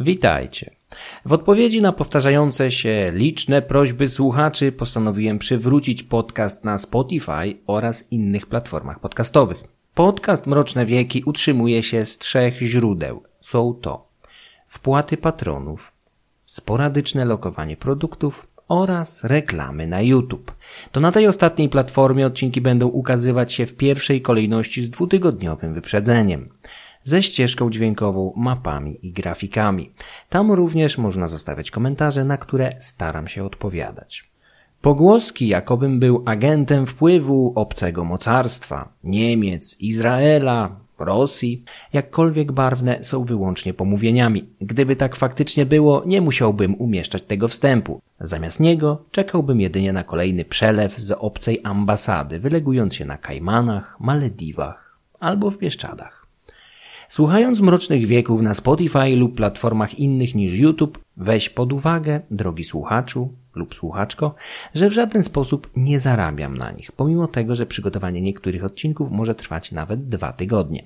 Witajcie. W odpowiedzi na powtarzające się liczne prośby słuchaczy postanowiłem przywrócić podcast na Spotify oraz innych platformach podcastowych. Podcast Mroczne Wieki utrzymuje się z trzech źródeł. Są to wpłaty patronów, sporadyczne lokowanie produktów oraz reklamy na YouTube. To na tej ostatniej platformie odcinki będą ukazywać się w pierwszej kolejności z dwutygodniowym wyprzedzeniem ze ścieżką dźwiękową, mapami i grafikami. Tam również można zostawiać komentarze, na które staram się odpowiadać. Pogłoski, jakobym był agentem wpływu obcego mocarstwa, Niemiec, Izraela, Rosji, jakkolwiek barwne, są wyłącznie pomówieniami. Gdyby tak faktycznie było, nie musiałbym umieszczać tego wstępu. Zamiast niego czekałbym jedynie na kolejny przelew z obcej ambasady, wylegując się na Kajmanach, Malediwach albo w Bieszczadach. Słuchając Mrocznych Wieków na Spotify lub platformach innych niż YouTube, weź pod uwagę, drogi słuchaczu lub słuchaczko, że w żaden sposób nie zarabiam na nich, pomimo tego, że przygotowanie niektórych odcinków może trwać nawet dwa tygodnie.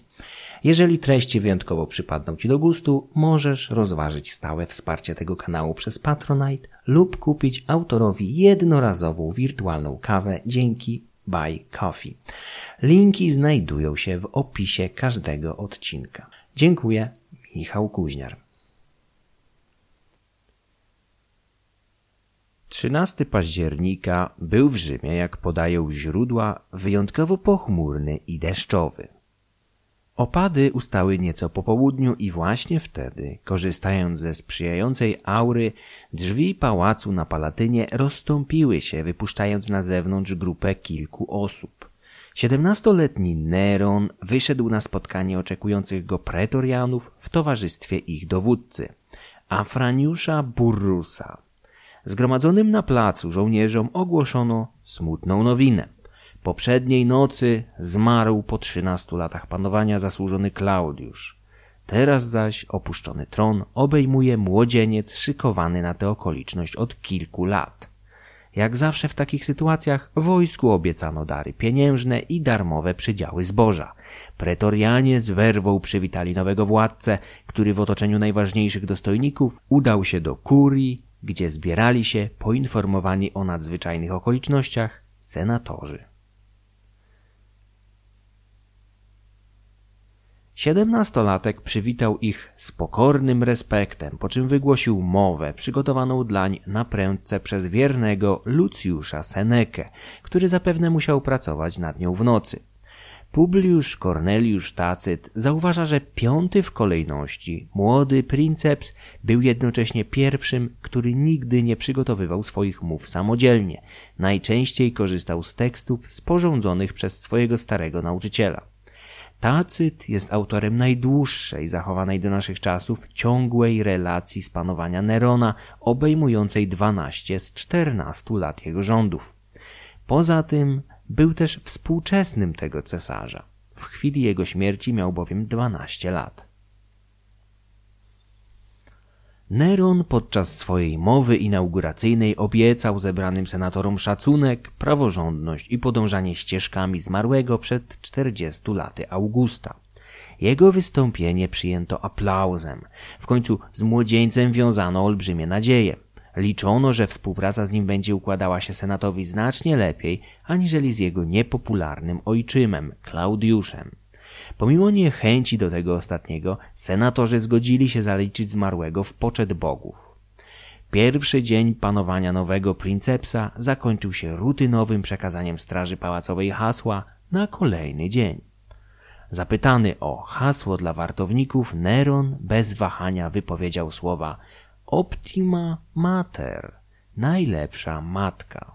Jeżeli treści wyjątkowo przypadną Ci do gustu, możesz rozważyć stałe wsparcie tego kanału przez Patronite lub kupić autorowi jednorazową wirtualną kawę dzięki Buy Coffee. Linki znajdują się w opisie każdego odcinka. Dziękuję, Michał Kuźniar. 13 października był w Rzymie, jak podają źródła, wyjątkowo pochmurny i deszczowy. Opady ustały nieco po południu i właśnie wtedy, korzystając ze sprzyjającej aury, drzwi pałacu na Palatynie rozstąpiły się, wypuszczając na zewnątrz grupę kilku osób. Siedemnastoletni Neron wyszedł na spotkanie oczekujących go pretorianów w towarzystwie ich dowódcy, Afraniusza Burrusa. Zgromadzonym na placu żołnierzom ogłoszono smutną nowinę. Poprzedniej nocy zmarł po trzynastu latach panowania zasłużony Klaudiusz. Teraz zaś opuszczony tron obejmuje młodzieniec szykowany na tę okoliczność od kilku lat. Jak zawsze w takich sytuacjach wojsku obiecano dary pieniężne i darmowe przydziały zboża. Pretorianie z werwą przywitali nowego władcę, który w otoczeniu najważniejszych dostojników udał się do kurii, gdzie zbierali się poinformowani o nadzwyczajnych okolicznościach senatorzy. Siedemnastolatek przywitał ich z pokornym respektem, po czym wygłosił mowę przygotowaną dlań na prędce przez wiernego Lucjusza Senekę, który zapewne musiał pracować nad nią w nocy. Publiusz Corneliusz Tacyt zauważa, że piąty w kolejności, młody princeps, był jednocześnie pierwszym, który nigdy nie przygotowywał swoich mów samodzielnie. Najczęściej korzystał z tekstów sporządzonych przez swojego starego nauczyciela. Tacyt jest autorem najdłuższej zachowanej do naszych czasów ciągłej relacji z panowania Nerona, obejmującej 12 z 14 lat jego rządów. Poza tym był też współczesnym tego cesarza. W chwili jego śmierci miał bowiem 12 lat. Neron podczas swojej mowy inauguracyjnej obiecał zebranym senatorom szacunek, praworządność i podążanie ścieżkami zmarłego przed 40 laty Augusta. Jego wystąpienie przyjęto aplauzem. W końcu z młodzieńcem wiązano olbrzymie nadzieje. Liczono, że współpraca z nim będzie układała się senatowi znacznie lepiej, aniżeli z jego niepopularnym ojczymem, Klaudiuszem. Pomimo niechęci do tego ostatniego, senatorzy zgodzili się zaliczyć zmarłego w poczet bogów. Pierwszy dzień panowania nowego princepsa zakończył się rutynowym przekazaniem straży pałacowej hasła na kolejny dzień. Zapytany o hasło dla wartowników, Neron bez wahania wypowiedział słowa Optima Mater, najlepsza matka.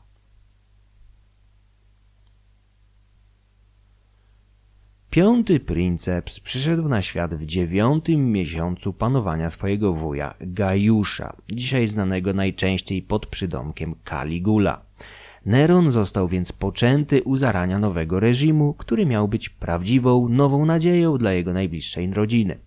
Piąty princeps przyszedł na świat w dziewiątym miesiącu panowania swojego wuja Gajusza, dzisiaj znanego najczęściej pod przydomkiem Caligula. Neron został więc poczęty u zarania nowego reżimu, który miał być prawdziwą, nową nadzieją dla jego najbliższej rodziny.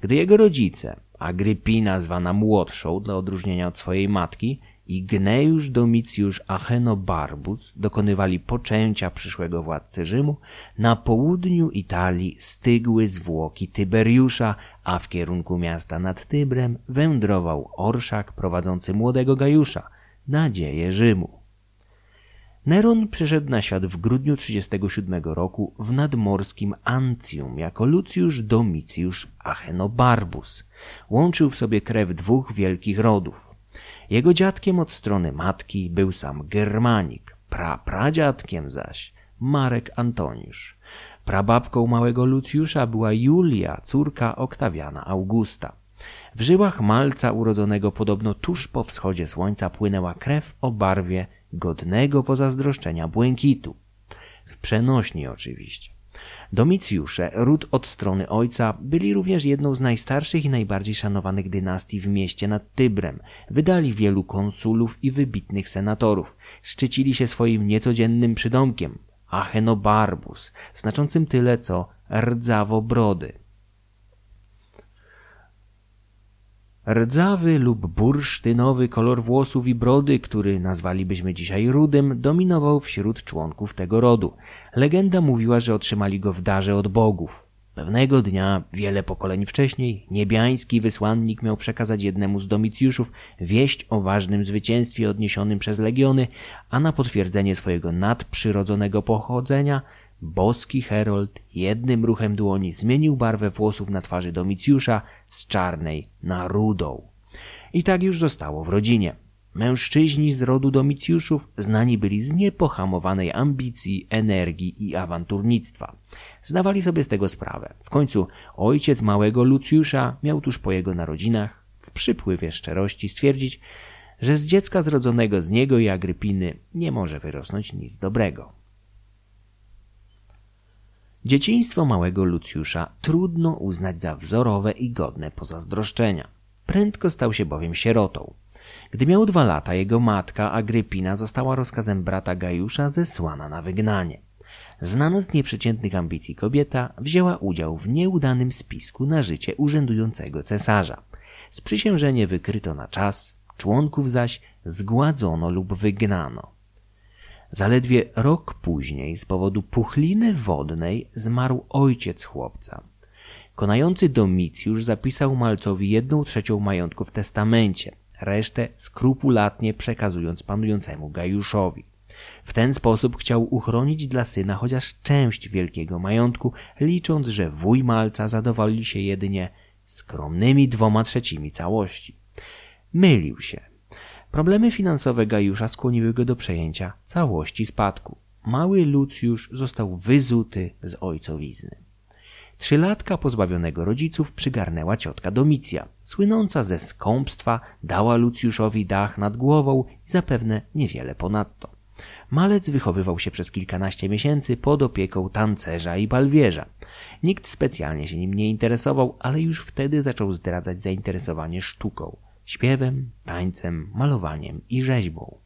Gdy jego rodzice, Agrypina zwana młodszą dla odróżnienia od swojej matki i Gneusz Domicjusz Achenobarbus dokonywali poczęcia przyszłego władcy Rzymu, na południu Italii stygły zwłoki Tyberiusza, a w kierunku miasta nad Tybrem wędrował orszak prowadzący młodego Gajusza, nadzieję Rzymu. Neron przyszedł na świat w grudniu 37 roku w nadmorskim Ancjum jako Lucjusz Domicjusz Achenobarbus. Łączył w sobie krew dwóch wielkich rodów. Jego dziadkiem od strony matki był sam Germanik, pra pradziadkiem zaś Marek Antoniusz. Prababką małego Lucjusza była Julia, córka Oktawiana Augusta. W żyłach malca urodzonego podobno tuż po wschodzie słońca płynęła krew o barwie godnego pozazdroszczenia błękitu. W przenośni oczywiście. Domicjusze, ród od strony ojca, byli również jedną z najstarszych i najbardziej szanowanych dynastii w mieście nad Tybrem. Wydali wielu konsulów i wybitnych senatorów. Szczycili się swoim niecodziennym przydomkiem Achenobarbus, znaczącym tyle co rdzawo brody. Rdzawy lub bursztynowy kolor włosów i brody, który nazwalibyśmy dzisiaj rudym, dominował wśród członków tego rodu. Legenda mówiła, że otrzymali go w darze od bogów. Pewnego dnia, wiele pokoleń wcześniej, niebiański wysłannik miał przekazać jednemu z domicjuszów wieść o ważnym zwycięstwie odniesionym przez legiony, a na potwierdzenie swojego nadprzyrodzonego pochodzenia Boski Herold jednym ruchem dłoni zmienił barwę włosów na twarzy Domicjusza z czarnej na rudą. I tak już zostało w rodzinie. Mężczyźni z rodu Domicjuszów znani byli z niepohamowanej ambicji, energii i awanturnictwa. Zdawali sobie z tego sprawę. W końcu ojciec małego Lucjusza miał tuż po jego narodzinach w przypływie szczerości stwierdzić, że z dziecka zrodzonego z niego i Agrypiny nie może wyrosnąć nic dobrego. Dzieciństwo małego Lucjusza trudno uznać za wzorowe i godne pozazdroszczenia. Prędko stał się bowiem sierotą. Gdy miał dwa lata, jego matka Agrypina została rozkazem brata Gajusza zesłana na wygnanie. Znana z nieprzeciętnych ambicji kobieta wzięła udział w nieudanym spisku na życie urzędującego cesarza. Sprzysiężenie wykryto na czas, członków zaś zgładzono lub wygnano. Zaledwie rok później z powodu puchliny wodnej zmarł ojciec chłopca. Konający Domicjusz zapisał malcowi jedną trzecią majątku w testamencie, resztę skrupulatnie przekazując panującemu Gajuszowi. W ten sposób chciał uchronić dla syna chociaż część wielkiego majątku, licząc, że wuj malca zadowoli się jedynie skromnymi dwoma trzecimi całości. Mylił się. Problemy finansowe Gajusza skłoniły go do przejęcia całości spadku. Mały Lucjusz został wyzuty z ojcowizny. Trzylatka pozbawionego rodziców przygarnęła ciotka Domicja. Słynąca ze skąpstwa dała Lucjuszowi dach nad głową i zapewne niewiele ponadto. Malec wychowywał się przez kilkanaście miesięcy pod opieką tancerza i balwierza. Nikt specjalnie się nim nie interesował, ale już wtedy zaczął zdradzać zainteresowanie sztuką śpiewem, tańcem, malowaniem i rzeźbą.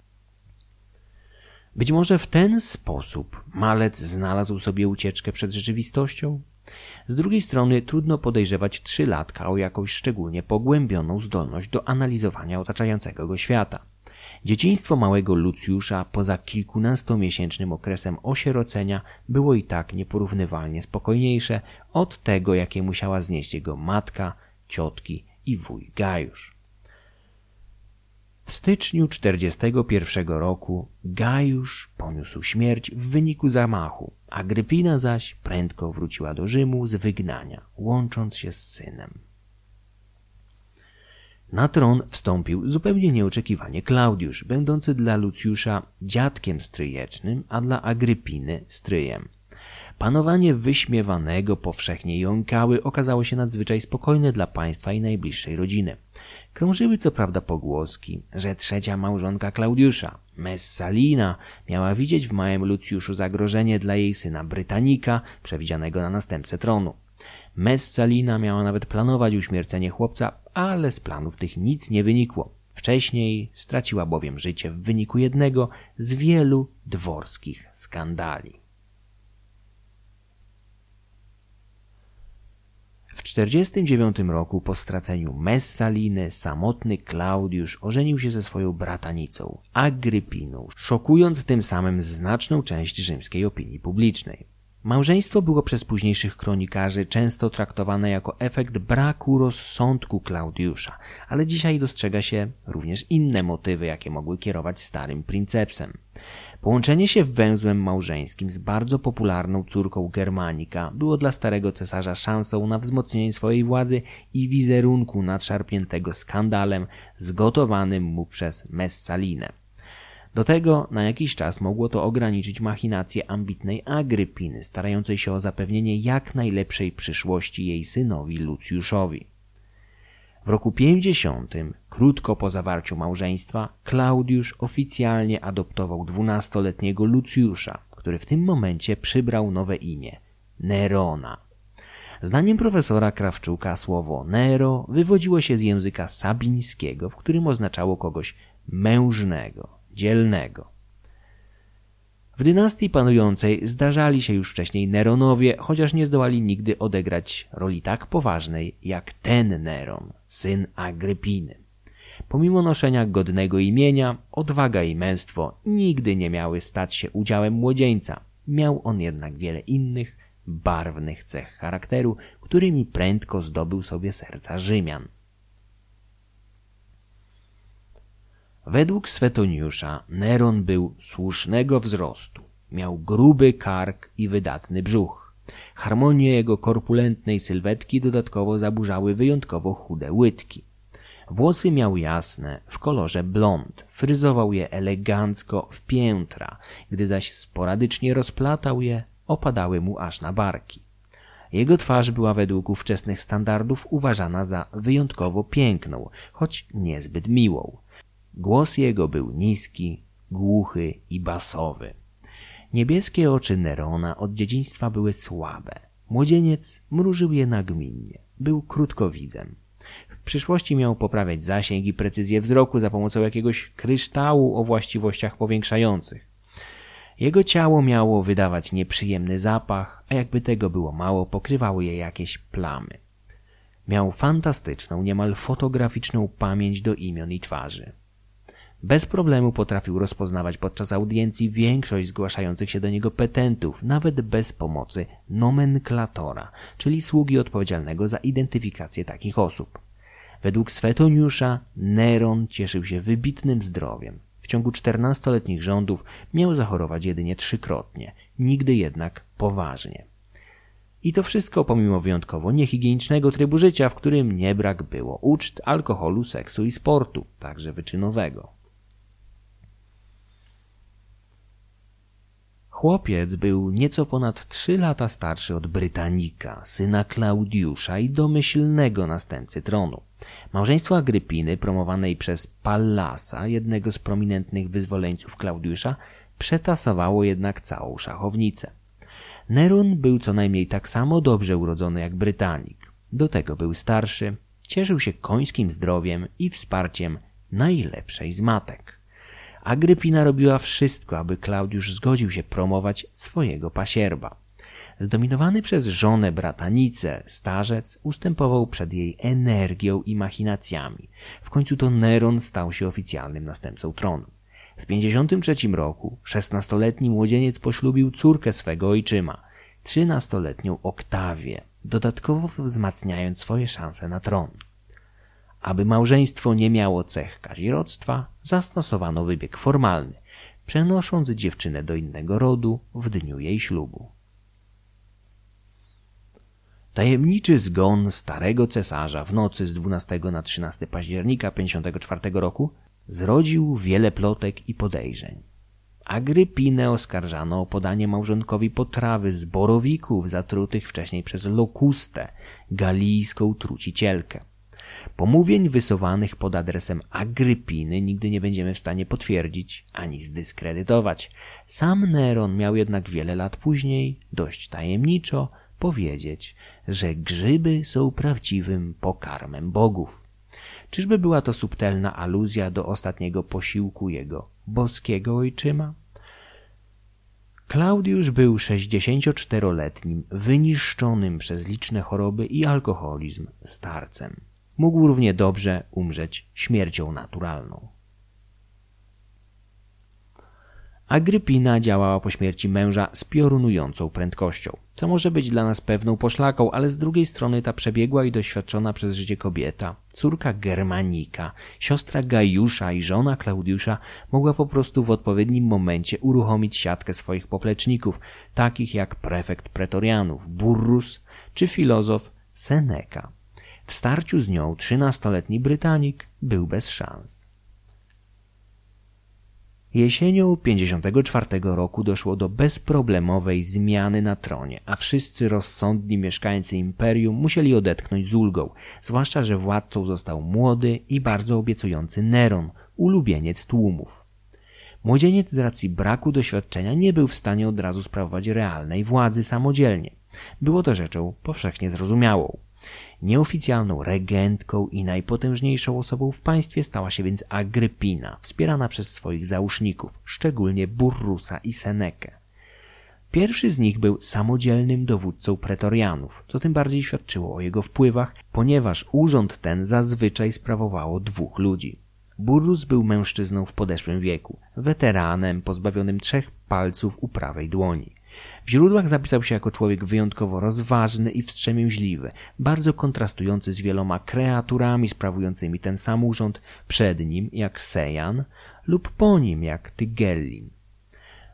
Być może w ten sposób malec znalazł sobie ucieczkę przed rzeczywistością? Z drugiej strony trudno podejrzewać trzylatka o jakąś szczególnie pogłębioną zdolność do analizowania otaczającego go świata. Dzieciństwo małego Lucjusza poza kilkunastomiesięcznym okresem osierocenia było i tak nieporównywalnie spokojniejsze od tego, jakie musiała znieść jego matka, ciotki i wuj Gajusz. W styczniu 41 roku Gajusz poniósł śmierć w wyniku zamachu, a Grypina zaś prędko wróciła do Rzymu z wygnania, łącząc się z synem. Na tron wstąpił zupełnie nieoczekiwanie Klaudiusz, będący dla Lucjusza dziadkiem stryjecznym, a dla Agrypiny stryjem. Panowanie wyśmiewanego powszechnie jąkały okazało się nadzwyczaj spokojne dla państwa i najbliższej rodziny. Krążyły co prawda pogłoski, że trzecia małżonka Klaudiusza, Messalina, miała widzieć w małym Lucjuszu zagrożenie dla jej syna Brytanika, przewidzianego na następcę tronu. Messalina miała nawet planować uśmiercenie chłopca, ale z planów tych nic nie wynikło. Wcześniej straciła bowiem życie w wyniku jednego z wielu dworskich skandali. 49 roku po straceniu Messaliny samotny Klaudiusz ożenił się ze swoją bratanicą, Agrypiną, szokując tym samym znaczną część rzymskiej opinii publicznej. Małżeństwo było przez późniejszych kronikarzy często traktowane jako efekt braku rozsądku Klaudiusza, ale dzisiaj dostrzega się również inne motywy, jakie mogły kierować starym princepsem. Połączenie się węzłem małżeńskim z bardzo popularną córką Germanika było dla starego cesarza szansą na wzmocnienie swojej władzy i wizerunku nadszarpniętego skandalem zgotowanym mu przez Messalinę. Do tego na jakiś czas mogło to ograniczyć machinacje ambitnej Agrypiny, starającej się o zapewnienie jak najlepszej przyszłości jej synowi Lucjuszowi. W roku 50, krótko po zawarciu małżeństwa, Klaudiusz oficjalnie adoptował dwunastoletniego Lucjusza, który w tym momencie przybrał nowe imię Nerona. Zdaniem profesora Krawczuka słowo Nero wywodziło się z języka sabińskiego, w którym oznaczało kogoś mężnego, dzielnego. W dynastii panującej zdarzali się już wcześniej Neronowie, chociaż nie zdołali nigdy odegrać roli tak poważnej jak ten Neron, syn Agrypiny. Pomimo noszenia godnego imienia, odwaga i męstwo nigdy nie miały stać się udziałem młodzieńca. Miał on jednak wiele innych, barwnych cech charakteru, którymi prędko zdobył sobie serca Rzymian. Według Swetoniusza Neron był słusznego wzrostu. Miał gruby kark i wydatny brzuch. Harmonię jego korpulentnej sylwetki dodatkowo zaburzały wyjątkowo chude łydki. Włosy miał jasne, w kolorze blond, fryzował je elegancko w piętra, gdy zaś sporadycznie rozplatał je, opadały mu aż na barki. Jego twarz była według ówczesnych standardów uważana za wyjątkowo piękną, choć niezbyt miłą. Głos jego był niski, głuchy i basowy. Niebieskie oczy Nerona od dzieciństwa były słabe. Młodzieniec mrużył je nagminnie. Był krótkowidzem. W przyszłości miał poprawiać zasięg i precyzję wzroku za pomocą jakiegoś kryształu o właściwościach powiększających. Jego ciało miało wydawać nieprzyjemny zapach, a jakby tego było mało, pokrywały je jakieś plamy. Miał fantastyczną, niemal fotograficzną pamięć do imion i twarzy. Bez problemu potrafił rozpoznawać podczas audiencji większość zgłaszających się do niego petentów, nawet bez pomocy nomenklatora, czyli sługi odpowiedzialnego za identyfikację takich osób. Według Swetoniusza Neron cieszył się wybitnym zdrowiem. W ciągu czternastoletnich rządów miał zachorować jedynie trzykrotnie, nigdy jednak poważnie. I to wszystko pomimo wyjątkowo niehigienicznego trybu życia, w którym nie brak było uczt, alkoholu, seksu i sportu, także wyczynowego. Chłopiec był nieco ponad trzy lata starszy od Brytanika, syna Klaudiusza i domyślnego następcy tronu. Małżeństwo Agrypiny, promowanej przez Pallasa, jednego z prominentnych wyzwoleńców Klaudiusza, przetasowało jednak całą szachownicę. Nerun był co najmniej tak samo dobrze urodzony jak Brytanik. Do tego był starszy, cieszył się końskim zdrowiem i wsparciem najlepszej z matek. Agrypina robiła wszystko, aby Klaudiusz zgodził się promować swojego pasierba. Zdominowany przez żonę bratanicę, starzec ustępował przed jej energią i machinacjami. W końcu to Neron stał się oficjalnym następcą tronu. W 53 roku szesnastoletni młodzieniec poślubił córkę swego ojczyma, trzynastoletnią Oktawię, dodatkowo wzmacniając swoje szanse na tron. Aby małżeństwo nie miało cech kazirodztwa, zastosowano wybieg formalny, przenosząc dziewczynę do innego rodu w dniu jej ślubu. Tajemniczy zgon starego cesarza w nocy z 12 na 13 października 54 roku zrodził wiele plotek i podejrzeń. Agrypinę oskarżano o podanie małżonkowi potrawy z borowików zatrutych wcześniej przez Lokustę, galijską trucicielkę. Pomówień wysuwanych pod adresem Agrypiny nigdy nie będziemy w stanie potwierdzić ani zdyskredytować. Sam Neron miał jednak wiele lat później, dość tajemniczo, powiedzieć, że grzyby są prawdziwym pokarmem bogów. Czyżby była to subtelna aluzja do ostatniego posiłku jego boskiego ojczyma? Klaudiusz był 64-letnim, wyniszczonym przez liczne choroby i alkoholizm starcem. Mógł równie dobrze umrzeć śmiercią naturalną. Agrypina działała po śmierci męża z piorunującą prędkością, co może być dla nas pewną poszlaką, ale z drugiej strony ta przebiegła i doświadczona przez życie kobieta, córka Germanika, siostra Gajusza i żona Klaudiusza mogła po prostu w odpowiednim momencie uruchomić siatkę swoich popleczników, takich jak prefekt pretorianów Burrus czy filozof Seneca. W starciu z nią trzynastoletni Brytanik był bez szans. Jesienią 54 roku doszło do bezproblemowej zmiany na tronie, a wszyscy rozsądni mieszkańcy imperium musieli odetchnąć z ulgą, zwłaszcza, że władcą został młody i bardzo obiecujący Neron, ulubieniec tłumów. Młodzieniec z racji braku doświadczenia nie był w stanie od razu sprawować realnej władzy samodzielnie. Było to rzeczą powszechnie zrozumiałą. Nieoficjalną regentką i najpotężniejszą osobą w państwie stała się więc Agrypina, wspierana przez swoich załóżników, szczególnie Burrusa i Senekę. Pierwszy z nich był samodzielnym dowódcą pretorianów, co tym bardziej świadczyło o jego wpływach, ponieważ urząd ten zazwyczaj sprawowało dwóch ludzi. Burrus był mężczyzną w podeszłym wieku, weteranem pozbawionym trzech palców u prawej dłoni. W źródłach zapisał się jako człowiek wyjątkowo rozważny i wstrzemięźliwy, bardzo kontrastujący z wieloma kreaturami sprawującymi ten sam urząd przed nim, jak Sejan, lub po nim, jak Tygellin.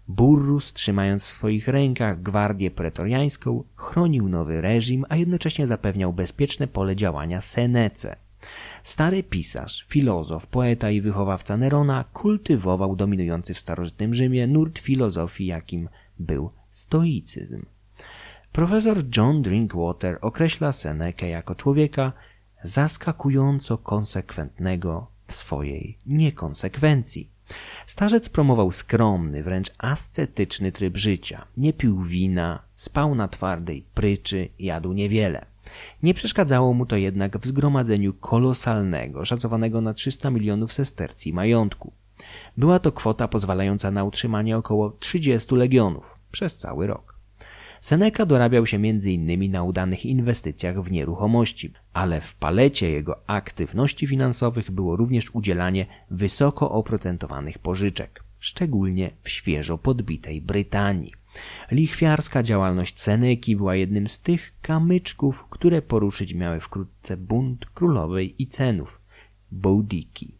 Burrus, trzymając w swoich rękach gwardię pretoriańską, chronił nowy reżim, a jednocześnie zapewniał bezpieczne pole działania Senece. Stary pisarz, filozof, poeta i wychowawca Nerona kultywował dominujący w starożytnym Rzymie nurt filozofii, jakim był stoicyzm. Profesor John Drinkwater określa Senekę jako człowieka zaskakująco konsekwentnego w swojej niekonsekwencji. Starzec promował skromny, wręcz ascetyczny tryb życia. Nie pił wina, spał na twardej pryczy, jadł niewiele. Nie przeszkadzało mu to jednak w zgromadzeniu kolosalnego, szacowanego na 300 milionów sestercji majątku. Była to kwota pozwalająca na utrzymanie około 30 legionów przez cały rok. Seneca dorabiał się m.in. na udanych inwestycjach w nieruchomości, ale w palecie jego aktywności finansowych było również udzielanie wysoko oprocentowanych pożyczek, szczególnie w świeżo podbitej Brytanii. Lichwiarska działalność Seneki była jednym z tych kamyczków, które poruszyć miały wkrótce bunt królowej i cenów, Boudicki.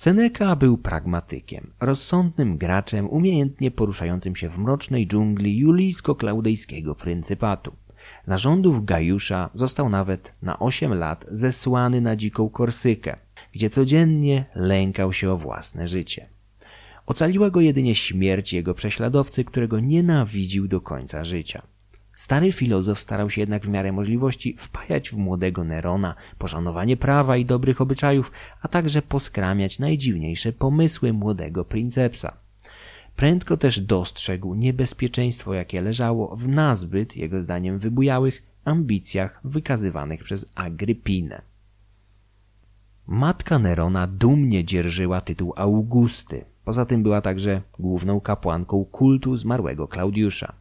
Seneca był pragmatykiem, rozsądnym graczem, umiejętnie poruszającym się w mrocznej dżungli julijsko-klaudejskiego pryncypatu. Za rządów Gajusza został nawet na osiem lat zesłany na dziką Korsykę, gdzie codziennie lękał się o własne życie. Ocaliła go jedynie śmierć jego prześladowcy, którego nienawidził do końca życia. Stary filozof starał się jednak w miarę możliwości wpajać w młodego Nerona poszanowanie prawa i dobrych obyczajów, a także poskramiać najdziwniejsze pomysły młodego princepsa. Prędko też dostrzegł niebezpieczeństwo, jakie leżało w nazbyt, jego zdaniem wybujałych, ambicjach wykazywanych przez Agrypinę. Matka Nerona dumnie dzierżyła tytuł Augusty. Poza tym była także główną kapłanką kultu zmarłego Klaudiusza.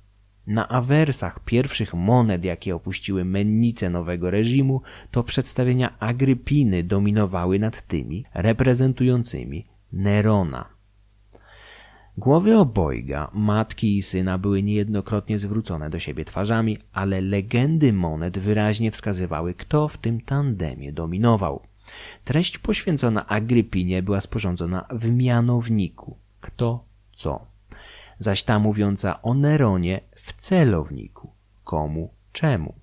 Na awersach pierwszych monet, jakie opuściły mennice nowego reżimu, to przedstawienia Agrypiny dominowały nad tymi reprezentującymi Nerona. Głowy obojga, matki i syna były niejednokrotnie zwrócone do siebie twarzami, ale legendy monet wyraźnie wskazywały, kto w tym tandemie dominował. Treść poświęcona Agrypinie była sporządzona w mianowniku. Kto co? Zaś ta mówiąca o Neronie w celowniku. Komu, czemu?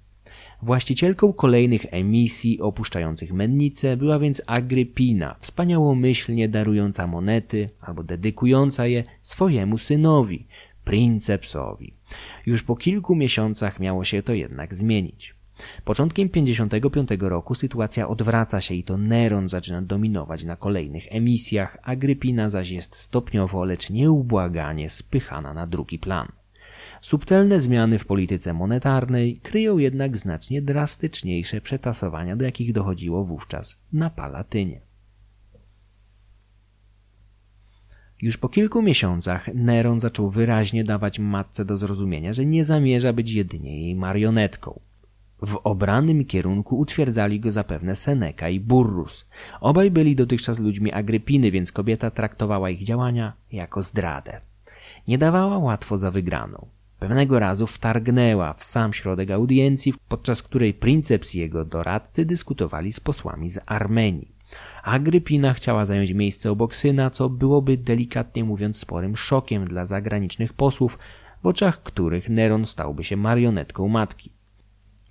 Właścicielką kolejnych emisji opuszczających mennicę była więc Agrypina, wspaniałomyślnie darująca monety albo dedykująca je swojemu synowi, princepsowi. Już po kilku miesiącach miało się to jednak zmienić. Początkiem 55 roku sytuacja odwraca się i to Neron zaczyna dominować na kolejnych emisjach, Agrypina zaś jest stopniowo, lecz nieubłaganie spychana na drugi plan. Subtelne zmiany w polityce monetarnej kryją jednak znacznie drastyczniejsze przetasowania, do jakich dochodziło wówczas na Palatynie. Już po kilku miesiącach Neron zaczął wyraźnie dawać matce do zrozumienia, że nie zamierza być jedynie jej marionetką. W obranym kierunku utwierdzali go zapewne Seneca i Burrus. Obaj byli dotychczas ludźmi Agrypiny, więc kobieta traktowała ich działania jako zdradę. Nie dawała łatwo za wygraną. Pewnego razu wtargnęła w sam środek audiencji, podczas której princeps i jego doradcy dyskutowali z posłami z Armenii. Agrypina chciała zająć miejsce obok syna, co byłoby delikatnie mówiąc sporym szokiem dla zagranicznych posłów, w oczach których Neron stałby się marionetką matki.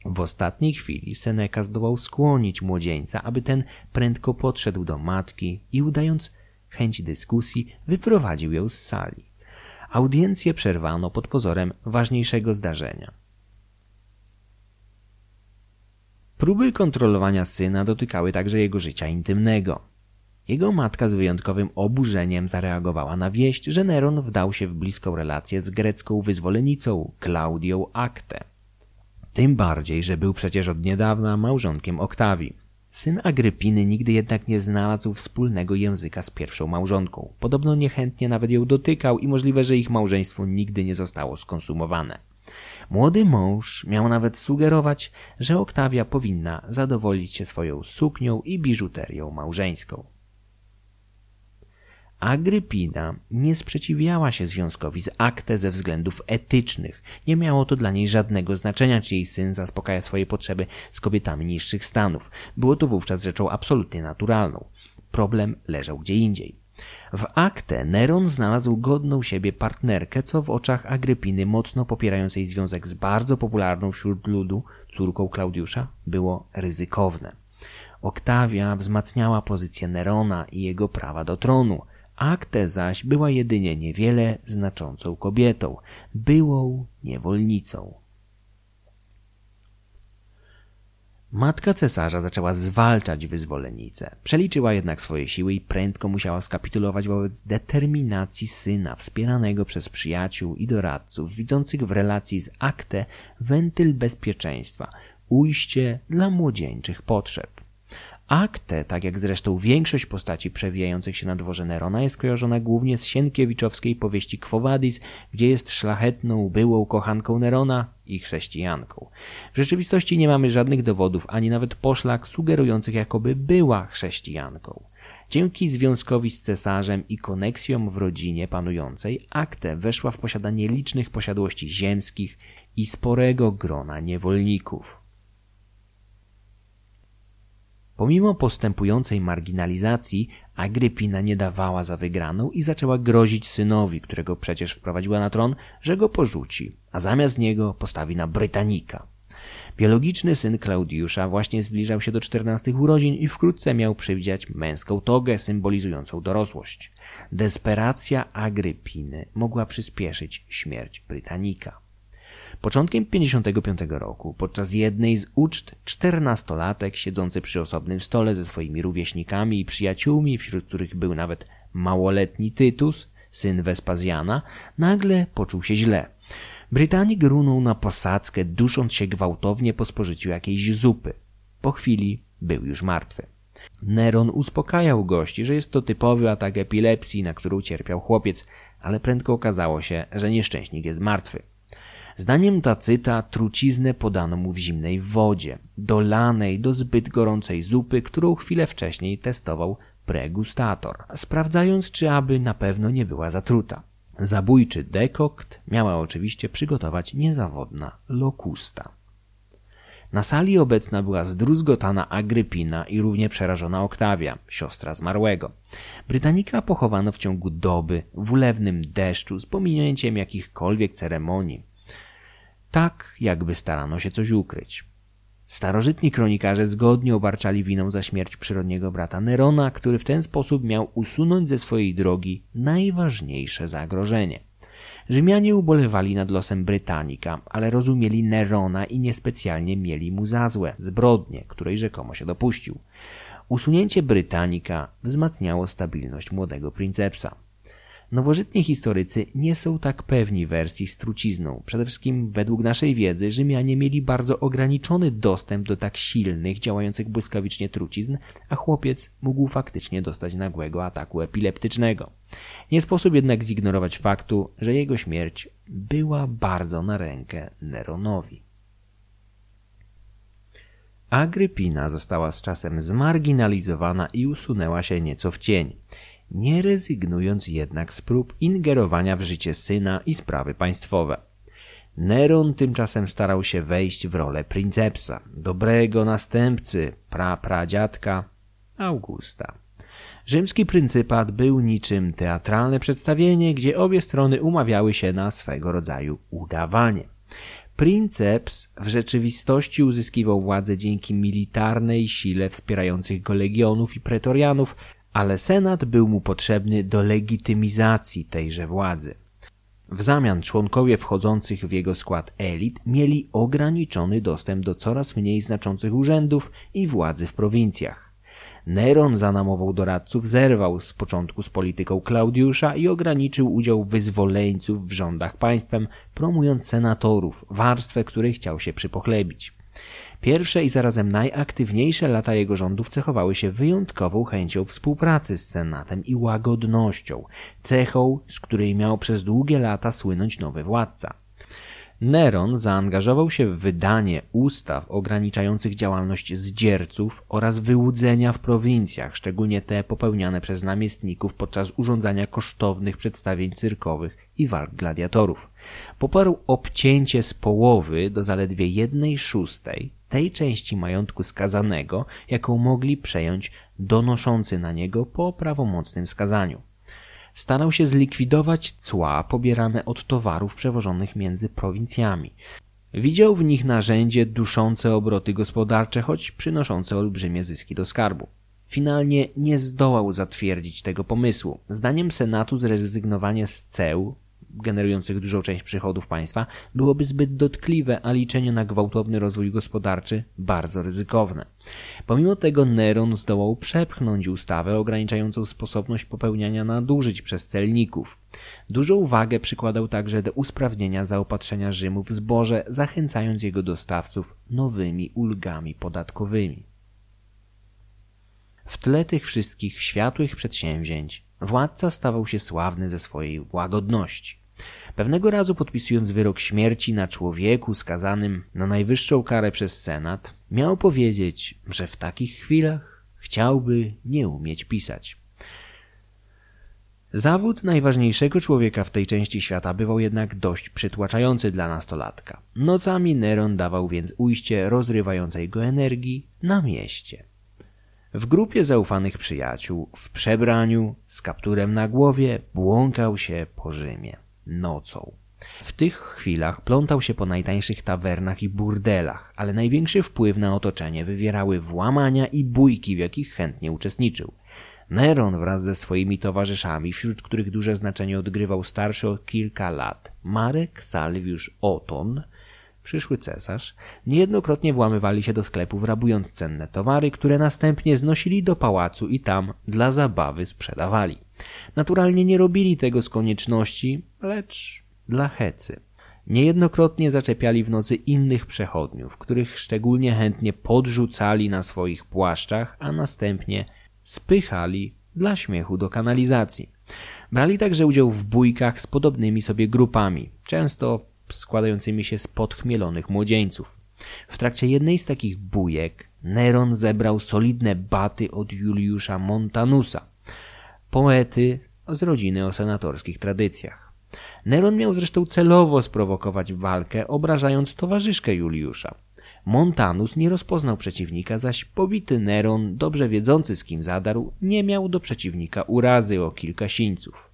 W ostatniej chwili Seneca zdołał skłonić młodzieńca, aby ten prędko podszedł do matki i udając chęć dyskusji, wyprowadził ją z sali. Audiencję przerwano pod pozorem ważniejszego zdarzenia. Próby kontrolowania syna dotykały także jego życia intymnego. Jego matka z wyjątkowym oburzeniem zareagowała na wieść, że Neron wdał się w bliską relację z grecką wyzwolenicą Klaudią Acte. Tym bardziej, że był przecież od niedawna małżonkiem Oktawii. Syn Agrypiny nigdy jednak nie znalazł wspólnego języka z pierwszą małżonką. Podobno niechętnie nawet ją dotykał i możliwe, że ich małżeństwo nigdy nie zostało skonsumowane. Młody mąż miał nawet sugerować, że Oktawia powinna zadowolić się swoją suknią i biżuterią małżeńską. Agrypina nie sprzeciwiała się związkowi z Aktę ze względów etycznych. Nie miało to dla niej żadnego znaczenia, czy jej syn zaspokaja swoje potrzeby z kobietami niższych stanów. Było to wówczas rzeczą absolutnie naturalną. Problem leżał gdzie indziej. W Aktę Neron znalazł godną siebie partnerkę, co w oczach Agrypiny, mocno popierającej związek z bardzo popularną wśród ludu córką Klaudiusza, było ryzykowne. Oktawia wzmacniała pozycję Nerona i jego prawa do tronu – Aktę zaś była jedynie niewiele znaczącą kobietą, byłą niewolnicą. Matka cesarza zaczęła zwalczać wyzwolenicę. Przeliczyła jednak swoje siły i prędko musiała skapitulować wobec determinacji syna, wspieranego przez przyjaciół i doradców, widzących w relacji z aktę wentyl bezpieczeństwa, ujście dla młodzieńczych potrzeb. Aktę, tak jak zresztą większość postaci przewijających się na dworze Nerona, jest kojarzona głównie z sienkiewiczowskiej powieści Quo Vadis, gdzie jest szlachetną, byłą kochanką Nerona i chrześcijanką. W rzeczywistości nie mamy żadnych dowodów, ani nawet poszlak sugerujących, jakoby była chrześcijanką. Dzięki związkowi z cesarzem i koneksjom w rodzinie panującej, Aktę weszła w posiadanie licznych posiadłości ziemskich i sporego grona niewolników. Pomimo postępującej marginalizacji, Agrypina nie dawała za wygraną i zaczęła grozić synowi, którego przecież wprowadziła na tron, że go porzuci, a zamiast niego postawi na Brytanika. Biologiczny syn Klaudiusza właśnie zbliżał się do czternastych urodzin i wkrótce miał przywdziać męską togę symbolizującą dorosłość. Desperacja Agrypiny mogła przyspieszyć śmierć Brytanika. Początkiem 55 roku, podczas jednej z uczt, czternastolatek siedzący przy osobnym stole ze swoimi rówieśnikami i przyjaciółmi, wśród których był nawet małoletni Tytus, syn Wespazjana, nagle poczuł się źle. Brytanik runął na posadzkę, dusząc się gwałtownie po spożyciu jakiejś zupy. Po chwili był już martwy. Neron uspokajał gości, że jest to typowy atak epilepsji, na którą cierpiał chłopiec, ale prędko okazało się, że nieszczęśnik jest martwy. Zdaniem Tacyta truciznę podano mu w zimnej wodzie, dolanej do zbyt gorącej zupy, którą chwilę wcześniej testował pregustator, sprawdzając czy aby na pewno nie była zatruta. Zabójczy dekokt miała oczywiście przygotować niezawodna lokusta. Na sali obecna była zdruzgotana Agrypina i równie przerażona Oktawia, siostra zmarłego. Brytanika pochowano w ciągu doby w ulewnym deszczu z pominięciem jakichkolwiek ceremonii tak jakby starano się coś ukryć. Starożytni kronikarze zgodnie obarczali winą za śmierć przyrodniego brata Nerona, który w ten sposób miał usunąć ze swojej drogi najważniejsze zagrożenie. Rzymianie ubolewali nad losem Brytanika, ale rozumieli Nerona i niespecjalnie mieli mu za złe zbrodnie, której rzekomo się dopuścił. Usunięcie Brytanika wzmacniało stabilność młodego princepsa. Nowożytni historycy nie są tak pewni wersji z trucizną. Przede wszystkim według naszej wiedzy Rzymianie mieli bardzo ograniczony dostęp do tak silnych, działających błyskawicznie trucizn, a chłopiec mógł faktycznie dostać nagłego ataku epileptycznego. Nie sposób jednak zignorować faktu, że jego śmierć była bardzo na rękę Neronowi. Agrypina została z czasem zmarginalizowana i usunęła się nieco w cień nie rezygnując jednak z prób ingerowania w życie syna i sprawy państwowe. Neron tymczasem starał się wejść w rolę princepsa, dobrego następcy prapradziadka Augusta. Rzymski pryncypat był niczym teatralne przedstawienie, gdzie obie strony umawiały się na swego rodzaju udawanie. Princeps w rzeczywistości uzyskiwał władzę dzięki militarnej sile wspierających go legionów i pretorianów, ale Senat był mu potrzebny do legitymizacji tejże władzy. W zamian członkowie wchodzących w jego skład elit mieli ograniczony dostęp do coraz mniej znaczących urzędów i władzy w prowincjach. Neron za namową doradców zerwał z początku z polityką Klaudiusza i ograniczył udział wyzwoleńców w rządach państwem, promując senatorów, warstwę której chciał się przypochlebić. Pierwsze i zarazem najaktywniejsze lata jego rządów cechowały się wyjątkową chęcią współpracy z Senatem i łagodnością, cechą, z której miał przez długie lata słynąć nowy władca. Neron zaangażował się w wydanie ustaw ograniczających działalność zdzierców oraz wyłudzenia w prowincjach, szczególnie te popełniane przez namiestników podczas urządzania kosztownych przedstawień cyrkowych i walk gladiatorów. Poparł obcięcie z połowy do zaledwie jednej szóstej tej części majątku skazanego, jaką mogli przejąć donoszący na niego po prawomocnym skazaniu. Starał się zlikwidować cła pobierane od towarów przewożonych między prowincjami. Widział w nich narzędzie duszące obroty gospodarcze, choć przynoszące olbrzymie zyski do skarbu. Finalnie nie zdołał zatwierdzić tego pomysłu. Zdaniem Senatu zrezygnowanie z ceł generujących dużą część przychodów państwa, byłoby zbyt dotkliwe, a liczenie na gwałtowny rozwój gospodarczy bardzo ryzykowne. Pomimo tego Neron zdołał przepchnąć ustawę ograniczającą sposobność popełniania nadużyć przez celników. Dużą uwagę przykładał także do usprawnienia zaopatrzenia Rzymu w zboże, zachęcając jego dostawców nowymi ulgami podatkowymi. W tle tych wszystkich światłych przedsięwzięć władca stawał się sławny ze swojej łagodności. Pewnego razu podpisując wyrok śmierci na człowieku skazanym na najwyższą karę przez Senat, miał powiedzieć, że w takich chwilach chciałby nie umieć pisać. Zawód najważniejszego człowieka w tej części świata bywał jednak dość przytłaczający dla nastolatka. Nocami Neron dawał więc ujście rozrywającej go energii na mieście. W grupie zaufanych przyjaciół, w przebraniu, z kapturem na głowie, błąkał się po Rzymie nocą. W tych chwilach plątał się po najtańszych tawernach i burdelach, ale największy wpływ na otoczenie wywierały włamania i bójki, w jakich chętnie uczestniczył. Neron wraz ze swoimi towarzyszami, wśród których duże znaczenie odgrywał starszy o kilka lat Marek Salwiusz Oton, przyszły cesarz, niejednokrotnie włamywali się do sklepów, rabując cenne towary, które następnie znosili do pałacu i tam dla zabawy sprzedawali. Naturalnie nie robili tego z konieczności, lecz dla hecy. Niejednokrotnie zaczepiali w nocy innych przechodniów, których szczególnie chętnie podrzucali na swoich płaszczach, a następnie spychali dla śmiechu do kanalizacji. Brali także udział w bójkach z podobnymi sobie grupami, często składającymi się z podchmielonych młodzieńców. W trakcie jednej z takich bójek Neron zebrał solidne baty od Juliusza Montanusa, poety z rodziny o senatorskich tradycjach. Neron miał zresztą celowo sprowokować walkę, obrażając towarzyszkę Juliusza. Montanus nie rozpoznał przeciwnika, zaś pobity Neron, dobrze wiedzący z kim zadarł, nie miał do przeciwnika urazy o kilka sińców.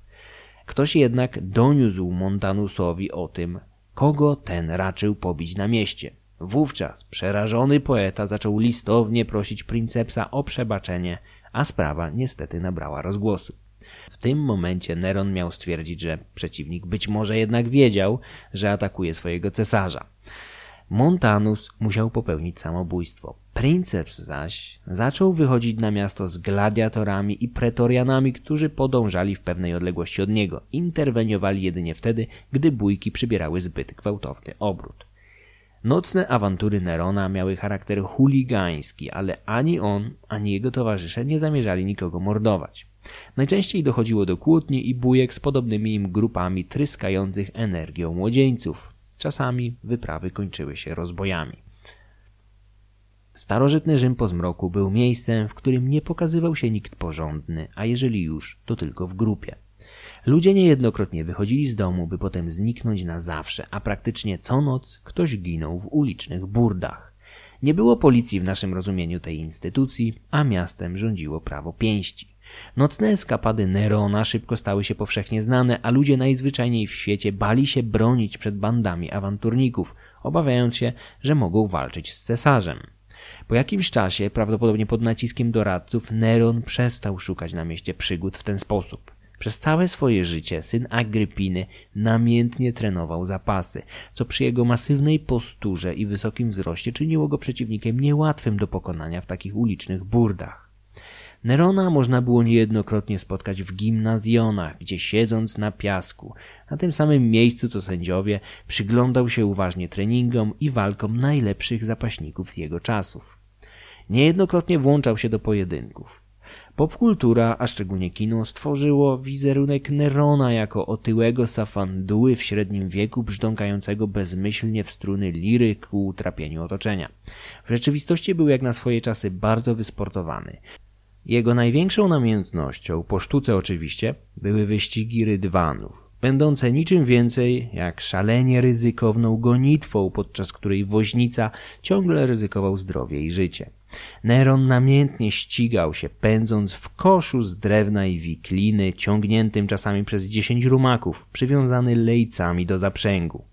Ktoś jednak doniósł Montanusowi o tym, kogo ten raczył pobić na mieście. Wówczas przerażony poeta zaczął listownie prosić princepsa o przebaczenie, a sprawa niestety nabrała rozgłosu. W tym momencie Neron miał stwierdzić, że przeciwnik być może jednak wiedział, że atakuje swojego cesarza. Montanus musiał popełnić samobójstwo. Princeps zaś zaczął wychodzić na miasto z gladiatorami i pretorianami, którzy podążali w pewnej odległości od niego. Interweniowali jedynie wtedy, gdy bójki przybierały zbyt gwałtowny obrót. Nocne awantury Nerona miały charakter chuligański, ale ani on, ani jego towarzysze nie zamierzali nikogo mordować. Najczęściej dochodziło do kłótni i bujek z podobnymi im grupami tryskających energią młodzieńców. Czasami wyprawy kończyły się rozbojami. Starożytny Rzym po zmroku był miejscem, w którym nie pokazywał się nikt porządny, a jeżeli już, to tylko w grupie. Ludzie niejednokrotnie wychodzili z domu, by potem zniknąć na zawsze, a praktycznie co noc ktoś ginął w ulicznych burdach. Nie było policji w naszym rozumieniu tej instytucji, a miastem rządziło prawo pięści. Nocne eskapady Nerona szybko stały się powszechnie znane, a ludzie najzwyczajniej w świecie bali się bronić przed bandami awanturników, obawiając się, że mogą walczyć z cesarzem. Po jakimś czasie, prawdopodobnie pod naciskiem doradców, Neron przestał szukać na mieście przygód w ten sposób. Przez całe swoje życie syn Agrypiny namiętnie trenował zapasy, co przy jego masywnej posturze i wysokim wzroście czyniło go przeciwnikiem niełatwym do pokonania w takich ulicznych burdach. Nerona można było niejednokrotnie spotkać w gimnazjonach, gdzie siedząc na piasku, na tym samym miejscu co sędziowie, przyglądał się uważnie treningom i walkom najlepszych zapaśników z jego czasów. Niejednokrotnie włączał się do pojedynków. Popkultura, a szczególnie kino, stworzyło wizerunek Nerona jako otyłego safanduły w średnim wieku brzdąkającego bezmyślnie w struny liry ku utrapieniu otoczenia. W rzeczywistości był jak na swoje czasy bardzo wysportowany. Jego największą namiętnością, po sztuce oczywiście, były wyścigi rydwanów, będące niczym więcej jak szalenie ryzykowną gonitwą, podczas której woźnica ciągle ryzykował zdrowie i życie. Neron namiętnie ścigał się, pędząc w koszu z drewna i wikliny, ciągniętym czasami przez dziesięć rumaków, przywiązany lejcami do zaprzęgu.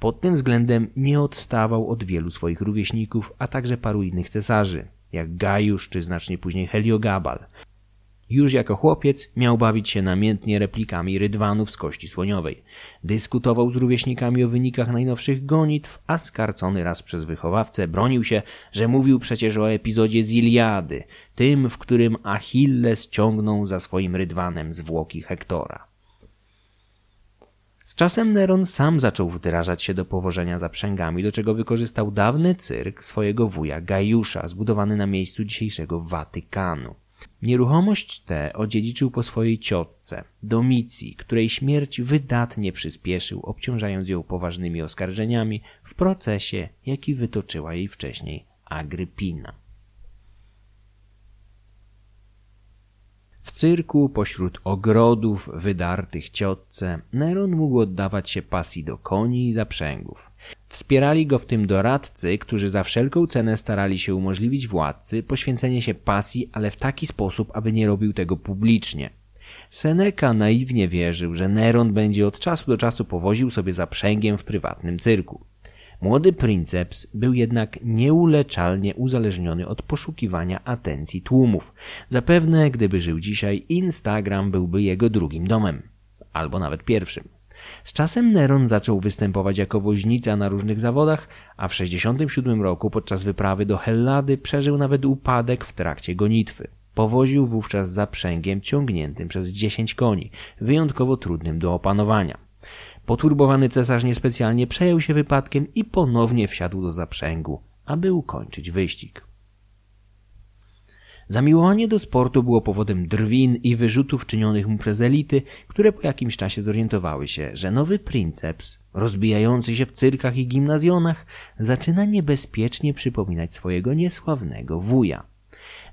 Pod tym względem nie odstawał od wielu swoich rówieśników, a także paru innych cesarzy jak Gajusz czy znacznie później Heliogabal. Już jako chłopiec miał bawić się namiętnie replikami rydwanów z kości słoniowej. Dyskutował z rówieśnikami o wynikach najnowszych gonitw, a skarcony raz przez wychowawcę bronił się, że mówił przecież o epizodzie z Iliady, tym, w którym Achilles ciągnął za swoim rydwanem zwłoki Hektora. Z czasem Neron sam zaczął wdrażać się do powożenia zaprzęgami, do czego wykorzystał dawny cyrk swojego wuja Gajusza, zbudowany na miejscu dzisiejszego Watykanu. Nieruchomość tę odziedziczył po swojej ciotce, Domicji, której śmierć wydatnie przyspieszył, obciążając ją poważnymi oskarżeniami w procesie, jaki wytoczyła jej wcześniej Agrypina. W cyrku, pośród ogrodów wydartych ciotce, Neron mógł oddawać się pasji do koni i zaprzęgów. Wspierali go w tym doradcy, którzy za wszelką cenę starali się umożliwić władcy poświęcenie się pasji, ale w taki sposób, aby nie robił tego publicznie. Seneca naiwnie wierzył, że Neron będzie od czasu do czasu powoził sobie zaprzęgiem w prywatnym cyrku. Młody princeps był jednak nieuleczalnie uzależniony od poszukiwania atencji tłumów. Zapewne, gdyby żył dzisiaj, Instagram byłby jego drugim domem. Albo nawet pierwszym. Z czasem Neron zaczął występować jako woźnica na różnych zawodach, a w 67 roku podczas wyprawy do Hellady przeżył nawet upadek w trakcie gonitwy. Powoził wówczas zaprzęgiem ciągniętym przez 10 koni, wyjątkowo trudnym do opanowania. Poturbowany cesarz niespecjalnie przejął się wypadkiem i ponownie wsiadł do zaprzęgu, aby ukończyć wyścig. Zamiłowanie do sportu było powodem drwin i wyrzutów czynionych mu przez elity, które po jakimś czasie zorientowały się, że nowy princeps, rozbijający się w cyrkach i gimnazjonach, zaczyna niebezpiecznie przypominać swojego niesławnego wuja.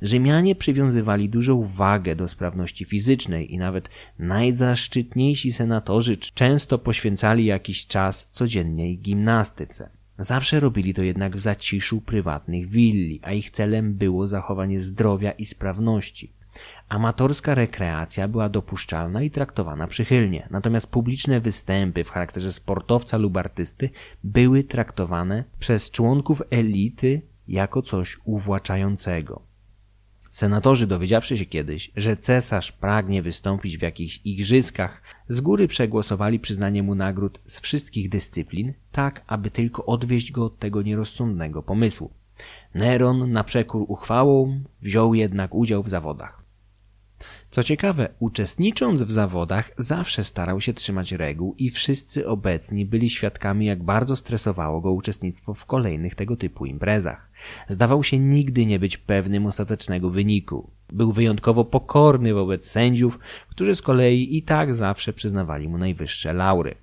Rzymianie przywiązywali dużą wagę do sprawności fizycznej i nawet najzaszczytniejsi senatorzy często poświęcali jakiś czas codziennej gimnastyce. Zawsze robili to jednak w zaciszu prywatnych willi, a ich celem było zachowanie zdrowia i sprawności. Amatorska rekreacja była dopuszczalna i traktowana przychylnie, natomiast publiczne występy w charakterze sportowca lub artysty były traktowane przez członków elity jako coś uwłaczającego. Senatorzy, dowiedziawszy się kiedyś, że cesarz pragnie wystąpić w jakichś igrzyskach, z góry przegłosowali przyznanie mu nagród z wszystkich dyscyplin, tak aby tylko odwieść go od tego nierozsądnego pomysłu. Neron na przekór uchwałom wziął jednak udział w zawodach. Co ciekawe, uczestnicząc w zawodach, zawsze starał się trzymać reguł i wszyscy obecni byli świadkami, jak bardzo stresowało go uczestnictwo w kolejnych tego typu imprezach. Zdawał się nigdy nie być pewnym ostatecznego wyniku. Był wyjątkowo pokorny wobec sędziów, którzy z kolei i tak zawsze przyznawali mu najwyższe laury.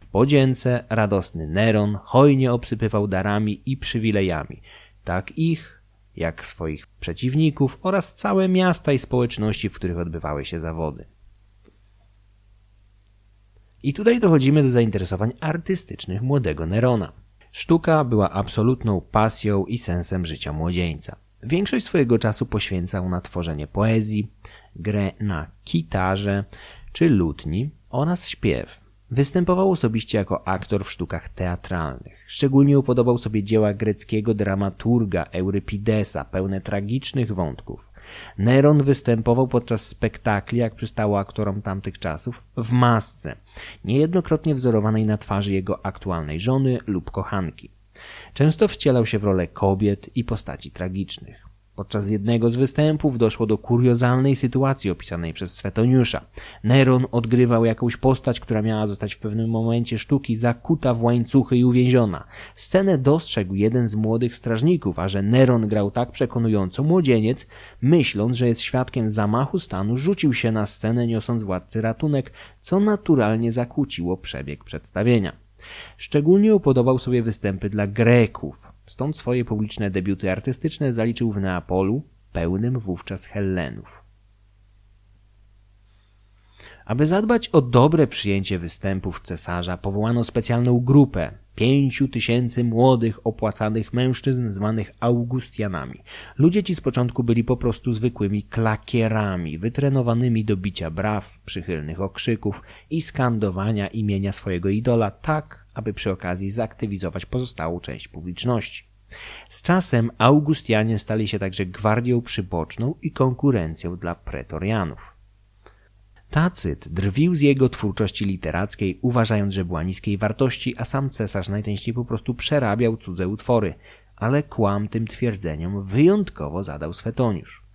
W podzięce radosny Neron hojnie obsypywał darami i przywilejami, tak ich, jak swoich przeciwników oraz całe miasta i społeczności, w których odbywały się zawody. I tutaj dochodzimy do zainteresowań artystycznych młodego Nerona. Sztuka była absolutną pasją i sensem życia młodzieńca. Większość swojego czasu poświęcał na tworzenie poezji, grę na kitarze czy lutni oraz śpiew. Występował osobiście jako aktor w sztukach teatralnych. Szczególnie upodobał sobie dzieła greckiego dramaturga Eurypidesa, pełne tragicznych wątków. Neron występował podczas spektakli, jak przystało aktorom tamtych czasów, w masce, niejednokrotnie wzorowanej na twarzy jego aktualnej żony lub kochanki. Często wcielał się w rolę kobiet i postaci tragicznych. Podczas jednego z występów doszło do kuriozalnej sytuacji opisanej przez Swetoniusza. Neron odgrywał jakąś postać, która miała zostać w pewnym momencie sztuki zakuta w łańcuchy i uwięziona. Scenę dostrzegł jeden z młodych strażników, a że Neron grał tak przekonująco, młodzieniec, myśląc, że jest świadkiem zamachu stanu, rzucił się na scenę niosąc władcy ratunek, co naturalnie zakłóciło przebieg przedstawienia. Szczególnie upodobał sobie występy dla Greków, Stąd swoje publiczne debiuty artystyczne zaliczył w Neapolu, pełnym wówczas Hellenów. Aby zadbać o dobre przyjęcie występów cesarza, powołano specjalną grupę pięciu tysięcy młodych, opłacanych mężczyzn zwanych Augustianami. Ludzie ci z początku byli po prostu zwykłymi klakierami, wytrenowanymi do bicia braw, przychylnych okrzyków i skandowania imienia swojego idola tak, aby przy okazji zaktywizować pozostałą część publiczności. Z czasem Augustianie stali się także gwardią przyboczną i konkurencją dla pretorianów. Tacyt drwił z jego twórczości literackiej, uważając, że była niskiej wartości, a sam cesarz najczęściej po prostu przerabiał cudze utwory, ale kłam tym twierdzeniom wyjątkowo zadał Swetoniusz.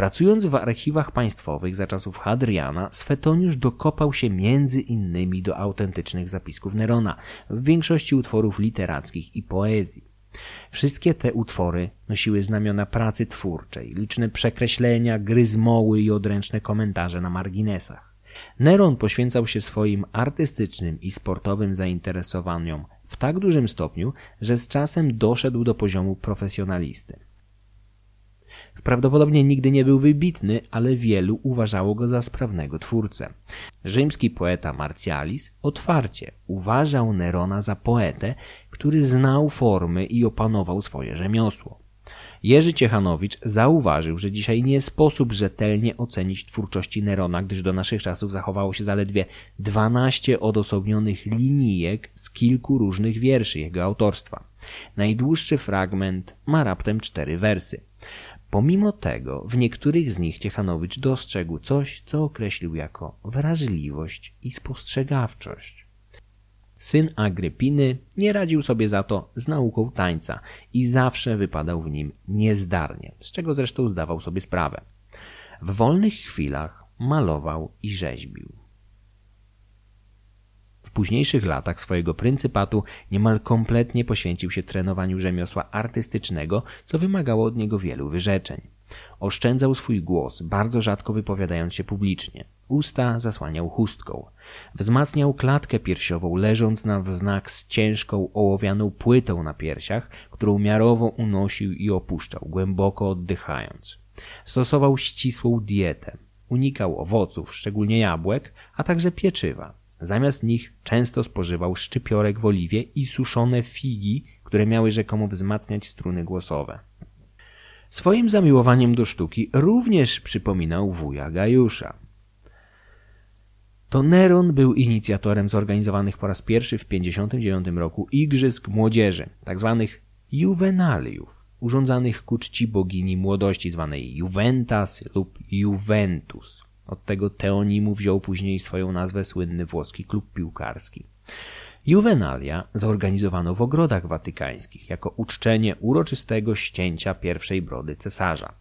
Pracując w archiwach państwowych za czasów Hadriana, Swetoniusz dokopał się między innymi do autentycznych zapisków Nerona, w większości utworów literackich i poezji. Wszystkie te utwory nosiły znamiona pracy twórczej, liczne przekreślenia, gry zmoły i odręczne komentarze na marginesach. Neron poświęcał się swoim artystycznym i sportowym zainteresowaniom w tak dużym stopniu, że z czasem doszedł do poziomu profesjonalisty. Prawdopodobnie nigdy nie był wybitny, ale wielu uważało go za sprawnego twórcę. Rzymski poeta Marcialis otwarcie uważał Nerona za poetę, który znał formy i opanował swoje rzemiosło. Jerzy Ciechanowicz zauważył, że dzisiaj nie sposób rzetelnie ocenić twórczości Nerona, gdyż do naszych czasów zachowało się zaledwie 12 odosobnionych linijek z kilku różnych wierszy jego autorstwa. Najdłuższy fragment ma raptem cztery wersy. Pomimo tego w niektórych z nich Ciechanowicz dostrzegł coś, co określił jako wrażliwość i spostrzegawczość. Syn Agrypiny nie radził sobie za to z nauką tańca i zawsze wypadał w nim niezdarnie, z czego zresztą zdawał sobie sprawę. W wolnych chwilach malował i rzeźbił. Późniejszych latach swojego pryncypatu niemal kompletnie poświęcił się trenowaniu rzemiosła artystycznego, co wymagało od niego wielu wyrzeczeń. Oszczędzał swój głos, bardzo rzadko wypowiadając się publicznie. Usta zasłaniał chustką. Wzmacniał klatkę piersiową, leżąc na wznak z ciężką ołowianą płytą na piersiach, którą miarowo unosił i opuszczał, głęboko oddychając. Stosował ścisłą dietę. Unikał owoców, szczególnie jabłek, a także pieczywa. Zamiast nich często spożywał szczypiorek w oliwie i suszone figi, które miały rzekomo wzmacniać struny głosowe. Swoim zamiłowaniem do sztuki również przypominał wuja Gajusza. To Neron był inicjatorem zorganizowanych po raz pierwszy w 1959 roku Igrzysk Młodzieży, tzw. Tak juwenaliów. urządzanych ku czci bogini młodości zwanej Juventas lub Juventus. Od tego teonimu wziął później swoją nazwę słynny włoski klub piłkarski. Juvenalia zorganizowano w ogrodach watykańskich jako uczczenie uroczystego ścięcia pierwszej brody cesarza.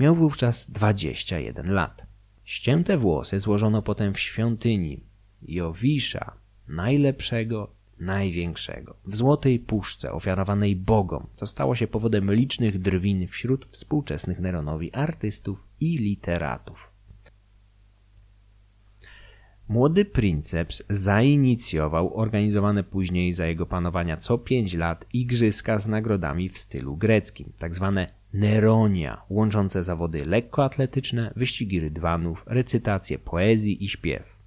Miał wówczas 21 lat. Ścięte włosy złożono potem w świątyni Jowisza, najlepszego, największego, w złotej puszce ofiarowanej bogom, co stało się powodem licznych drwin wśród współczesnych Neronowi artystów i literatów. Młody princeps zainicjował organizowane później za jego panowania co pięć lat igrzyska z nagrodami w stylu greckim, tak zwane Neronia, łączące zawody lekkoatletyczne, wyścigi rydwanów, recytację poezji i śpiew.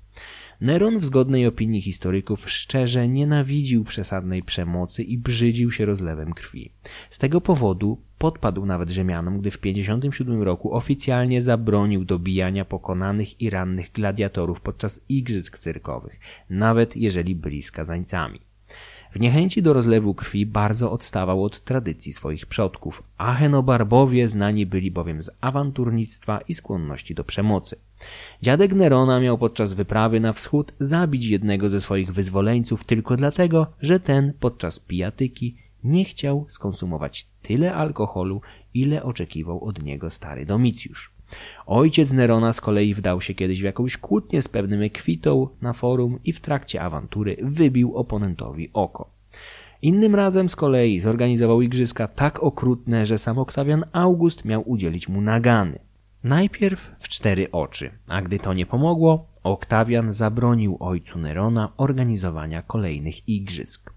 Neron w zgodnej opinii historyków szczerze nienawidził przesadnej przemocy i brzydził się rozlewem krwi. Z tego powodu podpadł nawet Rzymianom, gdy w 57 roku oficjalnie zabronił dobijania pokonanych i rannych gladiatorów podczas igrzysk cyrkowych, nawet jeżeli byli skazańcami. W niechęci do rozlewu krwi bardzo odstawał od tradycji swoich przodków. Achenobarbowie znani byli bowiem z awanturnictwa i skłonności do przemocy. Dziadek Nerona miał podczas wyprawy na wschód zabić jednego ze swoich wyzwoleńców tylko dlatego, że ten podczas pijatyki nie chciał skonsumować tyle alkoholu, ile oczekiwał od niego stary Domicjusz. Ojciec Nerona z kolei wdał się kiedyś w jakąś kłótnię z pewnym ekwitą na forum i w trakcie awantury wybił oponentowi oko. Innym razem z kolei zorganizował igrzyska tak okrutne, że sam Oktawian August miał udzielić mu nagany. Najpierw w cztery oczy, a gdy to nie pomogło, Oktawian zabronił ojcu Nerona organizowania kolejnych igrzysk.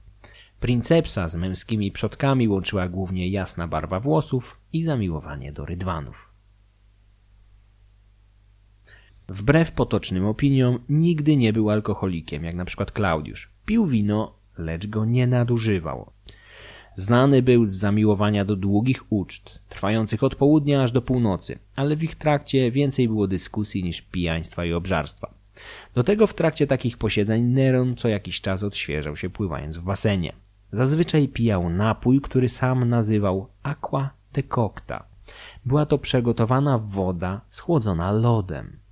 Princepsa z męskimi przodkami łączyła głównie jasna barwa włosów i zamiłowanie do rydwanów. Wbrew potocznym opiniom, nigdy nie był alkoholikiem, jak na przykład Klaudiusz. Pił wino, lecz go nie nadużywał. Znany był z zamiłowania do długich uczt, trwających od południa aż do północy, ale w ich trakcie więcej było dyskusji niż pijaństwa i obżarstwa. Do tego w trakcie takich posiedzeń Neron co jakiś czas odświeżał się pływając w basenie. Zazwyczaj pijał napój, który sam nazywał aqua decocta. Była to przygotowana woda schłodzona lodem.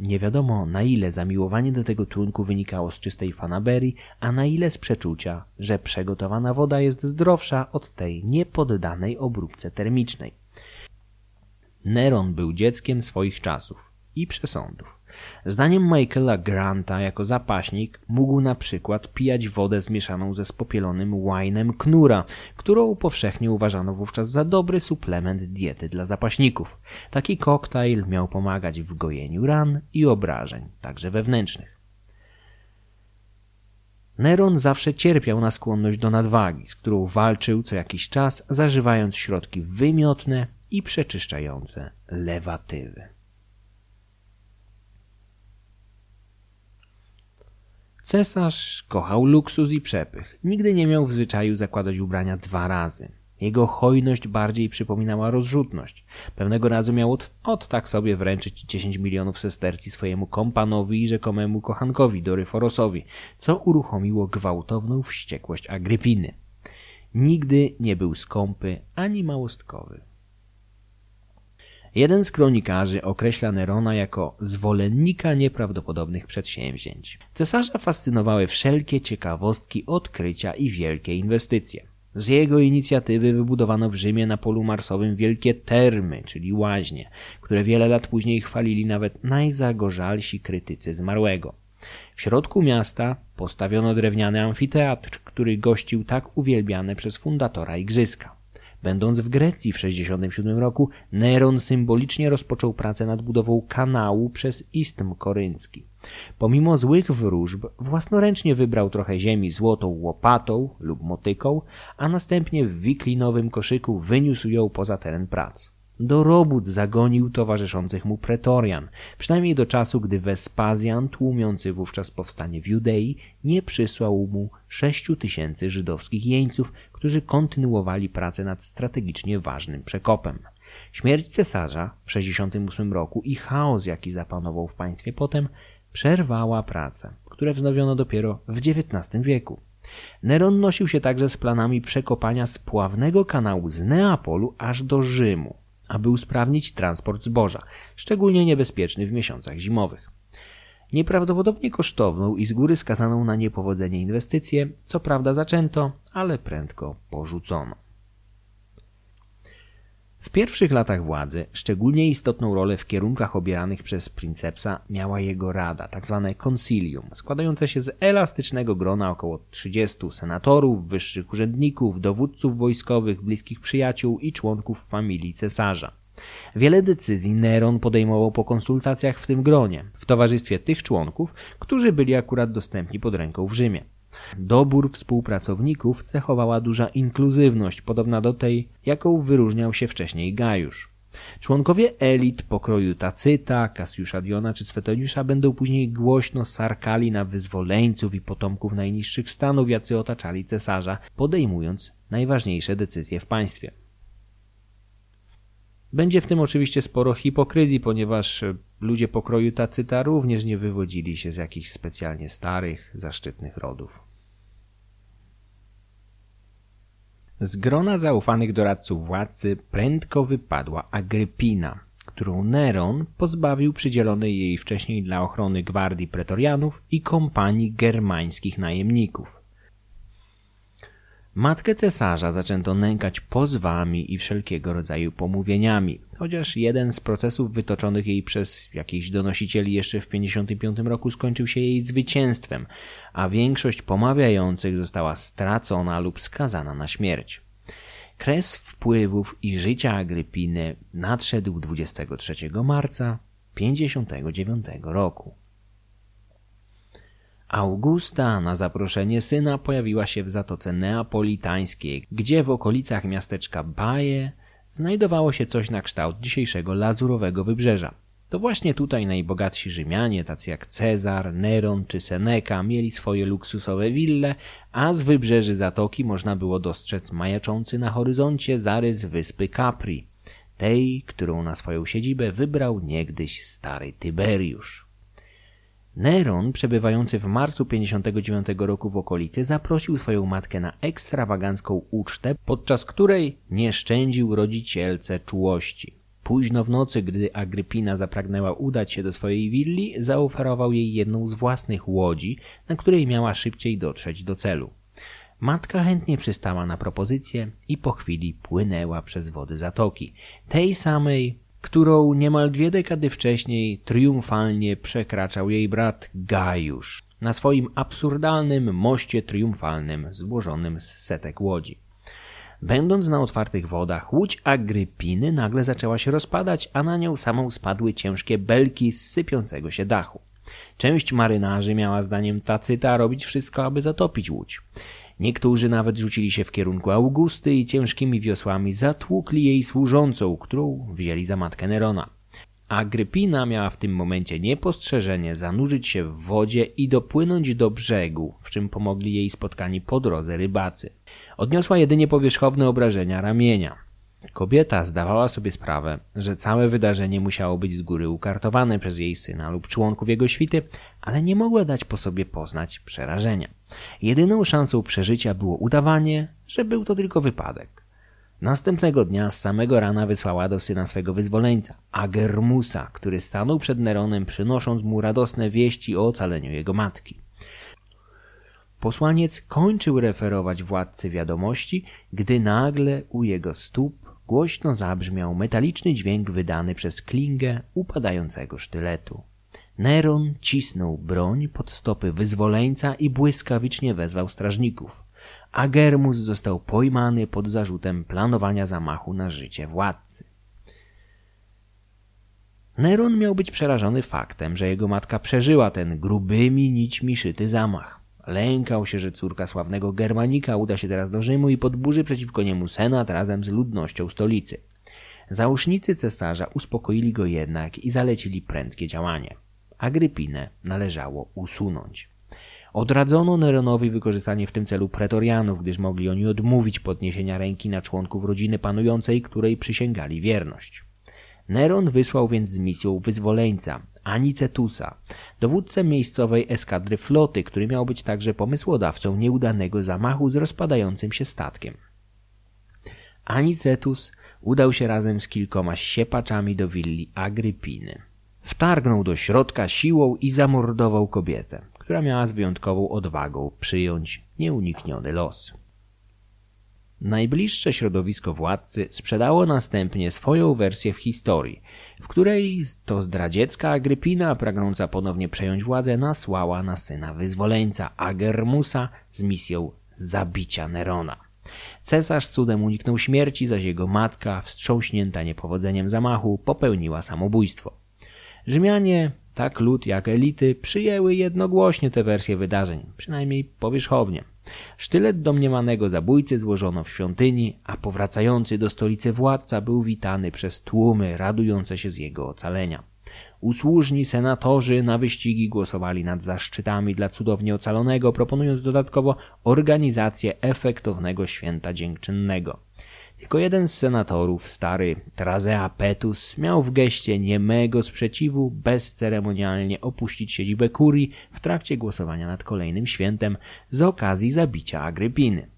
Nie wiadomo na ile zamiłowanie do tego trunku wynikało z czystej fanaberii, a na ile z przeczucia, że przegotowana woda jest zdrowsza od tej niepoddanej obróbce termicznej. Neron był dzieckiem swoich czasów i przesądów. Zdaniem Michaela Granta jako zapaśnik mógł na przykład pijać wodę zmieszaną ze spopielonym winem knura, którą powszechnie uważano wówczas za dobry suplement diety dla zapaśników. Taki koktajl miał pomagać w gojeniu ran i obrażeń, także wewnętrznych. Neron zawsze cierpiał na skłonność do nadwagi, z którą walczył co jakiś czas, zażywając środki wymiotne i przeczyszczające lewatywy. Cesarz kochał luksus i przepych. Nigdy nie miał w zwyczaju zakładać ubrania dwa razy. Jego hojność bardziej przypominała rozrzutność. Pewnego razu miał od, od tak sobie wręczyć 10 milionów sestercji swojemu kompanowi i rzekomemu kochankowi Doryforosowi, co uruchomiło gwałtowną wściekłość Agrypiny. Nigdy nie był skąpy ani małostkowy. Jeden z kronikarzy określa Nerona jako zwolennika nieprawdopodobnych przedsięwzięć. Cesarza fascynowały wszelkie ciekawostki, odkrycia i wielkie inwestycje. Z jego inicjatywy wybudowano w Rzymie na polu marsowym wielkie termy, czyli łaźnie, które wiele lat później chwalili nawet najzagorzalsi krytycy zmarłego. W środku miasta postawiono drewniany amfiteatr, który gościł tak uwielbiane przez fundatora igrzyska. Będąc w Grecji w 67 roku, Neron symbolicznie rozpoczął pracę nad budową kanału przez Istm Koryncki. Pomimo złych wróżb, własnoręcznie wybrał trochę ziemi złotą łopatą lub motyką, a następnie w wiklinowym koszyku wyniósł ją poza teren prac. Do robót zagonił towarzyszących mu pretorian, przynajmniej do czasu, gdy Wespazjan, tłumiący wówczas powstanie w Judei, nie przysłał mu sześciu tysięcy żydowskich jeńców, którzy kontynuowali pracę nad strategicznie ważnym przekopem. Śmierć cesarza w 68 roku i chaos, jaki zapanował w państwie potem, przerwała pracę, które wznowiono dopiero w XIX wieku. Neron nosił się także z planami przekopania spławnego kanału z Neapolu aż do Rzymu, aby usprawnić transport zboża, szczególnie niebezpieczny w miesiącach zimowych. Nieprawdopodobnie kosztowną i z góry skazaną na niepowodzenie inwestycję, co prawda zaczęto, ale prędko porzucono. W pierwszych latach władzy szczególnie istotną rolę w kierunkach obieranych przez princepsa miała jego rada, tzw. Tak concilium, składające się z elastycznego grona około 30 senatorów, wyższych urzędników, dowódców wojskowych, bliskich przyjaciół i członków familii cesarza. Wiele decyzji Neron podejmował po konsultacjach w tym gronie, w towarzystwie tych członków, którzy byli akurat dostępni pod ręką w Rzymie. Dobór współpracowników cechowała duża inkluzywność, podobna do tej, jaką wyróżniał się wcześniej Gajusz. Członkowie elit pokroju Tacyta, Kasiusza Diona czy Swetoniusza będą później głośno sarkali na wyzwoleńców i potomków najniższych stanów, jacy otaczali cesarza, podejmując najważniejsze decyzje w państwie. Będzie w tym oczywiście sporo hipokryzji, ponieważ ludzie pokroju Tacyta również nie wywodzili się z jakichś specjalnie starych, zaszczytnych rodów. Z grona zaufanych doradców władcy prędko wypadła Agrypina, którą Neron pozbawił przydzielonej jej wcześniej dla ochrony gwardii pretorianów i kompanii germańskich najemników. Matkę cesarza zaczęto nękać pozwami i wszelkiego rodzaju pomówieniami, chociaż jeden z procesów wytoczonych jej przez jakichś donosicieli jeszcze w 55 roku skończył się jej zwycięstwem, a większość pomawiających została stracona lub skazana na śmierć. Kres wpływów i życia Agrypiny nadszedł 23 marca 59 roku. Augusta na zaproszenie syna pojawiła się w Zatoce Neapolitańskiej, gdzie w okolicach miasteczka Baje znajdowało się coś na kształt dzisiejszego lazurowego wybrzeża. To właśnie tutaj najbogatsi Rzymianie, tacy jak Cezar, Neron czy Seneca, mieli swoje luksusowe wille, a z wybrzeży zatoki można było dostrzec majaczący na horyzoncie zarys wyspy Capri, tej, którą na swoją siedzibę wybrał niegdyś stary Tyberiusz. Neron, przebywający w marcu 59 roku w okolicy, zaprosił swoją matkę na ekstrawagancką ucztę, podczas której nie szczędził rodzicielce czułości. Późno w nocy, gdy Agrypina zapragnęła udać się do swojej willi, zaoferował jej jedną z własnych łodzi, na której miała szybciej dotrzeć do celu. Matka chętnie przystała na propozycję i po chwili płynęła przez wody zatoki, tej samej, którą niemal dwie dekady wcześniej triumfalnie przekraczał jej brat Gajusz na swoim absurdalnym moście triumfalnym złożonym z setek łodzi. Będąc na otwartych wodach, łódź Agrypiny nagle zaczęła się rozpadać, a na nią samą spadły ciężkie belki z sypiącego się dachu. Część marynarzy miała zdaniem Tacyta robić wszystko, aby zatopić łódź. Niektórzy nawet rzucili się w kierunku Augusty i ciężkimi wiosłami zatłukli jej służącą, którą wzięli za matkę Nerona. Agrypina miała w tym momencie niepostrzeżenie zanurzyć się w wodzie i dopłynąć do brzegu, w czym pomogli jej spotkani po drodze rybacy. Odniosła jedynie powierzchowne obrażenia ramienia. Kobieta zdawała sobie sprawę, że całe wydarzenie musiało być z góry ukartowane przez jej syna lub członków jego świty, ale nie mogła dać po sobie poznać przerażenia. Jedyną szansą przeżycia było udawanie, że był to tylko wypadek. Następnego dnia z samego rana wysłała do syna swego wyzwoleńca, Agermusa, który stanął przed Neronem przynosząc mu radosne wieści o ocaleniu jego matki. Posłaniec kończył referować władcy wiadomości, gdy nagle u jego stóp Głośno zabrzmiał metaliczny dźwięk wydany przez klingę upadającego sztyletu. Neron cisnął broń pod stopy wyzwoleńca i błyskawicznie wezwał strażników. Agermus został pojmany pod zarzutem planowania zamachu na życie władcy. Neron miał być przerażony faktem, że jego matka przeżyła ten grubymi nićmi szyty zamach. Lękał się, że córka sławnego Germanika uda się teraz do Rzymu i podburzy przeciwko niemu senat razem z ludnością stolicy. Załóżnicy cesarza uspokoili go jednak i zalecili prędkie działanie. Agrypinę należało usunąć. Odradzono Neronowi wykorzystanie w tym celu pretorianów, gdyż mogli oni odmówić podniesienia ręki na członków rodziny panującej, której przysięgali wierność. Neron wysłał więc z misją wyzwoleńca, Anicetusa, dowódcę miejscowej eskadry floty, który miał być także pomysłodawcą nieudanego zamachu z rozpadającym się statkiem. Anicetus udał się razem z kilkoma siepaczami do willi Agrypiny. Wtargnął do środka siłą i zamordował kobietę, która miała z wyjątkową odwagą przyjąć nieunikniony los. Najbliższe środowisko władcy sprzedało następnie swoją wersję w historii, w której to zdradziecka Agrypina, pragnąca ponownie przejąć władzę, nasłała na syna wyzwoleńca Agermusa z misją zabicia Nerona. Cesarz cudem uniknął śmierci, zaś jego matka, wstrząśnięta niepowodzeniem zamachu, popełniła samobójstwo. Rzymianie, tak lud jak elity, przyjęły jednogłośnie tę wersję wydarzeń, przynajmniej powierzchownie. Sztylet domniemanego zabójcy złożono w świątyni, a powracający do stolicy władca był witany przez tłumy radujące się z jego ocalenia. Usłużni senatorzy na wyścigi głosowali nad zaszczytami dla cudownie ocalonego, proponując dodatkowo organizację efektownego święta dziękczynnego. Tylko jeden z senatorów, stary Trazea Petus, miał w geście niemego sprzeciwu bezceremonialnie opuścić siedzibę kurii w trakcie głosowania nad kolejnym świętem z okazji zabicia Agrypiny.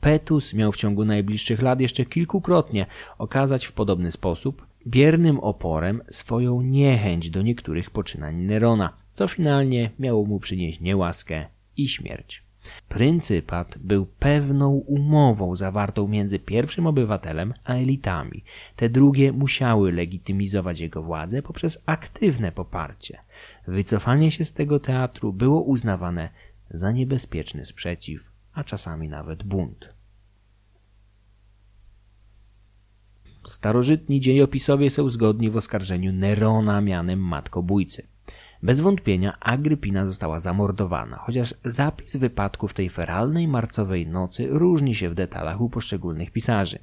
Petus miał w ciągu najbliższych lat jeszcze kilkukrotnie okazać w podobny sposób biernym oporem swoją niechęć do niektórych poczynań Nerona, co finalnie miało mu przynieść niełaskę i śmierć. Pryncypat był pewną umową zawartą między pierwszym obywatelem a elitami. Te drugie musiały legitymizować jego władzę poprzez aktywne poparcie. Wycofanie się z tego teatru było uznawane za niebezpieczny sprzeciw, a czasami nawet bunt. Starożytni dziejopisowie są zgodni w oskarżeniu Nerona mianem matkobójcy. Bez wątpienia Agrypina została zamordowana, chociaż zapis wypadku w tej feralnej marcowej nocy różni się w detalach u poszczególnych pisarzy.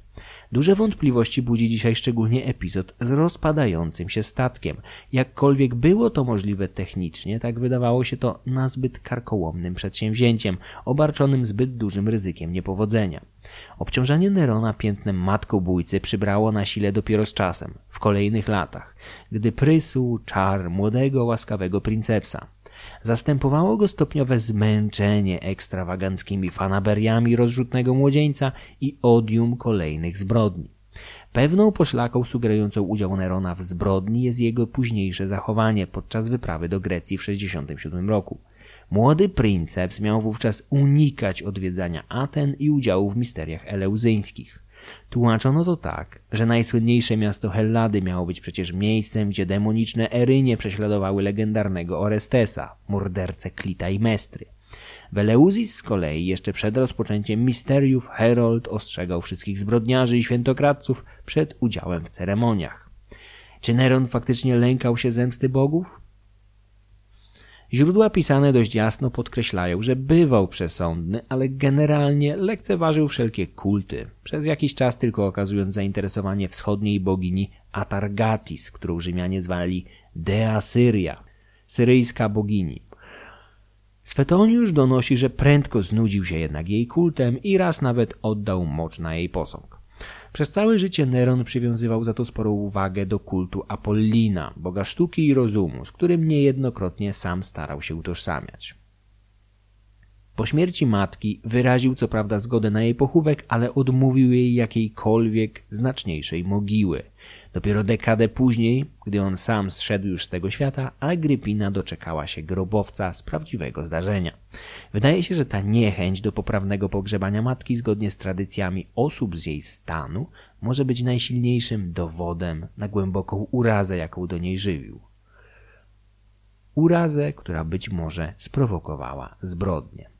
Duże wątpliwości budzi dzisiaj szczególnie epizod z rozpadającym się statkiem. Jakkolwiek było to możliwe technicznie, tak wydawało się to nazbyt karkołomnym przedsięwzięciem, obarczonym zbyt dużym ryzykiem niepowodzenia. Obciążanie Nerona piętnem matkobójcy przybrało na sile dopiero z czasem, w kolejnych latach, gdy prysł czar młodego, łaskawego princepsa. Zastępowało go stopniowe zmęczenie ekstrawaganckimi fanaberiami rozrzutnego młodzieńca i odium kolejnych zbrodni. Pewną poszlaką sugerującą udział Nerona w zbrodni jest jego późniejsze zachowanie podczas wyprawy do Grecji w 67 roku. Młody princeps miał wówczas unikać odwiedzania Aten i udziału w misteriach eleuzyńskich. Tłumaczono to tak, że najsłynniejsze miasto Hellady miało być przecież miejscem, gdzie demoniczne Erynie prześladowały legendarnego Orestesa, mordercę Klita i Mestry. W Eleuzis z kolei jeszcze przed rozpoczęciem misteriów Herold ostrzegał wszystkich zbrodniarzy i świętokradców przed udziałem w ceremoniach. Czy Neron faktycznie lękał się zemsty bogów? Źródła pisane dość jasno podkreślają, że bywał przesądny, ale generalnie lekceważył wszelkie kulty, przez jakiś czas tylko okazując zainteresowanie wschodniej bogini Atargatis, którą Rzymianie zwali Dea Syria, syryjska bogini. Swetoniusz donosi, że prędko znudził się jednak jej kultem i raz nawet oddał mocz na jej posąg. Przez całe życie Neron przywiązywał za to sporą uwagę do kultu Apollina, boga sztuki i rozumu, z którym niejednokrotnie sam starał się utożsamiać. Po śmierci matki wyraził co prawda zgodę na jej pochówek, ale odmówił jej jakiejkolwiek znaczniejszej mogiły – Dopiero dekadę później, gdy on sam zszedł już z tego świata, Agrypina doczekała się grobowca z prawdziwego zdarzenia. Wydaje się, że ta niechęć do poprawnego pogrzebania matki zgodnie z tradycjami osób z jej stanu może być najsilniejszym dowodem na głęboką urazę, jaką do niej żywił. Urazę, która być może sprowokowała zbrodnię.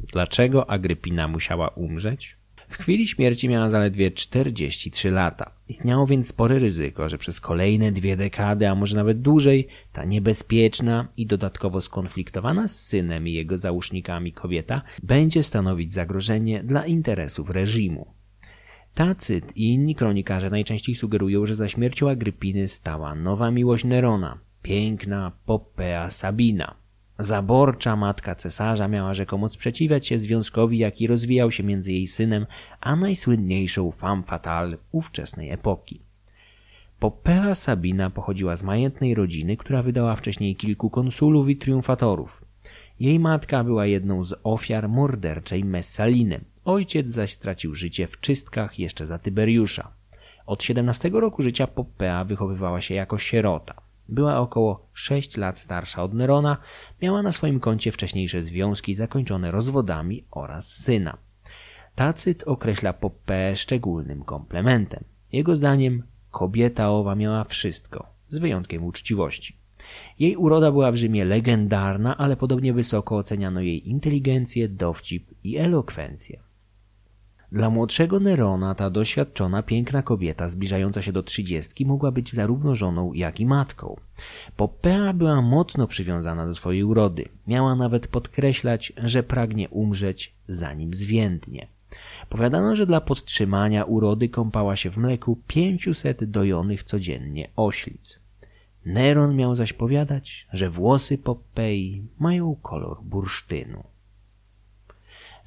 Dlaczego Agrypina musiała umrzeć? W chwili śmierci miała zaledwie 43 lata. Istniało więc spore ryzyko, że przez kolejne dwie dekady, a może nawet dłużej, ta niebezpieczna i dodatkowo skonfliktowana z synem i jego załóżnikami kobieta będzie stanowić zagrożenie dla interesów reżimu. Tacyt i inni kronikarze najczęściej sugerują, że za śmiercią Agrypiny stała nowa miłość Nerona, piękna Poppea Sabina. Zaborcza matka cesarza miała rzekomo sprzeciwiać się związkowi, jaki rozwijał się między jej synem, a najsłynniejszą femme fatale ówczesnej epoki. Popea Sabina pochodziła z majętnej rodziny, która wydała wcześniej kilku konsulów i triumfatorów. Jej matka była jedną z ofiar morderczej Messaliny. Ojciec zaś stracił życie w czystkach jeszcze za Tyberiusza. Od 17 roku życia Popea wychowywała się jako sierota. Była około 6 lat starsza od Nerona, miała na swoim koncie wcześniejsze związki zakończone rozwodami oraz syna. Tacyt określa Popeę szczególnym komplementem. Jego zdaniem kobieta owa miała wszystko, z wyjątkiem uczciwości. Jej uroda była w Rzymie legendarna, ale podobnie wysoko oceniano jej inteligencję, dowcip i elokwencję. Dla młodszego Nerona ta doświadczona, piękna kobieta zbliżająca się do trzydziestki mogła być zarówno żoną, jak i matką. Popea była mocno przywiązana do swojej urody. Miała nawet podkreślać, że pragnie umrzeć, zanim zwiędnie. Powiadano, że dla podtrzymania urody kąpała się w mleku pięciuset dojonych codziennie oślic. Neron miał zaś powiadać, że włosy Popei mają kolor bursztynu.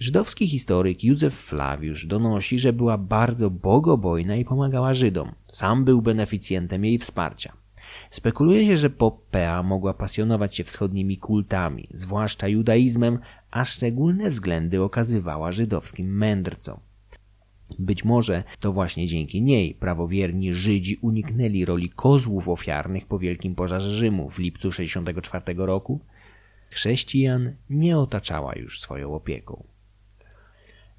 Żydowski historyk Józef Flawiusz donosi, że była bardzo bogobojna i pomagała Żydom. Sam był beneficjentem jej wsparcia. Spekuluje się, że Poppea mogła pasjonować się wschodnimi kultami, zwłaszcza judaizmem, a szczególne względy okazywała żydowskim mędrcom. Być może to właśnie dzięki niej prawowierni Żydzi uniknęli roli kozłów ofiarnych po wielkim pożarze Rzymu w lipcu 64 roku. Chrześcijan nie otaczała już swoją opieką.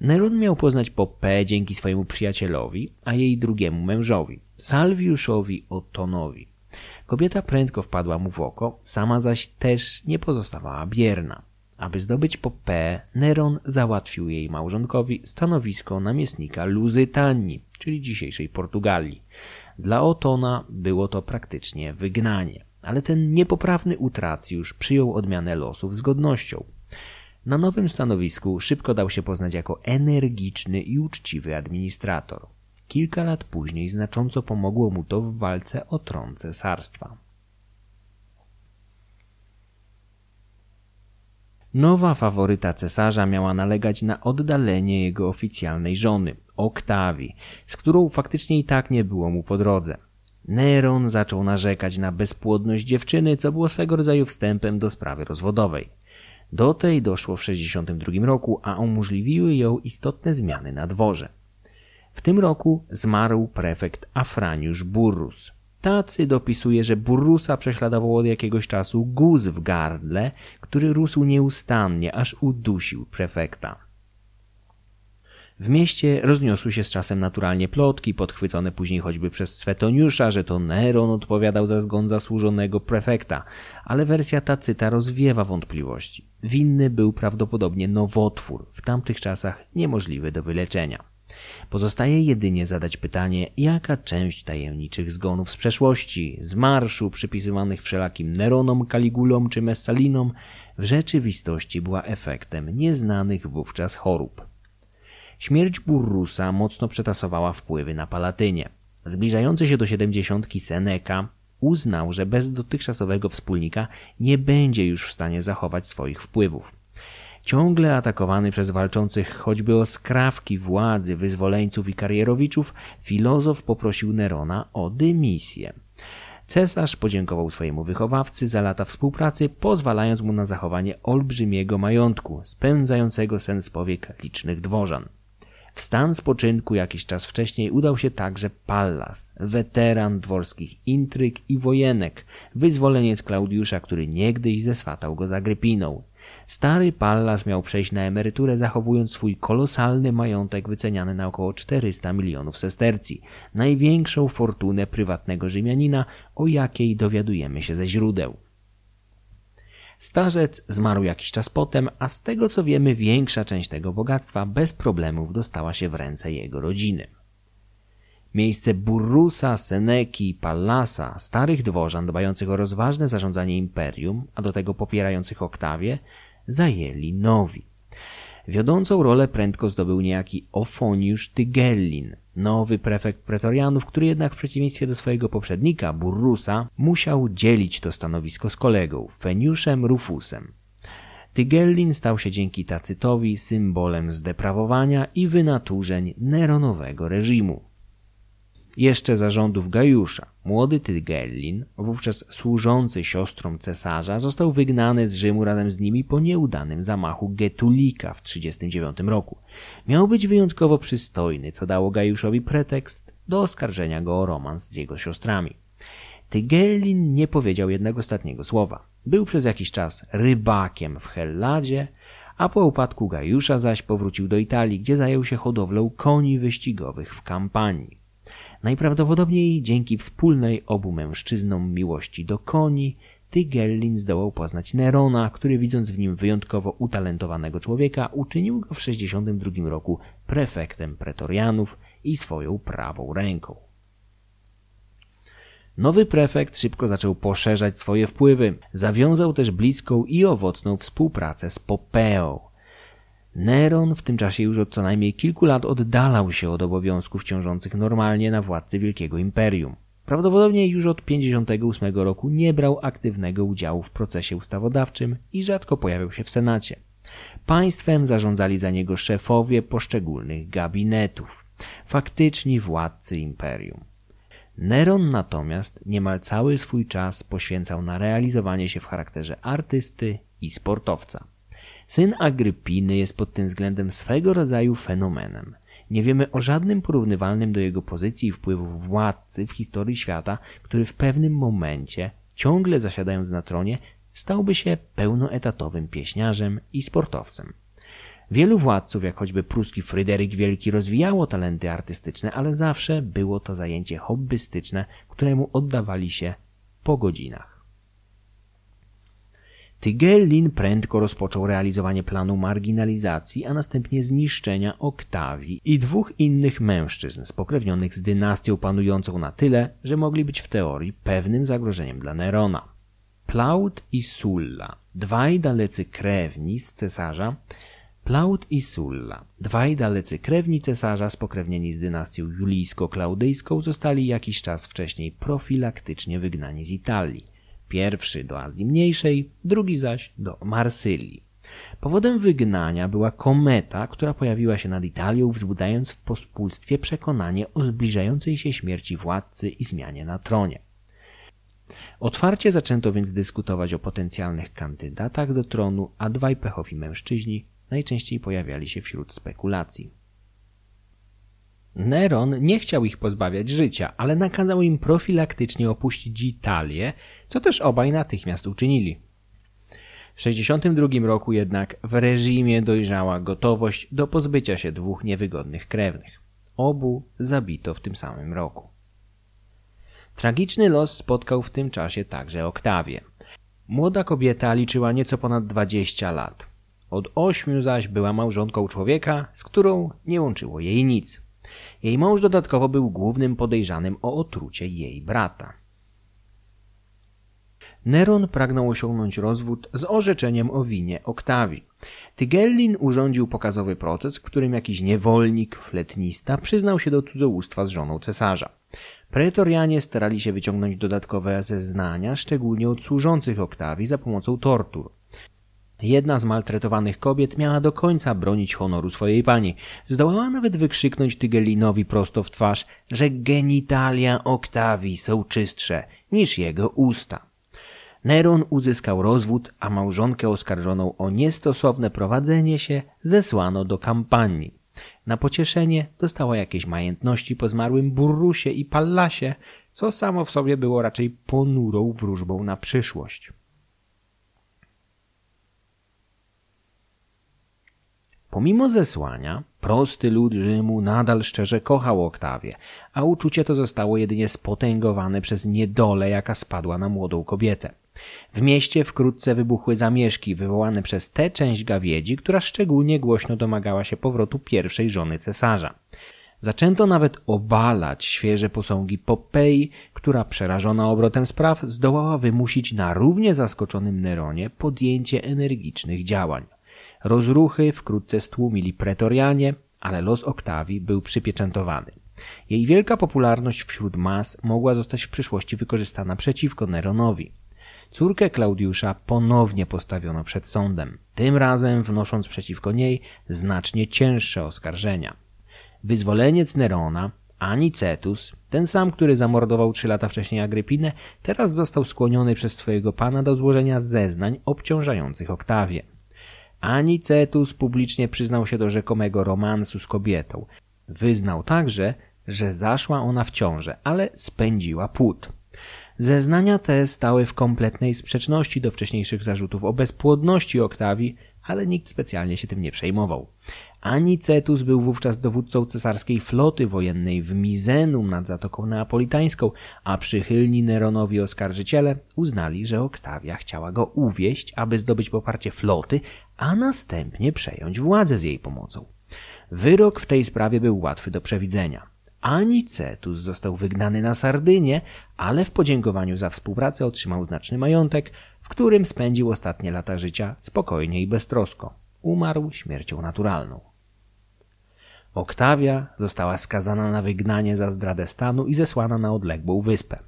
Neron miał poznać Popę dzięki swojemu przyjacielowi, a jej drugiemu mężowi, Salwiuszowi Otonowi. Kobieta prędko wpadła mu w oko, sama zaś też nie pozostawała bierna. Aby zdobyć Popę, Neron załatwił jej małżonkowi stanowisko namiestnika Luzytanii, czyli dzisiejszej Portugalii. Dla Otona było to praktycznie wygnanie, ale ten niepoprawny utracjusz przyjął odmianę losów z godnością. Na nowym stanowisku szybko dał się poznać jako energiczny i uczciwy administrator. Kilka lat później znacząco pomogło mu to w walce o tron cesarstwa. Nowa faworyta cesarza miała nalegać na oddalenie jego oficjalnej żony, Oktawii, z którą faktycznie i tak nie było mu po drodze. Neron zaczął narzekać na bezpłodność dziewczyny, co było swego rodzaju wstępem do sprawy rozwodowej. Do tej doszło w 1962 roku, a umożliwiły ją istotne zmiany na dworze. W tym roku zmarł prefekt Afraniusz Burrus. Tacy dopisuje, że Burrusa prześladował od jakiegoś czasu guz w gardle, który rósł nieustannie, aż udusił prefekta. W mieście rozniosły się z czasem naturalnie plotki, podchwycone później choćby przez Swetoniusza, że to Neron odpowiadał za zgon zasłużonego prefekta, ale wersja Tacyta rozwiewa wątpliwości. Winny był prawdopodobnie nowotwór, w tamtych czasach niemożliwy do wyleczenia. Pozostaje jedynie zadać pytanie, jaka część tajemniczych zgonów z przeszłości, z marszu przypisywanych wszelakim Neronom, Kaligulom czy Messalinom, w rzeczywistości była efektem nieznanych wówczas chorób. Śmierć Burrusa mocno przetasowała wpływy na Palatynie. Zbliżający się do siedemdziesiątki Seneca uznał, że bez dotychczasowego wspólnika nie będzie już w stanie zachować swoich wpływów. Ciągle atakowany przez walczących choćby o skrawki władzy wyzwoleńców i karierowiczów, filozof poprosił Nerona o dymisję. Cesarz podziękował swojemu wychowawcy za lata współpracy, pozwalając mu na zachowanie olbrzymiego majątku, spędzającego sens powiek licznych dworzan. W stan spoczynku jakiś czas wcześniej udał się także Pallas, weteran dworskich intryg i wojenek, wyzwoleniec Klaudiusza, który niegdyś zeswatał go za Grypiną. Stary Pallas miał przejść na emeryturę zachowując swój kolosalny majątek wyceniany na około 400 milionów sestercji, największą fortunę prywatnego Rzymianina, o jakiej dowiadujemy się ze źródeł. Starzec zmarł jakiś czas potem, a z tego co wiemy większa część tego bogactwa bez problemów dostała się w ręce jego rodziny. Miejsce Burrusa, Seneki, Pallasa, starych dworzan dbających o rozważne zarządzanie imperium, a do tego popierających Oktawię, zajęli nowi. Wiodącą rolę prędko zdobył niejaki Ofoniusz Tygellin, nowy prefekt pretorianów, który jednak w przeciwieństwie do swojego poprzednika, Burrusa, musiał dzielić to stanowisko z kolegą, Feniuszem Rufusem. Tygellin stał się dzięki Tacytowi symbolem zdeprawowania i wynaturzeń Neronowego reżimu. Jeszcze za rządów Gajusza, młody Tygellin, wówczas służący siostrom cesarza, został wygnany z Rzymu razem z nimi po nieudanym zamachu Getulika w 39 roku. Miał być wyjątkowo przystojny, co dało Gajuszowi pretekst do oskarżenia go o romans z jego siostrami. Tygellin nie powiedział jednego ostatniego słowa. Był przez jakiś czas rybakiem w Helladzie, a po upadku Gajusza zaś powrócił do Italii, gdzie zajął się hodowlą koni wyścigowych w kampanii. Najprawdopodobniej dzięki wspólnej obu mężczyznom miłości do koni, Tygellin zdołał poznać Nerona, który widząc w nim wyjątkowo utalentowanego człowieka, uczynił go w 62 roku prefektem pretorianów i swoją prawą ręką. Nowy prefekt szybko zaczął poszerzać swoje wpływy. Zawiązał też bliską i owocną współpracę z Popeą. Neron w tym czasie już od co najmniej kilku lat oddalał się od obowiązków ciążących normalnie na władcy Wielkiego Imperium. Prawdopodobnie już od 58 roku nie brał aktywnego udziału w procesie ustawodawczym i rzadko pojawiał się w Senacie. Państwem zarządzali za niego szefowie poszczególnych gabinetów, faktyczni władcy imperium. Neron natomiast niemal cały swój czas poświęcał na realizowanie się w charakterze artysty i sportowca. Syn Agrypiny jest pod tym względem swego rodzaju fenomenem. Nie wiemy o żadnym porównywalnym do jego pozycji i wpływów władcy w historii świata, który w pewnym momencie, ciągle zasiadając na tronie, stałby się pełnoetatowym pieśniarzem i sportowcem. Wielu władców, jak choćby pruski Fryderyk Wielki, rozwijało talenty artystyczne, ale zawsze było to zajęcie hobbystyczne, któremu oddawali się po godzinach. Tygellin prędko rozpoczął realizowanie planu marginalizacji, a następnie zniszczenia Oktawii i dwóch innych mężczyzn spokrewnionych z dynastią panującą na tyle, że mogli być w teorii pewnym zagrożeniem dla Nerona. Plaut i Sulla, dwaj dalecy krewni z cesarza, Plaut i Sulla, dwaj dalecy krewni cesarza spokrewnieni z dynastią julijsko-klaudyjską, zostali jakiś czas wcześniej profilaktycznie wygnani z Italii. Pierwszy do Azji Mniejszej, drugi zaś do Marsylii. Powodem wygnania była kometa, która pojawiła się nad Italią, wzbudzając w pospólstwie przekonanie o zbliżającej się śmierci władcy i zmianie na tronie. Otwarcie zaczęto więc dyskutować o potencjalnych kandydatach do tronu, a dwaj pechowi mężczyźni najczęściej pojawiali się wśród spekulacji. Neron nie chciał ich pozbawiać życia, ale nakazał im profilaktycznie opuścić Italię, co też obaj natychmiast uczynili. W 62 roku jednak w reżimie dojrzała gotowość do pozbycia się dwóch niewygodnych krewnych. Obu zabito w tym samym roku. Tragiczny los spotkał w tym czasie także Oktawię. Młoda kobieta liczyła nieco ponad 20 lat. Od ośmiu zaś była małżonką człowieka, z którą nie łączyło jej nic. Jej mąż dodatkowo był głównym podejrzanym o otrucie jej brata. Neron pragnął osiągnąć rozwód z orzeczeniem o winie Oktawii. Tygellin urządził pokazowy proces, w którym jakiś niewolnik, fletnista, przyznał się do cudzołóstwa z żoną cesarza. Pretorianie starali się wyciągnąć dodatkowe zeznania, szczególnie od służących Oktawii za pomocą tortur. Jedna z maltretowanych kobiet miała do końca bronić honoru swojej pani. Zdołała nawet wykrzyknąć Tygelinowi prosto w twarz, że genitalia Oktawii są czystsze niż jego usta. Neron uzyskał rozwód, a małżonkę oskarżoną o niestosowne prowadzenie się zesłano do kampanii. Na pocieszenie dostała jakieś majętności po zmarłym Burrusie i Pallasie, co samo w sobie było raczej ponurą wróżbą na przyszłość. Pomimo zesłania, prosty lud Rzymu nadal szczerze kochał Oktawię, a uczucie to zostało jedynie spotęgowane przez niedolę, jaka spadła na młodą kobietę. W mieście wkrótce wybuchły zamieszki wywołane przez tę część gawiedzi, która szczególnie głośno domagała się powrotu pierwszej żony cesarza. Zaczęto nawet obalać świeże posągi Popei, która przerażona obrotem spraw zdołała wymusić na równie zaskoczonym Neronie podjęcie energicznych działań. Rozruchy wkrótce stłumili pretorianie, ale los Oktawii był przypieczętowany. Jej wielka popularność wśród mas mogła zostać w przyszłości wykorzystana przeciwko Neronowi. córkę Klaudiusza ponownie postawiono przed sądem, tym razem wnosząc przeciwko niej znacznie cięższe oskarżenia. Wyzwoleniec Nerona, Anicetus, ten sam, który zamordował trzy lata wcześniej Agrypinę, teraz został skłoniony przez swojego pana do złożenia zeznań obciążających Oktawię. Anicetus publicznie przyznał się do rzekomego romansu z kobietą. Wyznał także, że zaszła ona w ciążę, ale spędziła płód. Zeznania te stały w kompletnej sprzeczności do wcześniejszych zarzutów o bezpłodności Oktawii, ale nikt specjalnie się tym nie przejmował. Anicetus był wówczas dowódcą cesarskiej floty wojennej w Mizenum nad Zatoką Neapolitańską, a przychylni Neronowi oskarżyciele uznali, że Oktawia chciała go uwieść, aby zdobyć poparcie floty, a następnie przejąć władzę z jej pomocą. Wyrok w tej sprawie był łatwy do przewidzenia. Anicetus został wygnany na Sardynię, ale w podziękowaniu za współpracę otrzymał znaczny majątek, w którym spędził ostatnie lata życia spokojnie i beztrosko. Umarł śmiercią naturalną. Oktawia została skazana na wygnanie za zdradę stanu i zesłana na odległą wyspę.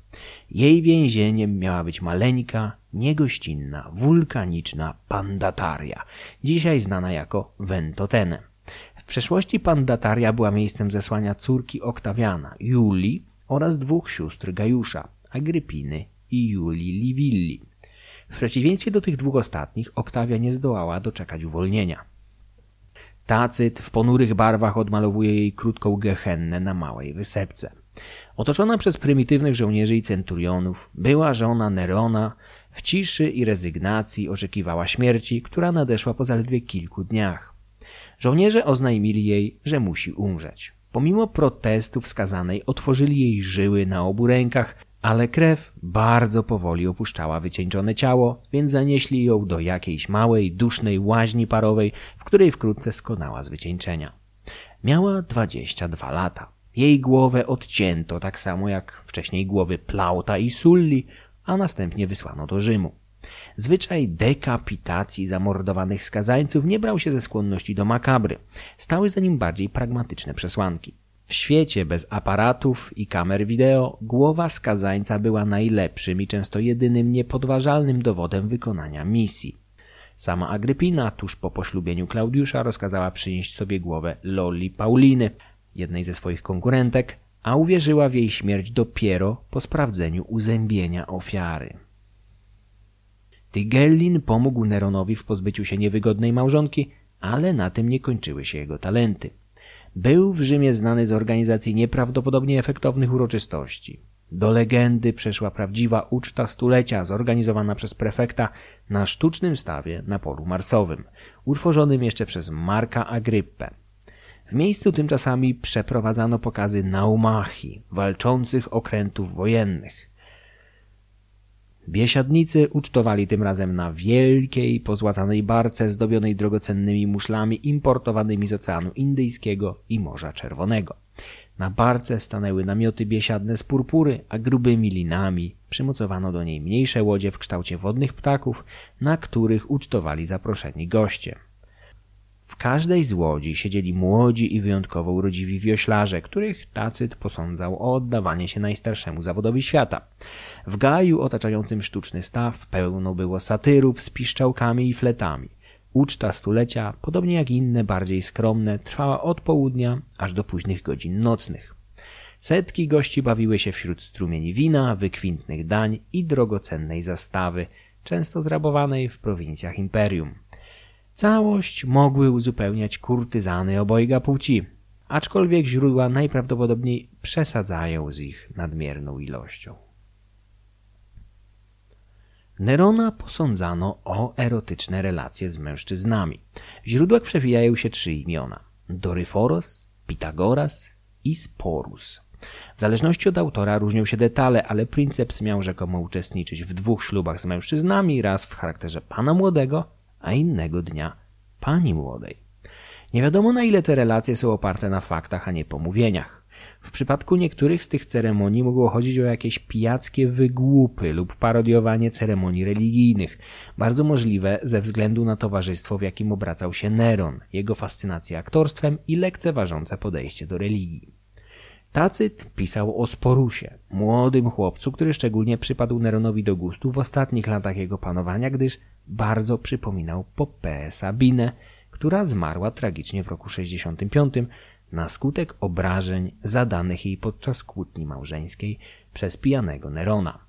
Jej więzieniem miała być maleńka, niegościnna, wulkaniczna Pandataria, dzisiaj znana jako Ventotene. W przeszłości Pandataria była miejscem zesłania córki Oktawiana, Julii oraz dwóch sióstr Gajusza, Agrypiny i Julii Livilli. W przeciwieństwie do tych dwóch ostatnich, Oktawia nie zdołała doczekać uwolnienia. Tacyt w ponurych barwach odmalowuje jej krótką gehennę na małej wysepce. Otoczona przez prymitywnych żołnierzy i centurionów, była żona Nerona w ciszy i rezygnacji oczekiwała śmierci, która nadeszła po zaledwie kilku dniach. Żołnierze oznajmili jej, że musi umrzeć. Pomimo protestów skazanej otworzyli jej żyły na obu rękach, ale krew bardzo powoli opuszczała wycieńczone ciało, więc zanieśli ją do jakiejś małej, dusznej łaźni parowej, w której wkrótce skonała z wycieńczenia. Miała dwadzieścia dwa lata. Jej głowę odcięto tak samo jak wcześniej głowy Plauta i Sulli, a następnie wysłano do Rzymu. Zwyczaj dekapitacji zamordowanych skazańców nie brał się ze skłonności do makabry. Stały za nim bardziej pragmatyczne przesłanki. W świecie bez aparatów i kamer wideo głowa skazańca była najlepszym i często jedynym niepodważalnym dowodem wykonania misji. Sama Agrypina tuż po poślubieniu Klaudiusza rozkazała przynieść sobie głowę Loli Pauliny, jednej ze swoich konkurentek, a uwierzyła w jej śmierć dopiero po sprawdzeniu uzębienia ofiary. Tygellin pomógł Neronowi w pozbyciu się niewygodnej małżonki, ale na tym nie kończyły się jego talenty. Był w Rzymie znany z organizacji nieprawdopodobnie efektownych uroczystości. Do legendy przeszła prawdziwa uczta stulecia zorganizowana przez prefekta na sztucznym stawie na polu marsowym, utworzonym jeszcze przez Marka Agryppę. W miejscu tym czasami przeprowadzano pokazy naumachii, walczących okrętów wojennych. Biesiadnicy ucztowali tym razem na wielkiej, pozłacanej barce zdobionej drogocennymi muszlami importowanymi z Oceanu Indyjskiego i Morza Czerwonego. Na barce stanęły namioty biesiadne z purpury, a grubymi linami przymocowano do niej mniejsze łodzie w kształcie wodnych ptaków, na których ucztowali zaproszeni goście. W każdej z łodzi siedzieli młodzi i wyjątkowo urodziwi wioślarze, których Tacyt posądzał o oddawanie się najstarszemu zawodowi świata. W gaju otaczającym sztuczny staw pełno było satyrów z piszczałkami i fletami. Uczta stulecia, podobnie jak inne bardziej skromne, trwała od południa aż do późnych godzin nocnych. Setki gości bawiły się wśród strumieni wina, wykwintnych dań i drogocennej zastawy, często zrabowanej w prowincjach imperium. Całość mogły uzupełniać kurtyzany obojga płci, aczkolwiek źródła najprawdopodobniej przesadzają z ich nadmierną ilością. Nerona posądzano o erotyczne relacje z mężczyznami. W źródłach przewijają się trzy imiona: Doryforos, Pitagoras i Sporus. W zależności od autora różnią się detale, ale princeps miał rzekomo uczestniczyć w dwóch ślubach z mężczyznami, raz w charakterze pana młodego, a innego dnia pani młodej. Nie wiadomo na ile te relacje są oparte na faktach, a nie pomówieniach. W przypadku niektórych z tych ceremonii mogło chodzić o jakieś pijackie wygłupy lub parodiowanie ceremonii religijnych, bardzo możliwe ze względu na towarzystwo, w jakim obracał się Neron, jego fascynację aktorstwem i lekceważące podejście do religii. Tacyt pisał o Sporusie, młodym chłopcu, który szczególnie przypadł Neronowi do gustu w ostatnich latach jego panowania, gdyż bardzo przypominał Popeę Sabinę, która zmarła tragicznie w roku 65 na skutek obrażeń zadanych jej podczas kłótni małżeńskiej przez pijanego Nerona.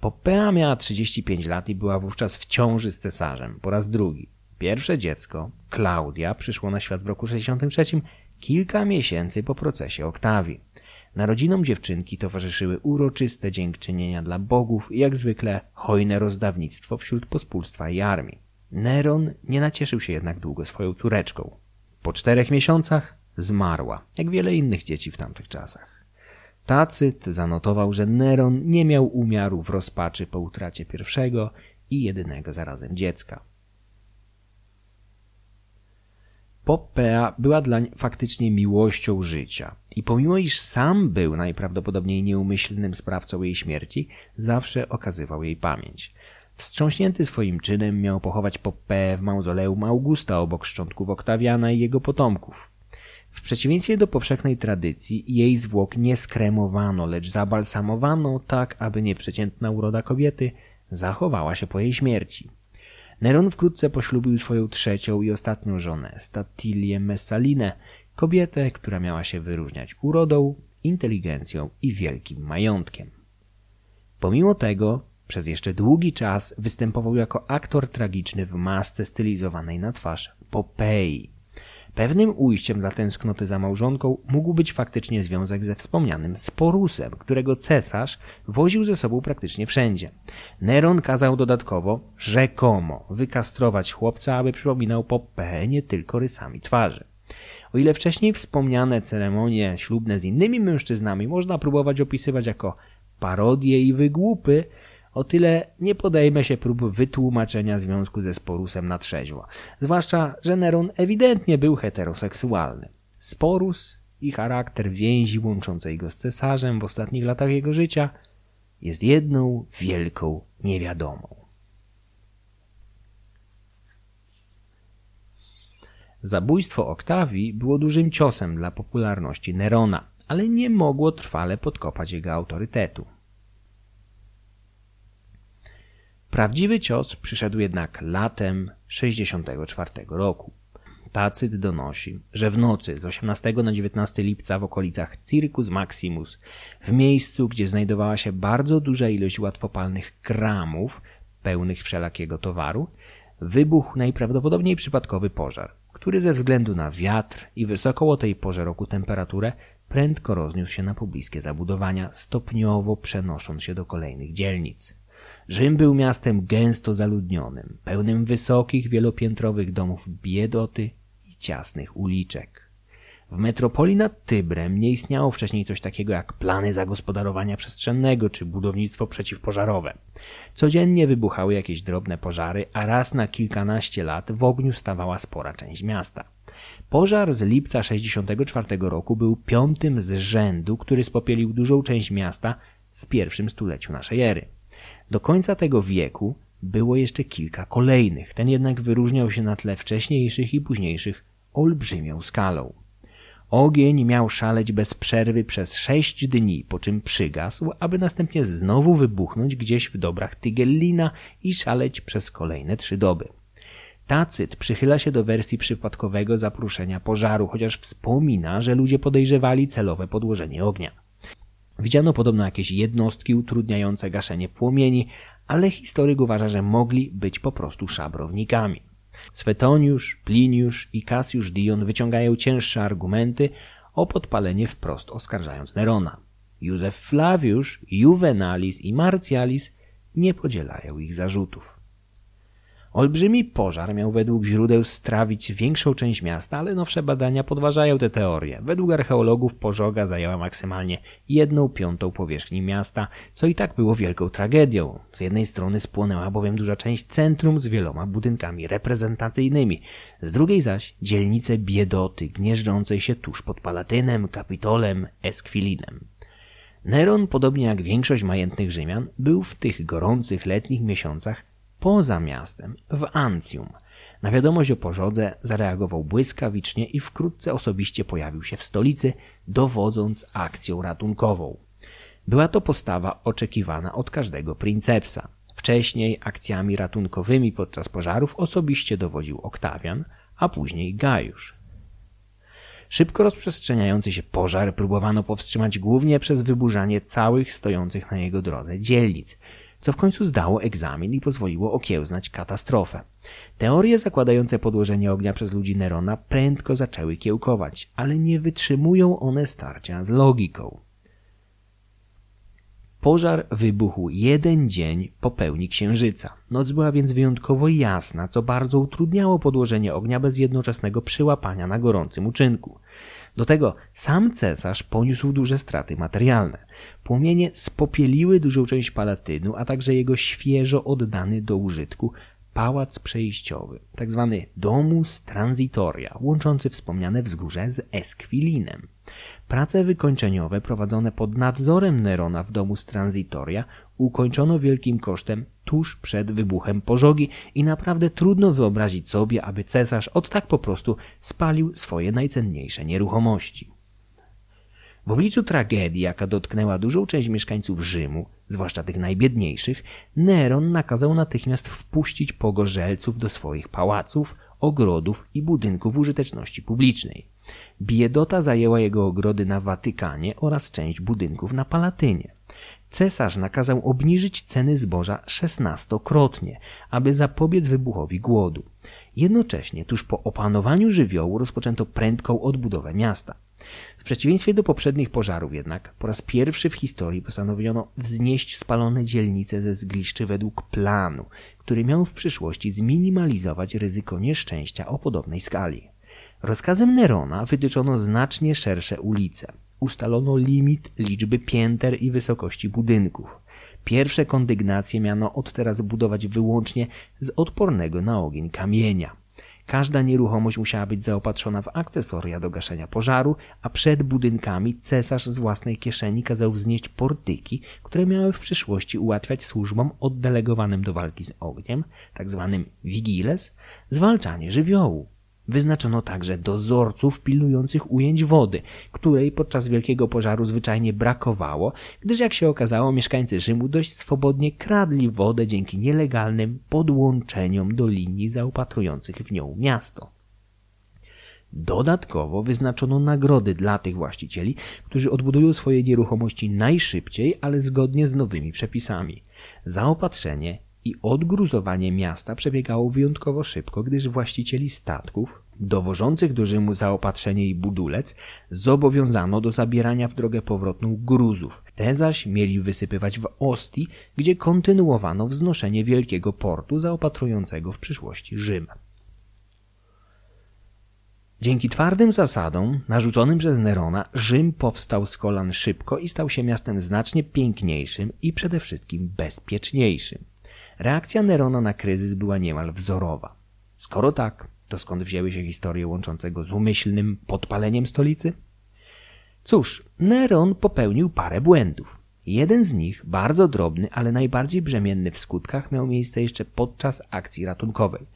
Popea miała 35 lat i była wówczas w ciąży z cesarzem po raz drugi. Pierwsze dziecko, Klaudia, przyszło na świat w roku 63, kilka miesięcy po procesie Oktawii. Narodzinom dziewczynki towarzyszyły uroczyste dziękczynienia dla bogów i jak zwykle hojne rozdawnictwo wśród pospólstwa i armii. Neron nie nacieszył się jednak długo swoją córeczką. Po czterech miesiącach zmarła, jak wiele innych dzieci w tamtych czasach. Tacyt zanotował, że Neron nie miał umiaru w rozpaczy po utracie pierwszego i jedynego zarazem dziecka. Poppea była dlań faktycznie miłością życia i pomimo iż sam był najprawdopodobniej nieumyślnym sprawcą jej śmierci, zawsze okazywał jej pamięć. Wstrząśnięty swoim czynem miał pochować Poppeę w mauzoleum Augusta obok szczątków Oktawiana i jego potomków. W przeciwieństwie do powszechnej tradycji, jej zwłok nie skremowano, lecz zabalsamowano tak, aby nieprzeciętna uroda kobiety zachowała się po jej śmierci. Neron wkrótce poślubił swoją trzecią i ostatnią żonę, Statilię Messalinę, kobietę, która miała się wyróżniać urodą, inteligencją i wielkim majątkiem. Pomimo tego, przez jeszcze długi czas występował jako aktor tragiczny w masce stylizowanej na twarz Popei. Pewnym ujściem dla tęsknoty za małżonką mógł być faktycznie związek ze wspomnianym Sporusem, którego cesarz woził ze sobą praktycznie wszędzie. Neron kazał dodatkowo, rzekomo, wykastrować chłopca, aby przypominał Popę nie tylko rysami twarzy. O ile wcześniej wspomniane ceremonie ślubne z innymi mężczyznami można próbować opisywać jako parodie i wygłupy, o tyle nie podejmę się prób wytłumaczenia związku ze Sporusem na trzeźwo. Zwłaszcza, że Neron ewidentnie był heteroseksualny. Sporus i charakter więzi łączącej go z cesarzem w ostatnich latach jego życia jest jedną wielką niewiadomą. Zabójstwo Oktawii było dużym ciosem dla popularności Nerona, ale nie mogło trwale podkopać jego autorytetu. Prawdziwy cios przyszedł jednak latem 64 roku. Tacyt donosi, że w nocy z 18 na 19 lipca w okolicach Circus Maximus, w miejscu, gdzie znajdowała się bardzo duża ilość łatwopalnych kramów pełnych wszelakiego towaru, wybuchł najprawdopodobniej przypadkowy pożar, który ze względu na wiatr i wysoką o tej porze roku temperaturę prędko rozniósł się na pobliskie zabudowania, stopniowo przenosząc się do kolejnych dzielnic. Rzym był miastem gęsto zaludnionym, pełnym wysokich, wielopiętrowych domów biedoty i ciasnych uliczek. W metropolii nad Tybrem nie istniało wcześniej coś takiego jak plany zagospodarowania przestrzennego czy budownictwo przeciwpożarowe. Codziennie wybuchały jakieś drobne pożary, a raz na kilkanaście lat w ogniu stawała spora część miasta. Pożar z lipca 64 roku był piątym z rzędu, który spopielił dużą część miasta w pierwszym stuleciu naszej ery. Do końca tego wieku było jeszcze kilka kolejnych, ten jednak wyróżniał się na tle wcześniejszych i późniejszych olbrzymią skalą. Ogień miał szaleć bez przerwy przez sześć dni, po czym przygasł, aby następnie znowu wybuchnąć gdzieś w dobrach Tygellina i szaleć przez kolejne trzy doby. Tacyt przychyla się do wersji przypadkowego zapruszenia pożaru, chociaż wspomina, że ludzie podejrzewali celowe podłożenie ognia. Widziano podobno jakieś jednostki utrudniające gaszenie płomieni, ale historyk uważa, że mogli być po prostu szabrownikami. Swetoniusz, Pliniusz i Cassius Dion wyciągają cięższe argumenty o podpalenie wprost oskarżając Nerona. Józef Flaviusz, Juvenalis i Marcialis nie podzielają ich zarzutów. Olbrzymi pożar miał według źródeł strawić większą część miasta, ale nowsze badania podważają tę teorię. Według archeologów pożoga zajęła maksymalnie jedną piątą powierzchni miasta, co i tak było wielką tragedią. Z jednej strony spłonęła bowiem duża część centrum z wieloma budynkami reprezentacyjnymi, z drugiej zaś dzielnice biedoty gnieżdżącej się tuż pod Palatynem, Kapitolem, Eskwilinem. Neron, podobnie jak większość majętnych Rzymian, był w tych gorących letnich miesiącach poza miastem, w Ancjum. Na wiadomość o pożodze zareagował błyskawicznie i wkrótce osobiście pojawił się w stolicy, dowodząc akcją ratunkową. Była to postawa oczekiwana od każdego princepsa. Wcześniej akcjami ratunkowymi podczas pożarów osobiście dowodził Oktawian, a później Gajusz. Szybko rozprzestrzeniający się pożar próbowano powstrzymać głównie przez wyburzanie całych stojących na jego drodze dzielnic, co w końcu zdało egzamin i pozwoliło okiełznać katastrofę. Teorie zakładające podłożenie ognia przez ludzi Nerona prędko zaczęły kiełkować, ale nie wytrzymują one starcia z logiką. Pożar wybuchł jeden dzień po pełni księżyca. Noc była więc wyjątkowo jasna, co bardzo utrudniało podłożenie ognia bez jednoczesnego przyłapania na gorącym uczynku. Do tego sam cesarz poniósł duże straty materialne. Płomienie spopieliły dużą część palatynu, a także jego świeżo oddany do użytku pałac przejściowy, tzw. Tak domus transitoria, łączący wspomniane wzgórze z Eskwilinem. Prace wykończeniowe prowadzone pod nadzorem Nerona w domu Transitoria ukończono wielkim kosztem tuż przed wybuchem pożogi i naprawdę trudno wyobrazić sobie, aby cesarz od tak po prostu spalił swoje najcenniejsze nieruchomości. W obliczu tragedii, jaka dotknęła dużą część mieszkańców Rzymu, zwłaszcza tych najbiedniejszych, Neron nakazał natychmiast wpuścić pogorzelców do swoich pałaców, ogrodów i budynków użyteczności publicznej. Biedota zajęła jego ogrody na Watykanie oraz część budynków na Palatynie. Cesarz nakazał obniżyć ceny zboża szesnastokrotnie, aby zapobiec wybuchowi głodu. Jednocześnie, tuż po opanowaniu żywiołu, rozpoczęto prędką odbudowę miasta. W przeciwieństwie do poprzednich pożarów jednak, po raz pierwszy w historii postanowiono wznieść spalone dzielnice ze zgliszczy według planu, który miał w przyszłości zminimalizować ryzyko nieszczęścia o podobnej skali. Rozkazem Nerona wytyczono znacznie szersze ulice. Ustalono limit liczby pięter i wysokości budynków. Pierwsze kondygnacje miano od teraz budować wyłącznie z odpornego na ogień kamienia. Każda nieruchomość musiała być zaopatrzona w akcesoria do gaszenia pożaru, a przed budynkami cesarz z własnej kieszeni kazał wznieść portyki, które miały w przyszłości ułatwiać służbom oddelegowanym do walki z ogniem, tzw. Tak vigiles, zwalczanie żywiołu. Wyznaczono także dozorców pilnujących ujęć wody, której podczas wielkiego pożaru zwyczajnie brakowało, gdyż jak się okazało mieszkańcy Rzymu dość swobodnie kradli wodę dzięki nielegalnym podłączeniom do linii zaopatrujących w nią miasto. Dodatkowo wyznaczono nagrody dla tych właścicieli, którzy odbudują swoje nieruchomości najszybciej, ale zgodnie z nowymi przepisami. Zaopatrzenie i odgruzowanie miasta przebiegało wyjątkowo szybko, gdyż właścicieli statków, dowożących do Rzymu zaopatrzenie i budulec, zobowiązano do zabierania w drogę powrotną gruzów. Te zaś mieli wysypywać w Ostii, gdzie kontynuowano wznoszenie wielkiego portu zaopatrującego w przyszłości Rzym. Dzięki twardym zasadom narzuconym przez Nerona Rzym powstał z kolan szybko i stał się miastem znacznie piękniejszym i przede wszystkim bezpieczniejszym. Reakcja Nerona na kryzys była niemal wzorowa. Skoro tak, to skąd wzięły się historie łączące go z umyślnym podpaleniem stolicy? Cóż, Neron popełnił parę błędów. Jeden z nich, bardzo drobny, ale najbardziej brzemienny w skutkach, miał miejsce jeszcze podczas akcji ratunkowej.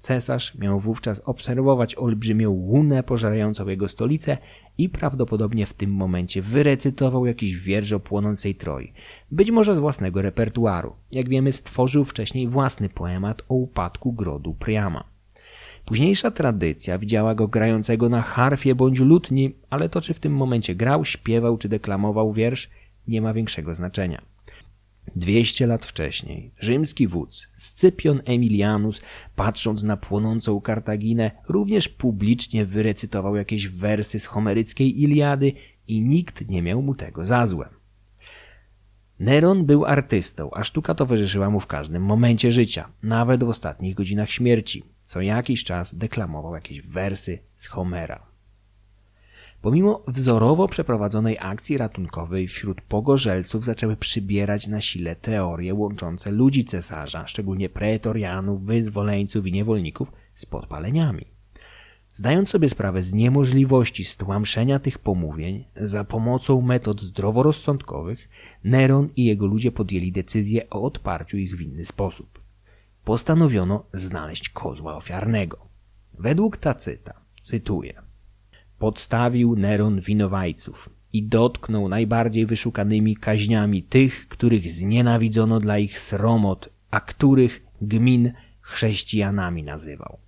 Cesarz miał wówczas obserwować olbrzymią łunę pożerającą jego stolicę i prawdopodobnie w tym momencie wyrecytował jakiś wiersz o płonącej Troi. Być może z własnego repertuaru. Jak wiemy, stworzył wcześniej własny poemat o upadku grodu Priama. Późniejsza tradycja widziała go grającego na harfie bądź lutni, ale to czy w tym momencie grał, śpiewał czy deklamował wiersz nie ma większego znaczenia. Dwieście lat wcześniej rzymski wódz Scypion Emilianus, patrząc na płonącą Kartaginę, również publicznie wyrecytował jakieś wersy z homeryckiej Iliady i nikt nie miał mu tego za złe. Neron był artystą, a sztuka towarzyszyła mu w każdym momencie życia, nawet w ostatnich godzinach śmierci. Co jakiś czas deklamował jakieś wersy z Homera. Pomimo wzorowo przeprowadzonej akcji ratunkowej wśród pogorzelców zaczęły przybierać na sile teorie łączące ludzi cesarza, szczególnie pretorianów, wyzwoleńców i niewolników, z podpaleniami. Zdając sobie sprawę z niemożliwości stłamszenia tych pomówień, za pomocą metod zdroworozsądkowych, Neron i jego ludzie podjęli decyzję o odparciu ich w inny sposób. postanowiono znaleźć kozła ofiarnego. Według Tacyta, cytuję, podstawił Neron winowajców i dotknął najbardziej wyszukanymi kaźniami tych, których znienawidzono dla ich sromot, a których gmin chrześcijanami nazywał.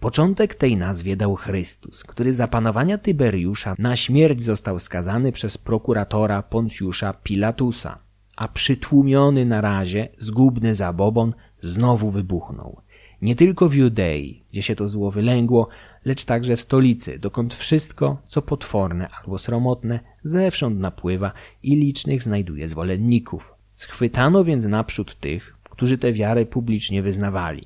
Początek tej nazwie dał Chrystus, który za panowania Tyberiusza na śmierć został skazany przez prokuratora Poncjusza Pilatusa, a przytłumiony na razie zgubny zabobon znowu wybuchnął. Nie tylko w Judei, gdzie się to zło wylęgło, lecz także w stolicy, dokąd wszystko, co potworne albo sromotne, zewsząd napływa i licznych znajduje zwolenników. Schwytano więc naprzód tych, którzy tę wiarę publicznie wyznawali.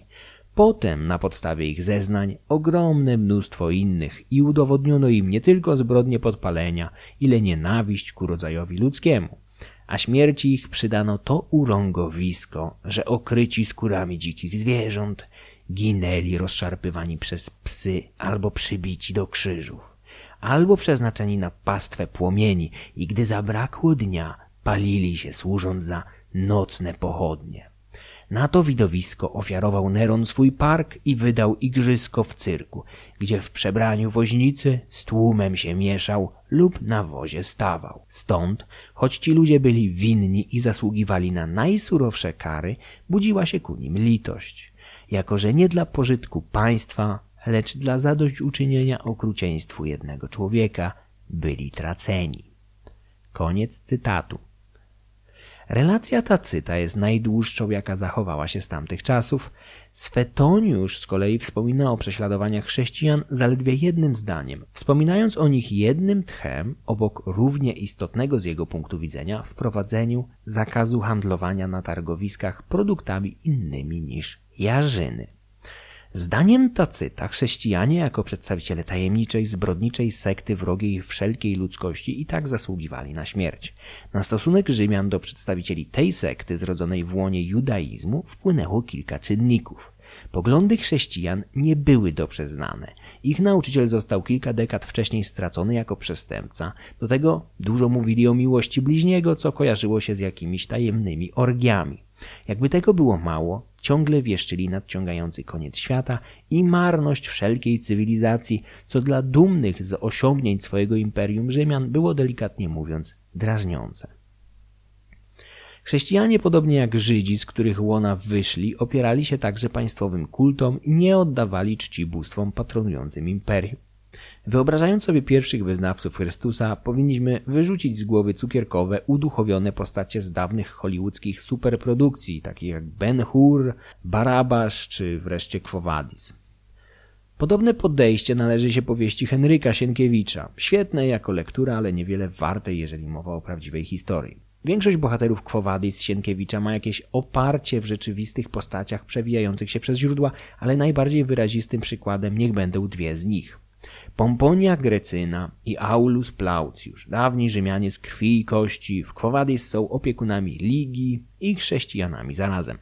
Potem, na podstawie ich zeznań, ogromne mnóstwo innych i udowodniono im nie tylko zbrodnie podpalenia, ile nienawiść ku rodzajowi ludzkiemu, a śmierci ich przydano to urągowisko, że okryci skórami dzikich zwierząt ginęli rozszarpywani przez psy albo przybici do krzyżów, albo przeznaczeni na pastwę płomieni i gdy zabrakło dnia, palili się służąc za nocne pochodnie. Na to widowisko ofiarował Neron swój park i wydał igrzysko w cyrku, gdzie w przebraniu woźnicy z tłumem się mieszał lub na wozie stawał. Stąd, choć ci ludzie byli winni i zasługiwali na najsurowsze kary, budziła się ku nim litość, jako że nie dla pożytku państwa, lecz dla zadośćuczynienia okrucieństwu jednego człowieka byli traceni. Koniec cytatu. Relacja Tacyta jest najdłuższą, jaka zachowała się z tamtych czasów. Swetoniusz z kolei wspomina o prześladowaniach chrześcijan zaledwie jednym zdaniem, wspominając o nich jednym tchem, obok równie istotnego z jego punktu widzenia wprowadzeniu zakazu handlowania na targowiskach produktami innymi niż jarzyny. Zdaniem Tacyta chrześcijanie jako przedstawiciele tajemniczej, zbrodniczej sekty wrogiej wszelkiej ludzkości i tak zasługiwali na śmierć. Na stosunek Rzymian do przedstawicieli tej sekty zrodzonej w łonie judaizmu wpłynęło kilka czynników. Poglądy chrześcijan nie były dobrze znane. Ich nauczyciel został kilka dekad wcześniej stracony jako przestępca. Do tego dużo mówili o miłości bliźniego, co kojarzyło się z jakimiś tajemnymi orgiami. Jakby tego było mało, ciągle wieszczyli nadciągający koniec świata i marność wszelkiej cywilizacji, co dla dumnych z osiągnięć swojego imperium Rzymian było delikatnie mówiąc drażniące. Chrześcijanie, podobnie jak Żydzi, z których łona wyszli, opierali się także państwowym kultom i nie oddawali czci bóstwom patronującym imperium. Wyobrażając sobie pierwszych wyznawców Chrystusa, powinniśmy wyrzucić z głowy cukierkowe, uduchowione postacie z dawnych hollywoodzkich superprodukcji, takich jak Ben Hur, Barabasz czy wreszcie Quo Vadis. Podobne podejście należy się powieści Henryka Sienkiewicza. Świetne jako lektura, ale niewiele warte, jeżeli mowa o prawdziwej historii. Większość bohaterów Quo Vadis Sienkiewicza ma jakieś oparcie w rzeczywistych postaciach przewijających się przez źródła, ale najbardziej wyrazistym przykładem niech będą dwie z nich. Pomponia Grecyna i Aulus Plaucius, dawni Rzymianie z krwi i kości, w Quo Vadis są opiekunami Ligi i chrześcijanami zarazem.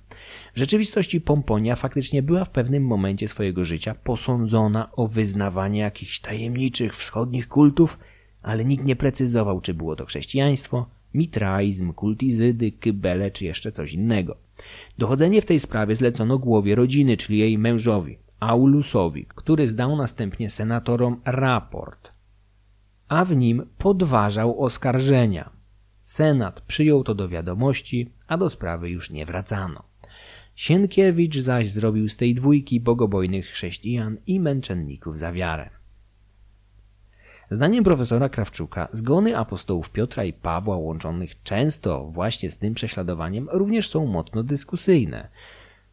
W rzeczywistości Pomponia faktycznie była w pewnym momencie swojego życia posądzona o wyznawanie jakichś tajemniczych wschodnich kultów, ale nikt nie precyzował, czy było to chrześcijaństwo, mitraizm, kultizydy, kybele czy jeszcze coś innego. Dochodzenie w tej sprawie zlecono głowie rodziny, czyli jej mężowi, Aulusowi, który zdał następnie senatorom raport, a w nim podważał oskarżenia. Senat przyjął to do wiadomości, a do sprawy już nie wracano. Sienkiewicz zaś zrobił z tej dwójki bogobojnych chrześcijan i męczenników za wiarę. Zdaniem profesora Krawczuka, zgony apostołów Piotra i Pawła, łączonych często właśnie z tym prześladowaniem, również są mocno dyskusyjne.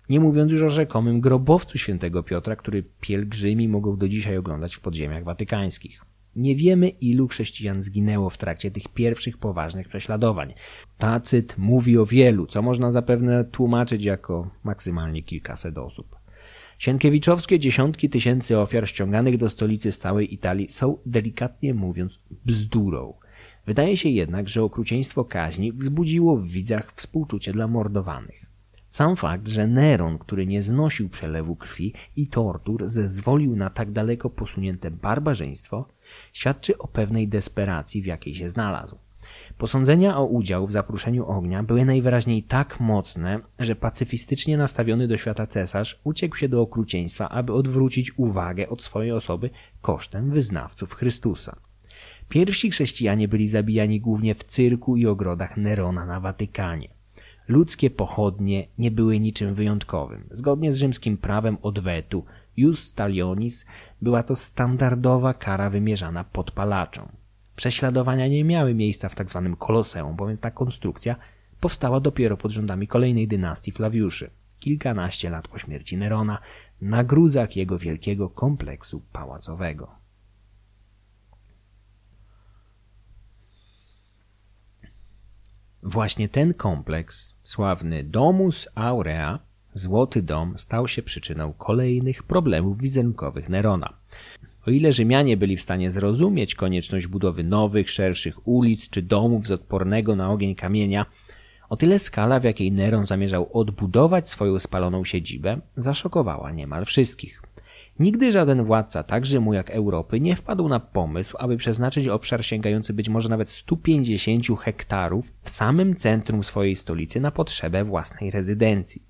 Nie mówiąc już o rzekomym grobowcu świętego Piotra, który pielgrzymi mogą do dzisiaj oglądać w podziemiach watykańskich. Nie wiemy, ilu chrześcijan zginęło w trakcie tych pierwszych poważnych prześladowań. Tacyt mówi o wielu, co można zapewne tłumaczyć jako maksymalnie kilkaset osób. Sienkiewiczowskie dziesiątki tysięcy ofiar ściąganych do stolicy z całej Italii są, delikatnie mówiąc, bzdurą. Wydaje się jednak, że okrucieństwo kaźni wzbudziło w widzach współczucie dla mordowanych. Sam fakt, że Neron, który nie znosił przelewu krwi i tortur, zezwolił na tak daleko posunięte barbarzyństwo, świadczy o pewnej desperacji, w jakiej się znalazł. Posądzenia o udział w zapruszeniu ognia były najwyraźniej tak mocne, że pacyfistycznie nastawiony do świata cesarz uciekł się do okrucieństwa, aby odwrócić uwagę od swojej osoby kosztem wyznawców Chrystusa. Pierwsi chrześcijanie byli zabijani głównie w cyrku i ogrodach Nerona na Watykanie. Ludzkie pochodnie nie były niczym wyjątkowym. Zgodnie z rzymskim prawem odwetu, jus talionis, była to standardowa kara wymierzana podpalaczom. Prześladowania nie miały miejsca w tzw. Tak koloseum, bowiem ta konstrukcja powstała dopiero pod rządami kolejnej dynastii Flawiuszy, kilkanaście lat po śmierci Nerona, na gruzach jego wielkiego kompleksu pałacowego. Właśnie ten kompleks, sławny Domus Aurea, Złoty Dom, stał się przyczyną kolejnych problemów wizerunkowych Nerona. O ile Rzymianie byli w stanie zrozumieć konieczność budowy nowych, szerszych ulic czy domów z odpornego na ogień kamienia, o tyle skala, w jakiej Neron zamierzał odbudować swoją spaloną siedzibę, zaszokowała niemal wszystkich. Nigdy żaden władca, tak Rzymu jak Europy, nie wpadł na pomysł, aby przeznaczyć obszar sięgający być może nawet 150 hektarów w samym centrum swojej stolicy na potrzebę własnej rezydencji.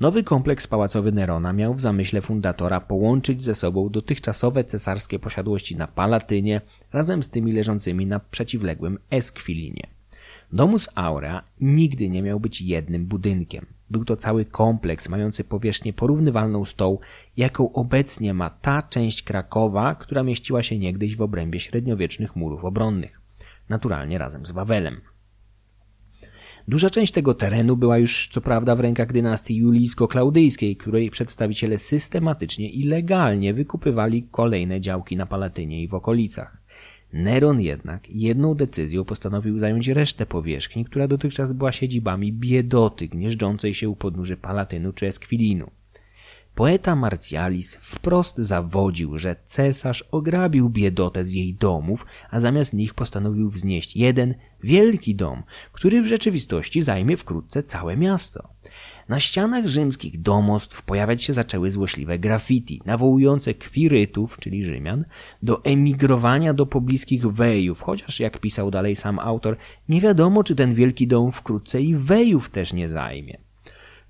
Nowy kompleks pałacowy Nerona miał w zamyśle fundatora połączyć ze sobą dotychczasowe cesarskie posiadłości na Palatynie razem z tymi leżącymi na przeciwległym Esquilinie. Domus Aurea nigdy nie miał być jednym budynkiem. Był to cały kompleks mający powierzchnię porównywalną z tą, jaką obecnie ma ta część Krakowa, która mieściła się niegdyś w obrębie średniowiecznych murów obronnych. Naturalnie razem z Wawelem. Duża część tego terenu była już co prawda w rękach dynastii julijsko-klaudyjskiej, której przedstawiciele systematycznie i legalnie wykupywali kolejne działki na Palatynie i w okolicach. Neron jednak jedną decyzją postanowił zająć resztę powierzchni, która dotychczas była siedzibami biedoty gnieżdżącej się u podnóży Palatynu czy Eskwilinu. Poeta Marcialis wprost zawodził, że cesarz ograbił biedotę z jej domów, a zamiast nich postanowił wznieść jeden wielki dom, który w rzeczywistości zajmie wkrótce całe miasto. Na ścianach rzymskich domostw pojawiać się zaczęły złośliwe graffiti, nawołujące kwirytów, czyli Rzymian, do emigrowania do pobliskich wejów, chociaż jak pisał dalej sam autor, nie wiadomo czy ten wielki dom wkrótce i wejów też nie zajmie.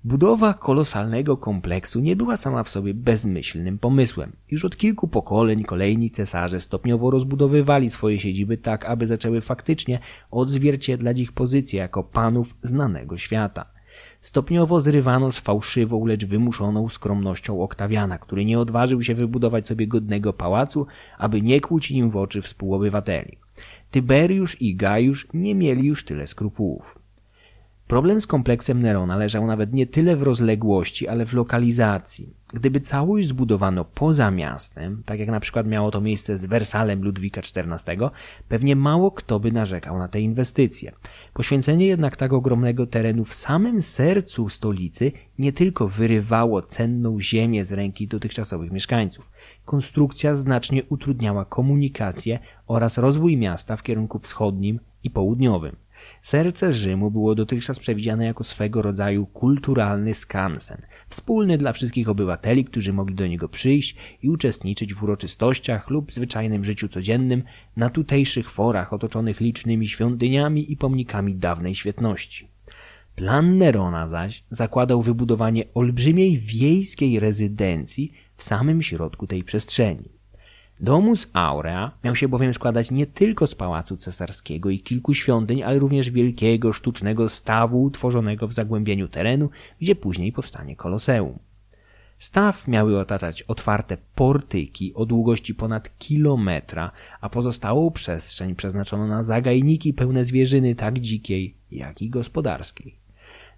Budowa kolosalnego kompleksu nie była sama w sobie bezmyślnym pomysłem. Już od kilku pokoleń kolejni cesarze stopniowo rozbudowywali swoje siedziby tak, aby zaczęły faktycznie odzwierciedlać ich pozycję jako panów znanego świata. Stopniowo zrywano z fałszywą, lecz wymuszoną skromnością Oktawiana, który nie odważył się wybudować sobie godnego pałacu, aby nie kłuć im w oczy współobywateli. Tyberiusz i Gajusz nie mieli już tyle skrupułów. Problem z kompleksem Nerona leżał nawet nie tyle w rozległości, ale w lokalizacji. Gdyby całość zbudowano poza miastem, tak jak na przykład miało to miejsce z Wersalem Ludwika XIV, pewnie mało kto by narzekał na te inwestycje. Poświęcenie jednak tak ogromnego terenu w samym sercu stolicy nie tylko wyrywało cenną ziemię z ręki dotychczasowych mieszkańców. Konstrukcja znacznie utrudniała komunikację oraz rozwój miasta w kierunku wschodnim i południowym. Serce Rzymu było dotychczas przewidziane jako swego rodzaju kulturalny skansen, wspólny dla wszystkich obywateli, którzy mogli do niego przyjść i uczestniczyć w uroczystościach lub zwyczajnym życiu codziennym na tutejszych forach otoczonych licznymi świątyniami i pomnikami dawnej świetności. Plan Nerona zaś zakładał wybudowanie olbrzymiej wiejskiej rezydencji w samym środku tej przestrzeni. Domus Aurea miał się bowiem składać nie tylko z pałacu cesarskiego i kilku świątyń, ale również wielkiego sztucznego stawu utworzonego w zagłębieniu terenu, gdzie później powstanie koloseum. Staw miały otaczać otwarte portyki o długości ponad kilometra, a pozostałą przestrzeń przeznaczono na zagajniki pełne zwierzyny tak dzikiej, jak i gospodarskiej.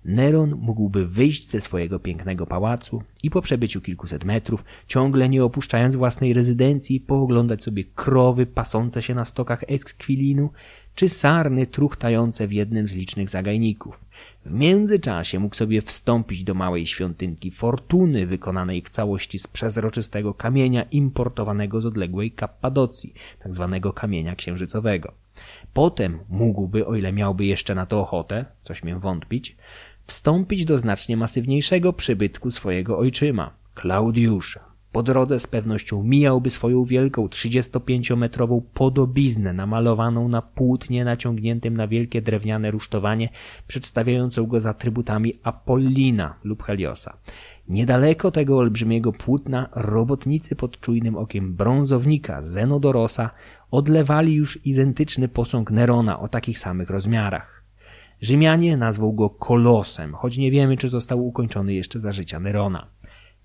Neron mógłby wyjść ze swojego pięknego pałacu i po przebyciu kilkuset metrów, ciągle nie opuszczając własnej rezydencji, pooglądać sobie krowy pasące się na stokach Eskwilinu, czy sarny truchtające w jednym z licznych zagajników. W międzyczasie mógł sobie wstąpić do małej świątynki fortuny wykonanej w całości z przezroczystego kamienia importowanego z odległej Kappadocji, tak zwanego kamienia księżycowego. Potem mógłby, o ile miałby jeszcze na to ochotę, coś mnie wątpić, wstąpić do znacznie masywniejszego przybytku swojego ojczyma, Klaudiusza. Po drodze z pewnością mijałby swoją wielką 35-metrową podobiznę namalowaną na płótnie naciągniętym na wielkie drewniane rusztowanie, przedstawiającą go z atrybutami Apollina lub Heliosa. Niedaleko tego olbrzymiego płótna robotnicy pod czujnym okiem brązownika Zenodorosa odlewali już identyczny posąg Nerona o takich samych rozmiarach. Rzymianie nazwą go kolosem, choć nie wiemy, czy został ukończony jeszcze za życia Nerona.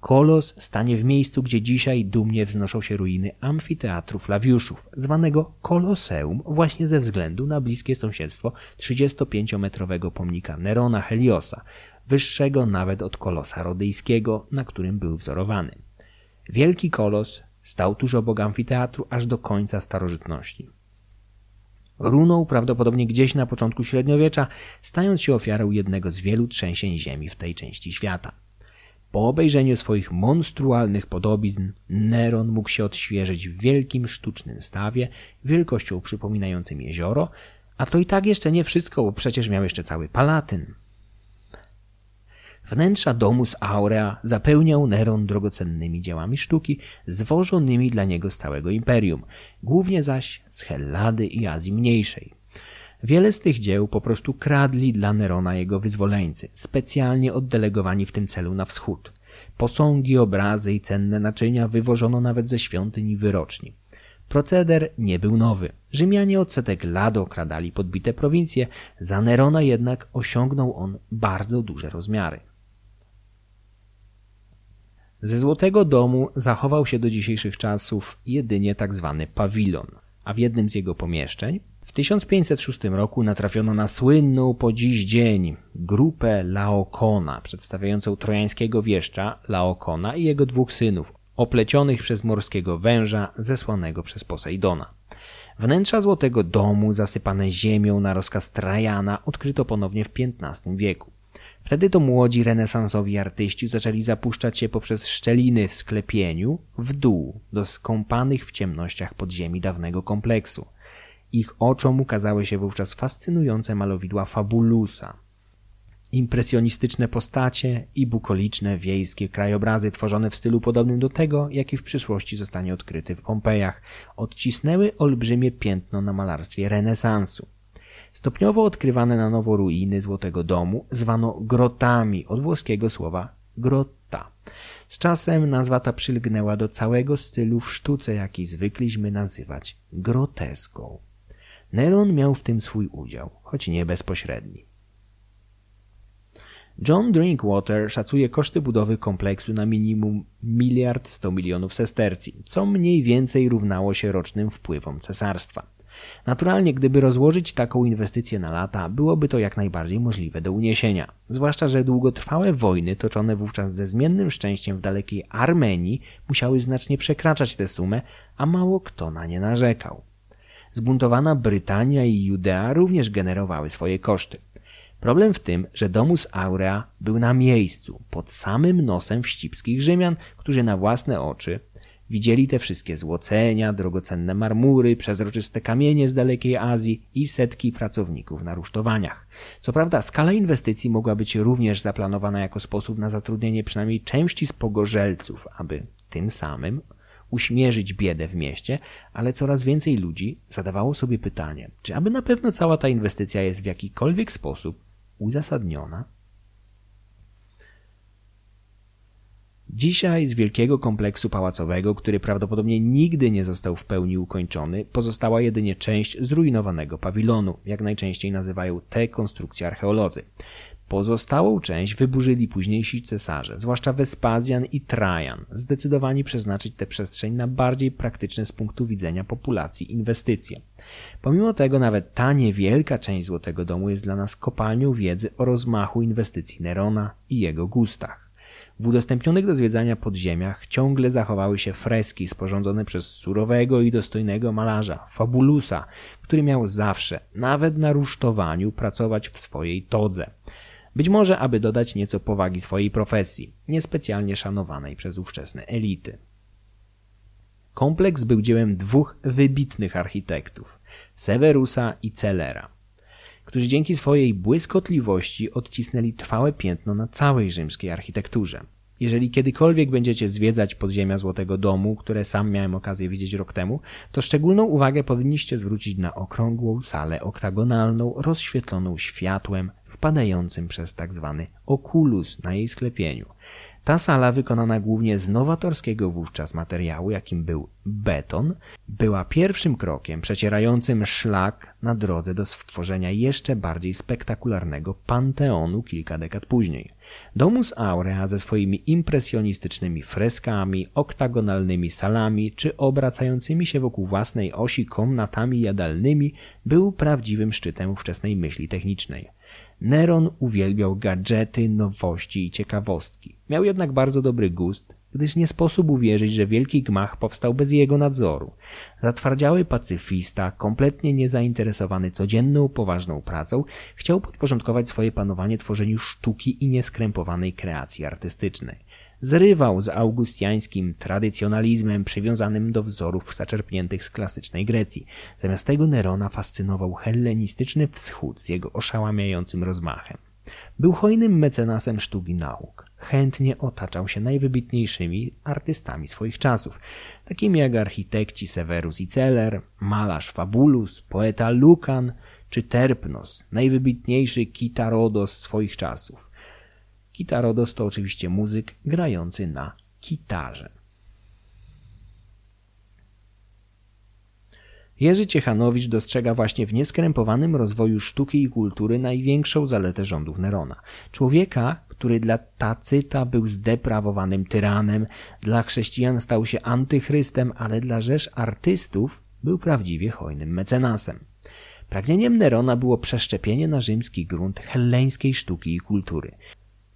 Kolos stanie w miejscu, gdzie dzisiaj dumnie wznoszą się ruiny amfiteatru Flawiuszów, zwanego Koloseum właśnie ze względu na bliskie sąsiedztwo 35-metrowego pomnika Nerona Heliosa, wyższego nawet od kolosa rodyjskiego, na którym był wzorowany. Wielki kolos stał tuż obok amfiteatru aż do końca starożytności. Runął prawdopodobnie gdzieś na początku średniowiecza, stając się ofiarą jednego z wielu trzęsień ziemi w tej części świata. Po obejrzeniu swoich monstrualnych podobizn, Neron mógł się odświeżyć w wielkim sztucznym stawie, wielkością przypominającym jezioro, a to i tak jeszcze nie wszystko, bo przecież miał jeszcze cały palatyn. Wnętrza domu z Aurea zapełniał Neron drogocennymi dziełami sztuki zwożonymi dla niego z całego imperium, głównie zaś z Hellady i Azji Mniejszej. Wiele z tych dzieł po prostu kradli dla Nerona jego wyzwoleńcy, specjalnie oddelegowani w tym celu na wschód. Posągi, obrazy i cenne naczynia wywożono nawet ze świątyń i wyroczni. Proceder nie był nowy. Rzymianie od setek lat okradali podbite prowincje, za Nerona jednak osiągnął on bardzo duże rozmiary. Ze Złotego Domu zachował się do dzisiejszych czasów jedynie tak zwany pawilon, a w jednym z jego pomieszczeń w 1506 roku natrafiono na słynną po dziś dzień grupę Laokona, przedstawiającą trojańskiego wieszcza Laokona i jego dwóch synów, oplecionych przez morskiego węża zesłanego przez Posejdona. Wnętrza Złotego Domu, zasypane ziemią na rozkaz Trajana, odkryto ponownie w XV wieku. Wtedy to młodzi renesansowi artyści zaczęli zapuszczać się poprzez szczeliny w sklepieniu w dół do skąpanych w ciemnościach podziemi dawnego kompleksu. Ich oczom ukazały się wówczas fascynujące malowidła Fabulusa. Impresjonistyczne postacie i bukoliczne wiejskie krajobrazy tworzone w stylu podobnym do tego, jaki w przyszłości zostanie odkryty w Pompejach, odcisnęły olbrzymie piętno na malarstwie renesansu. Stopniowo odkrywane na nowo ruiny Złotego Domu zwano grotami od włoskiego słowa grotta. Z czasem nazwa ta przylgnęła do całego stylu w sztuce, jaki zwykliśmy nazywać groteską. Neron miał w tym swój udział, choć nie bezpośredni. John Drinkwater szacuje koszty budowy kompleksu na minimum miliard sto milionów sestercji, co mniej więcej równało się rocznym wpływom cesarstwa. Naturalnie, gdyby rozłożyć taką inwestycję na lata, byłoby to jak najbardziej możliwe do uniesienia. Zwłaszcza, że długotrwałe wojny toczone wówczas ze zmiennym szczęściem w dalekiej Armenii musiały znacznie przekraczać tę sumę, a mało kto na nie narzekał. Zbuntowana Brytania i Judea również generowały swoje koszty. Problem w tym, że domus Aurea był na miejscu, pod samym nosem wścibskich Rzymian, którzy na własne oczy widzieli te wszystkie złocenia, drogocenne marmury, przezroczyste kamienie z dalekiej Azji i setki pracowników na rusztowaniach. Co prawda skala inwestycji mogła być również zaplanowana jako sposób na zatrudnienie przynajmniej części z pogorzelców, aby tym samym uśmierzyć biedę w mieście, ale coraz więcej ludzi zadawało sobie pytanie, czy aby na pewno cała ta inwestycja jest w jakikolwiek sposób uzasadniona? Dzisiaj z wielkiego kompleksu pałacowego, który prawdopodobnie nigdy nie został w pełni ukończony, pozostała jedynie część zrujnowanego pawilonu, jak najczęściej nazywają te konstrukcje archeolodzy. Pozostałą część wyburzyli późniejsi cesarze, zwłaszcza Wespazjan i Trajan, zdecydowani przeznaczyć tę przestrzeń na bardziej praktyczne z punktu widzenia populacji inwestycje. Pomimo tego nawet ta niewielka część Złotego Domu jest dla nas kopalnią wiedzy o rozmachu inwestycji Nerona i jego gustach. W udostępnionych do zwiedzania podziemiach ciągle zachowały się freski sporządzone przez surowego i dostojnego malarza, Fabulusa, który miał zawsze, nawet na rusztowaniu, pracować w swojej todze. Być może, aby dodać nieco powagi swojej profesji, niespecjalnie szanowanej przez ówczesne elity. Kompleks był dziełem dwóch wybitnych architektów, Severusa i Celera, którzy dzięki swojej błyskotliwości odcisnęli trwałe piętno na całej rzymskiej architekturze. Jeżeli kiedykolwiek będziecie zwiedzać podziemia Złotego Domu, które sam miałem okazję widzieć rok temu, to szczególną uwagę powinniście zwrócić na okrągłą salę oktagonalną, rozświetloną światłem wpadającym przez tak zwany okulus na jej sklepieniu. Ta sala, wykonana głównie z nowatorskiego wówczas materiału, jakim był beton, była pierwszym krokiem przecierającym szlak na drodze do stworzenia jeszcze bardziej spektakularnego panteonu kilka dekad później. Domus Aurea ze swoimi impresjonistycznymi freskami, oktagonalnymi salami czy obracającymi się wokół własnej osi komnatami jadalnymi był prawdziwym szczytem ówczesnej myśli technicznej. Neron uwielbiał gadżety, nowości i ciekawostki. Miał jednak bardzo dobry gust, gdyż nie sposób uwierzyć, że wielki gmach powstał bez jego nadzoru. Zatwardziały pacyfista, kompletnie niezainteresowany codzienną, poważną pracą, chciał podporządkować swoje panowanie tworzeniu sztuki i nieskrępowanej kreacji artystycznej zrywał z augustiańskim tradycjonalizmem przywiązanym do wzorów zaczerpniętych z klasycznej Grecji. Zamiast tego Nerona fascynował hellenistyczny wschód z jego oszałamiającym rozmachem. Był hojnym mecenasem sztuki nauk. Chętnie otaczał się najwybitniejszymi artystami swoich czasów, takimi jak architekci Severus i Celer, malarz Fabulus, poeta Lucan czy Terpnos, najwybitniejszy Kitarodos swoich czasów. Kitarodos to oczywiście muzyk grający na kitarze. Jerzy Ciechanowicz dostrzega właśnie w nieskrępowanym rozwoju sztuki i kultury największą zaletę rządów Nerona. Człowieka, który dla Tacyta był zdeprawowanym tyranem, dla chrześcijan stał się antychrystem, ale dla rzesz artystów był prawdziwie hojnym mecenasem. Pragnieniem Nerona było przeszczepienie na rzymski grunt helleńskiej sztuki i kultury.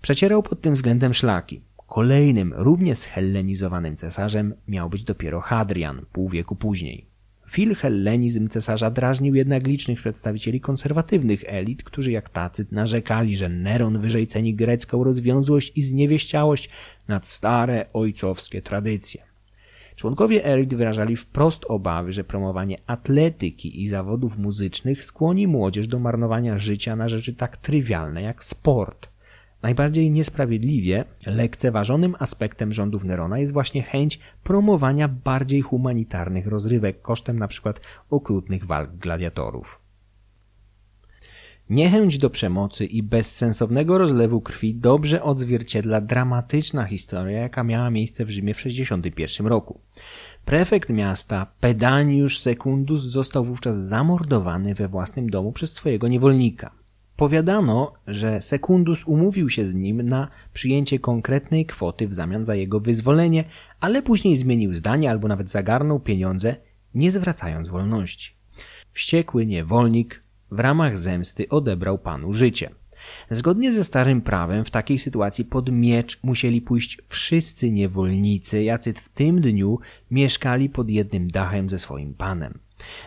Przecierał pod tym względem szlaki. Kolejnym, równie zhellenizowanym cesarzem miał być dopiero Hadrian, pół wieku później. Filhellenizm cesarza drażnił jednak licznych przedstawicieli konserwatywnych elit, którzy jak Tacyt narzekali, że Neron wyżej ceni grecką rozwiązłość i zniewieściałość nad stare ojcowskie tradycje. Członkowie elit wyrażali wprost obawy, że promowanie atletyki i zawodów muzycznych skłoni młodzież do marnowania życia na rzeczy tak trywialne jak sport. Najbardziej niesprawiedliwie lekceważonym aspektem rządów Nerona jest właśnie chęć promowania bardziej humanitarnych rozrywek kosztem np. okrutnych walk gladiatorów. Niechęć do przemocy i bezsensownego rozlewu krwi dobrze odzwierciedla dramatyczna historia, jaka miała miejsce w Rzymie w 61 roku. Prefekt miasta Pedaniusz Secundus został wówczas zamordowany we własnym domu przez swojego niewolnika. Powiadano, że Sekundus umówił się z nim na przyjęcie konkretnej kwoty w zamian za jego wyzwolenie, ale później zmienił zdanie albo nawet zagarnął pieniądze, nie zwracając wolności. Wściekły niewolnik w ramach zemsty odebrał panu życie. Zgodnie ze starym prawem w takiej sytuacji pod miecz musieli pójść wszyscy niewolnicy, jacy w tym dniu mieszkali pod jednym dachem ze swoim panem.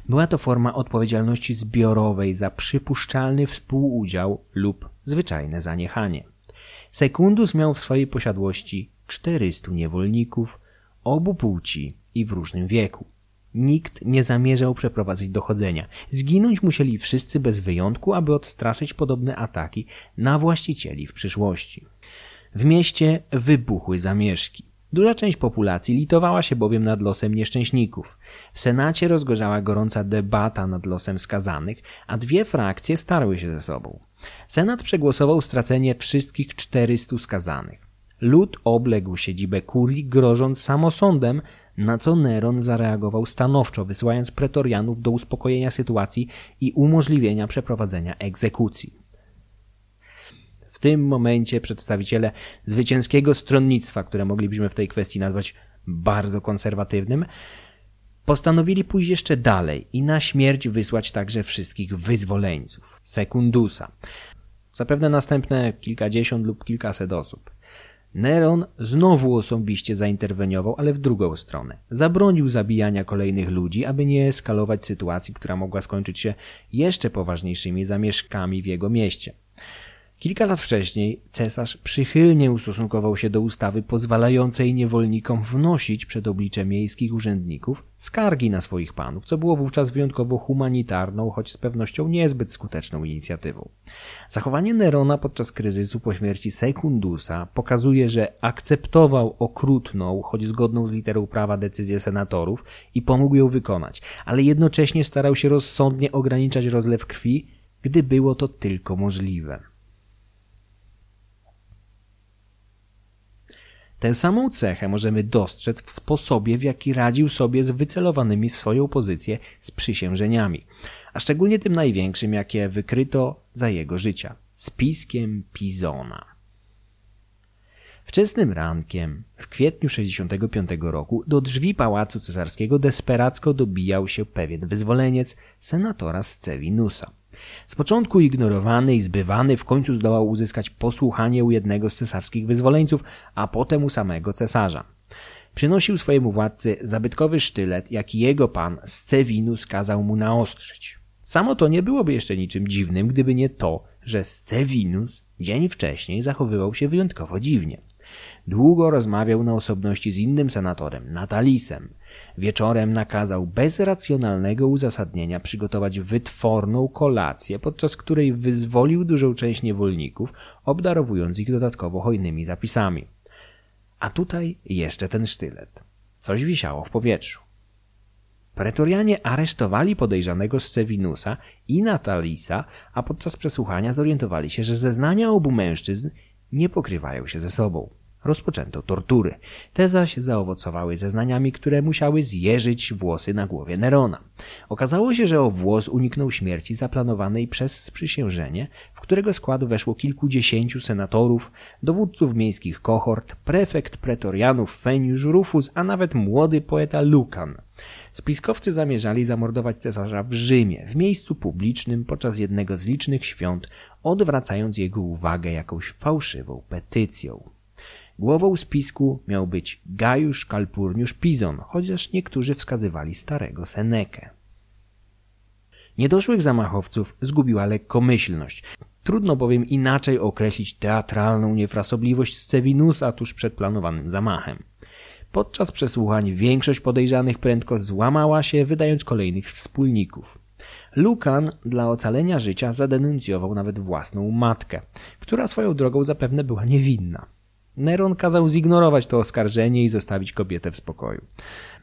Była to forma odpowiedzialności zbiorowej za przypuszczalny współudział lub zwyczajne zaniechanie. Sekundus miał w swojej posiadłości 400 niewolników obu płci i w różnym wieku. Nikt nie zamierzał przeprowadzić dochodzenia. Zginąć musieli wszyscy bez wyjątku, aby odstraszyć podobne ataki na właścicieli w przyszłości. W mieście wybuchły zamieszki. Duża część populacji litowała się bowiem nad losem nieszczęśników. W Senacie rozgorzała gorąca debata nad losem skazanych, a dwie frakcje starły się ze sobą. Senat przegłosował stracenie wszystkich 400 skazanych. Lud obległ siedzibę kurii, grożąc samosądem, na co Neron zareagował stanowczo, wysyłając pretorianów do uspokojenia sytuacji i umożliwienia przeprowadzenia egzekucji. W tym momencie przedstawiciele zwycięskiego stronnictwa, które moglibyśmy w tej kwestii nazwać bardzo konserwatywnym, Postanowili pójść jeszcze dalej i na śmierć wysłać także wszystkich wyzwoleńców, sekundusa. Zapewne następne kilkadziesiąt lub kilkaset osób. Neron znowu osobiście zainterweniował, ale w drugą stronę. Zabronił zabijania kolejnych ludzi, aby nie eskalować sytuacji, która mogła skończyć się jeszcze poważniejszymi zamieszkami w jego mieście. Kilka lat wcześniej cesarz przychylnie ustosunkował się do ustawy pozwalającej niewolnikom wnosić przed oblicze miejskich urzędników skargi na swoich panów, co było wówczas wyjątkowo humanitarną, choć z pewnością niezbyt skuteczną inicjatywą. Zachowanie Nerona podczas kryzysu po śmierci Secundusa pokazuje, że akceptował okrutną, choć zgodną z literą prawa decyzję senatorów i pomógł ją wykonać, ale jednocześnie starał się rozsądnie ograniczać rozlew krwi, gdy było to tylko możliwe. Tę samą cechę możemy dostrzec w sposobie, w jaki radził sobie z wycelowanymi w swoją pozycję sprzysiężeniami, a szczególnie tym największym, jakie wykryto za jego życia spiskiem Pizona. Wczesnym rankiem, w kwietniu 65 roku, do drzwi pałacu cesarskiego desperacko dobijał się pewien wyzwoleniec senatora Scevinusa. Z początku ignorowany i zbywany w końcu zdołał uzyskać posłuchanie u jednego z cesarskich wyzwoleńców, a potem u samego cesarza. Przynosił swojemu władcy zabytkowy sztylet, jaki jego pan Scevinus kazał mu naostrzyć. Samo to nie byłoby jeszcze niczym dziwnym, gdyby nie to, że Scevinus dzień wcześniej zachowywał się wyjątkowo dziwnie. Długo rozmawiał na osobności z innym senatorem, Natalisem. Wieczorem nakazał bez racjonalnego uzasadnienia przygotować wytworną kolację, podczas której wyzwolił dużą część niewolników, obdarowując ich dodatkowo hojnymi zapisami. A tutaj jeszcze ten sztylet. Coś wisiało w powietrzu. Pretorianie aresztowali podejrzanego z Sevinusa i Natalisa, a podczas przesłuchania zorientowali się, że zeznania obu mężczyzn nie pokrywają się ze sobą rozpoczęto tortury. Te zaś zaowocowały zeznaniami, które musiały zjeżyć włosy na głowie Nerona. Okazało się, że o włos uniknął śmierci zaplanowanej przez sprzysiężenie, w którego skład weszło kilkudziesięciu senatorów, dowódców miejskich kohort, prefekt pretorianów Feniusz Rufus, a nawet młody poeta Lukan. Spiskowcy zamierzali zamordować cesarza w Rzymie, w miejscu publicznym podczas jednego z licznych świąt, odwracając jego uwagę jakąś fałszywą petycją. Głową spisku miał być Gajusz Kalpurniusz Pizon, chociaż niektórzy wskazywali starego Senekę. Niedoszłych zamachowców zgubiła lekkomyślność. Trudno bowiem inaczej określić teatralną niefrasobliwość Scevinusa tuż przed planowanym zamachem. Podczas przesłuchań większość podejrzanych prędko złamała się, wydając kolejnych wspólników. Lukan dla ocalenia życia zadenuncjował nawet własną matkę, która swoją drogą zapewne była niewinna. Neron kazał zignorować to oskarżenie i zostawić kobietę w spokoju.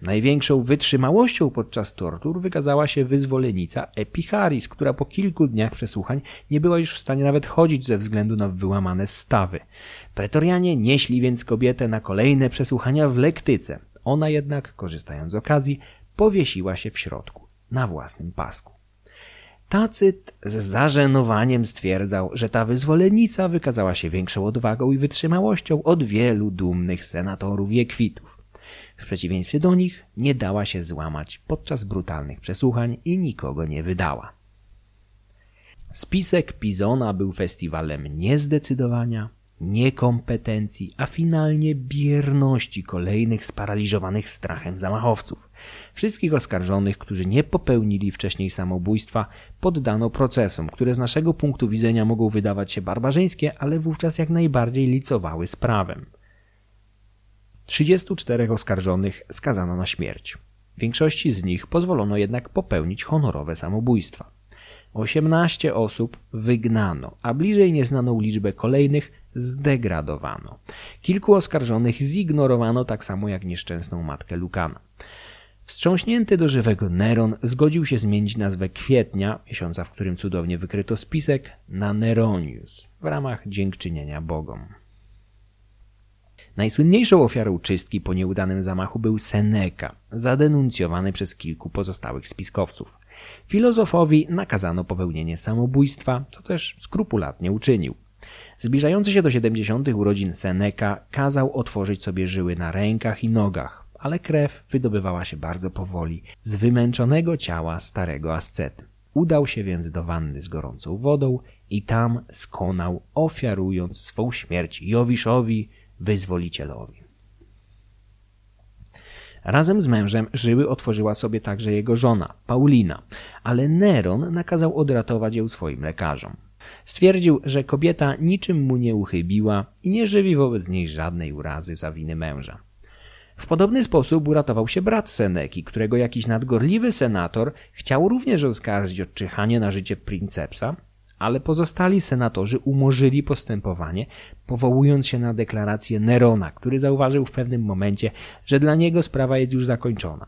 Największą wytrzymałością podczas tortur wykazała się wyzwolenica Epicharis, która po kilku dniach przesłuchań nie była już w stanie nawet chodzić ze względu na wyłamane stawy. Pretorianie nieśli więc kobietę na kolejne przesłuchania w lektyce. Ona jednak, korzystając z okazji, powiesiła się w środku, na własnym pasku. Tacyt z zażenowaniem stwierdzał, że ta wyzwolennica wykazała się większą odwagą i wytrzymałością od wielu dumnych senatorów i ekwitów. W przeciwieństwie do nich nie dała się złamać podczas brutalnych przesłuchań i nikogo nie wydała. Spisek Pizona był festiwalem niezdecydowania, niekompetencji, a finalnie bierności kolejnych sparaliżowanych strachem zamachowców. Wszystkich oskarżonych, którzy nie popełnili wcześniej samobójstwa, poddano procesom, które z naszego punktu widzenia mogą wydawać się barbarzyńskie, ale wówczas jak najbardziej licowały z prawem. 34 oskarżonych skazano na śmierć. Większości z nich pozwolono jednak popełnić honorowe samobójstwa. 18 osób wygnano, a bliżej nieznaną liczbę kolejnych zdegradowano. Kilku oskarżonych zignorowano tak samo jak nieszczęsną matkę Lukana. Wstrząśnięty do żywego Neron zgodził się zmienić nazwę kwietnia, miesiąca, w którym cudownie wykryto spisek, na Neronius w ramach dziękczynienia bogom. Najsłynniejszą ofiarą czystki po nieudanym zamachu był Seneca, zadenuncjowany przez kilku pozostałych spiskowców. Filozofowi nakazano popełnienie samobójstwa, co też skrupulatnie uczynił. Zbliżający się do 70. urodzin Seneca kazał otworzyć sobie żyły na rękach i nogach, ale krew wydobywała się bardzo powoli z wymęczonego ciała starego ascety. Udał się więc do wanny z gorącą wodą i tam skonał, ofiarując swą śmierć Jowiszowi, wyzwolicielowi. Razem z mężem żyły otworzyła sobie także jego żona, Paulina, ale Neron nakazał odratować ją swoim lekarzom. Stwierdził, że kobieta niczym mu nie uchybiła i nie żywi wobec niej żadnej urazy za winy męża. W podobny sposób uratował się brat Seneki, którego jakiś nadgorliwy senator chciał również oskarżyć o czyhanie na życie princepsa, ale pozostali senatorzy umorzyli postępowanie, powołując się na deklarację Nerona, który zauważył w pewnym momencie, że dla niego sprawa jest już zakończona.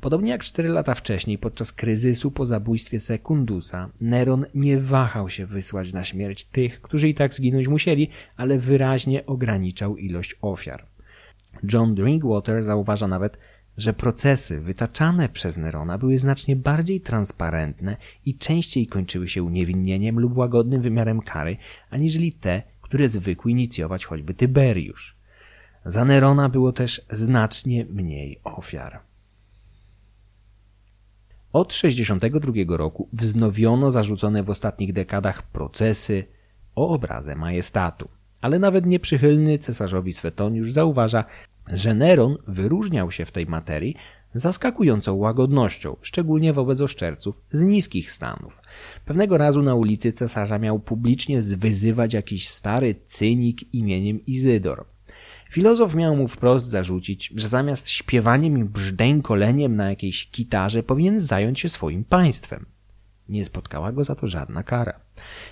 Podobnie jak cztery lata wcześniej, podczas kryzysu po zabójstwie Sekundusa, Neron nie wahał się wysłać na śmierć tych, którzy i tak zginąć musieli, ale wyraźnie ograniczał ilość ofiar. John Drinkwater zauważa nawet, że procesy wytaczane przez Nerona były znacznie bardziej transparentne i częściej kończyły się uniewinnieniem lub łagodnym wymiarem kary, aniżeli te, które zwykł inicjować choćby Tyberiusz. Za Nerona było też znacznie mniej ofiar. Od 62 roku wznowiono zarzucone w ostatnich dekadach procesy o obrazę majestatu. Ale nawet nieprzychylny cesarzowi Swetoniusz zauważa, że Neron wyróżniał się w tej materii zaskakującą łagodnością, szczególnie wobec oszczerców z niskich stanów. Pewnego razu na ulicy cesarza miał publicznie zwyzywać jakiś stary cynik imieniem Izydor. Filozof miał mu wprost zarzucić, że zamiast śpiewaniem i brzdękoleniem na jakiejś gitarze powinien zająć się swoim państwem. Nie spotkała go za to żadna kara.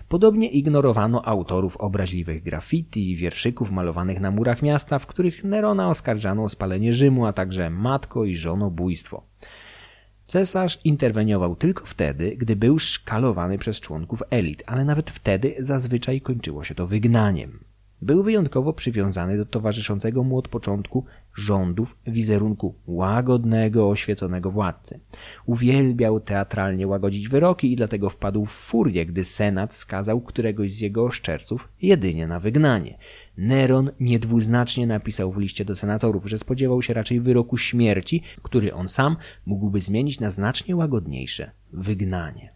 Podobnie ignorowano autorów obraźliwych graffiti i wierszyków malowanych na murach miasta, w których Nerona oskarżano o spalenie Rzymu, a także matko i żonobójstwo. Cesarz interweniował tylko wtedy, gdy był szkalowany przez członków elit, ale nawet wtedy zazwyczaj kończyło się to wygnaniem. Był wyjątkowo przywiązany do towarzyszącego mu od początku rządów wizerunku łagodnego, oświeconego władcy. Uwielbiał teatralnie łagodzić wyroki i dlatego wpadł w furię, gdy senat skazał któregoś z jego oszczerców jedynie na wygnanie. Neron niedwuznacznie napisał w liście do senatorów, że spodziewał się raczej wyroku śmierci, który on sam mógłby zmienić na znacznie łagodniejsze wygnanie.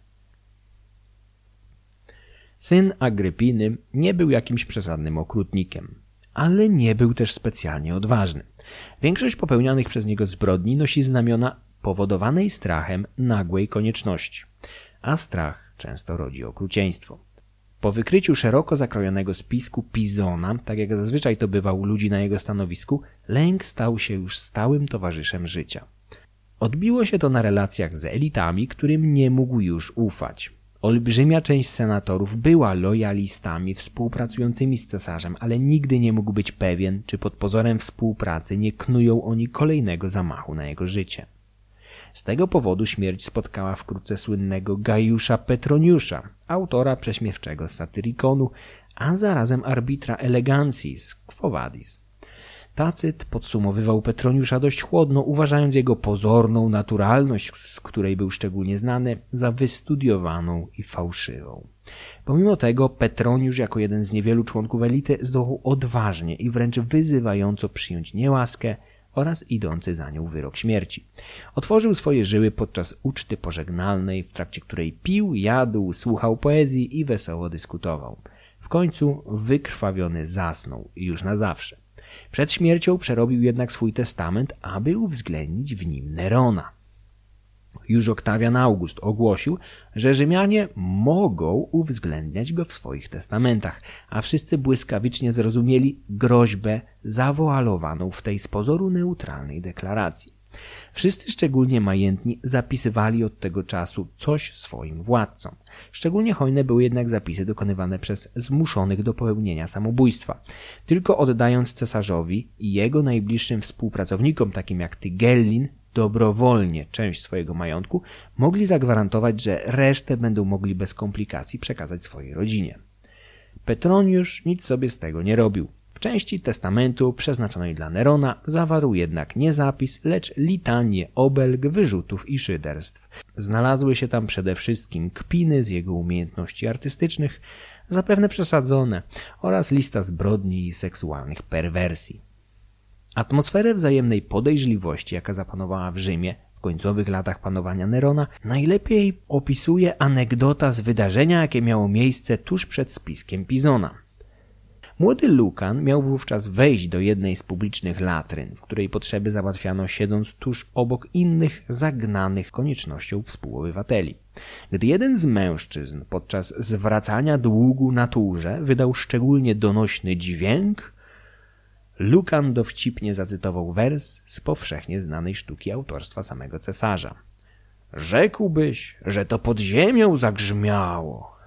Syn Agrypiny nie był jakimś przesadnym okrutnikiem, ale nie był też specjalnie odważny. Większość popełnianych przez niego zbrodni nosi znamiona powodowanej strachem nagłej konieczności, a strach często rodzi okrucieństwo. Po wykryciu szeroko zakrojonego spisku Pizona, tak jak zazwyczaj to bywa u ludzi na jego stanowisku, lęk stał się już stałym towarzyszem życia. Odbiło się to na relacjach z elitami, którym nie mógł już ufać. Olbrzymia część senatorów była lojalistami współpracującymi z cesarzem, ale nigdy nie mógł być pewien, czy pod pozorem współpracy nie knują oni kolejnego zamachu na jego życie. Z tego powodu śmierć spotkała wkrótce słynnego Gajusza Petroniusza, autora prześmiewczego satyrikonu, a zarazem arbitra elegancji z Quo Vadis. Tacyt podsumowywał Petroniusza dość chłodno, uważając jego pozorną naturalność, z której był szczególnie znany, za wystudiowaną i fałszywą. Pomimo tego Petroniusz jako jeden z niewielu członków elity zdołał odważnie i wręcz wyzywająco przyjąć niełaskę oraz idący za nią wyrok śmierci. Otworzył swoje żyły podczas uczty pożegnalnej, w trakcie której pił, jadł, słuchał poezji i wesoło dyskutował. W końcu wykrwawiony zasnął już na zawsze. Przed śmiercią przerobił jednak swój testament, aby uwzględnić w nim Nerona. Już Oktawian August ogłosił, że Rzymianie mogą uwzględniać go w swoich testamentach, a wszyscy błyskawicznie zrozumieli groźbę zawoalowaną w tej z pozoru neutralnej deklaracji. Wszyscy szczególnie majętni zapisywali od tego czasu coś swoim władcom. Szczególnie hojne były jednak zapisy dokonywane przez zmuszonych do popełnienia samobójstwa. Tylko oddając cesarzowi i jego najbliższym współpracownikom, takim jak Tygellin, dobrowolnie część swojego majątku, mogli zagwarantować, że resztę będą mogli bez komplikacji przekazać swojej rodzinie. Petroniusz nic sobie z tego nie robił części testamentu przeznaczonej dla Nerona zawarł jednak nie zapis, lecz litanie obelg, wyrzutów i szyderstw. Znalazły się tam przede wszystkim kpiny z jego umiejętności artystycznych, zapewne przesadzone, oraz lista zbrodni i seksualnych perwersji. Atmosferę wzajemnej podejrzliwości, jaka zapanowała w Rzymie w końcowych latach panowania Nerona, najlepiej opisuje anegdota z wydarzenia, jakie miało miejsce tuż przed spiskiem Pizona. Młody Lukan miał wówczas wejść do jednej z publicznych latryn, w której potrzeby załatwiano siedząc tuż obok innych zagnanych koniecznością współobywateli. Gdy jeden z mężczyzn podczas zwracania długu naturze wydał szczególnie donośny dźwięk, Lukan dowcipnie zacytował wers z powszechnie znanej sztuki autorstwa samego cesarza. Rzekłbyś, że to pod ziemią zagrzmiało.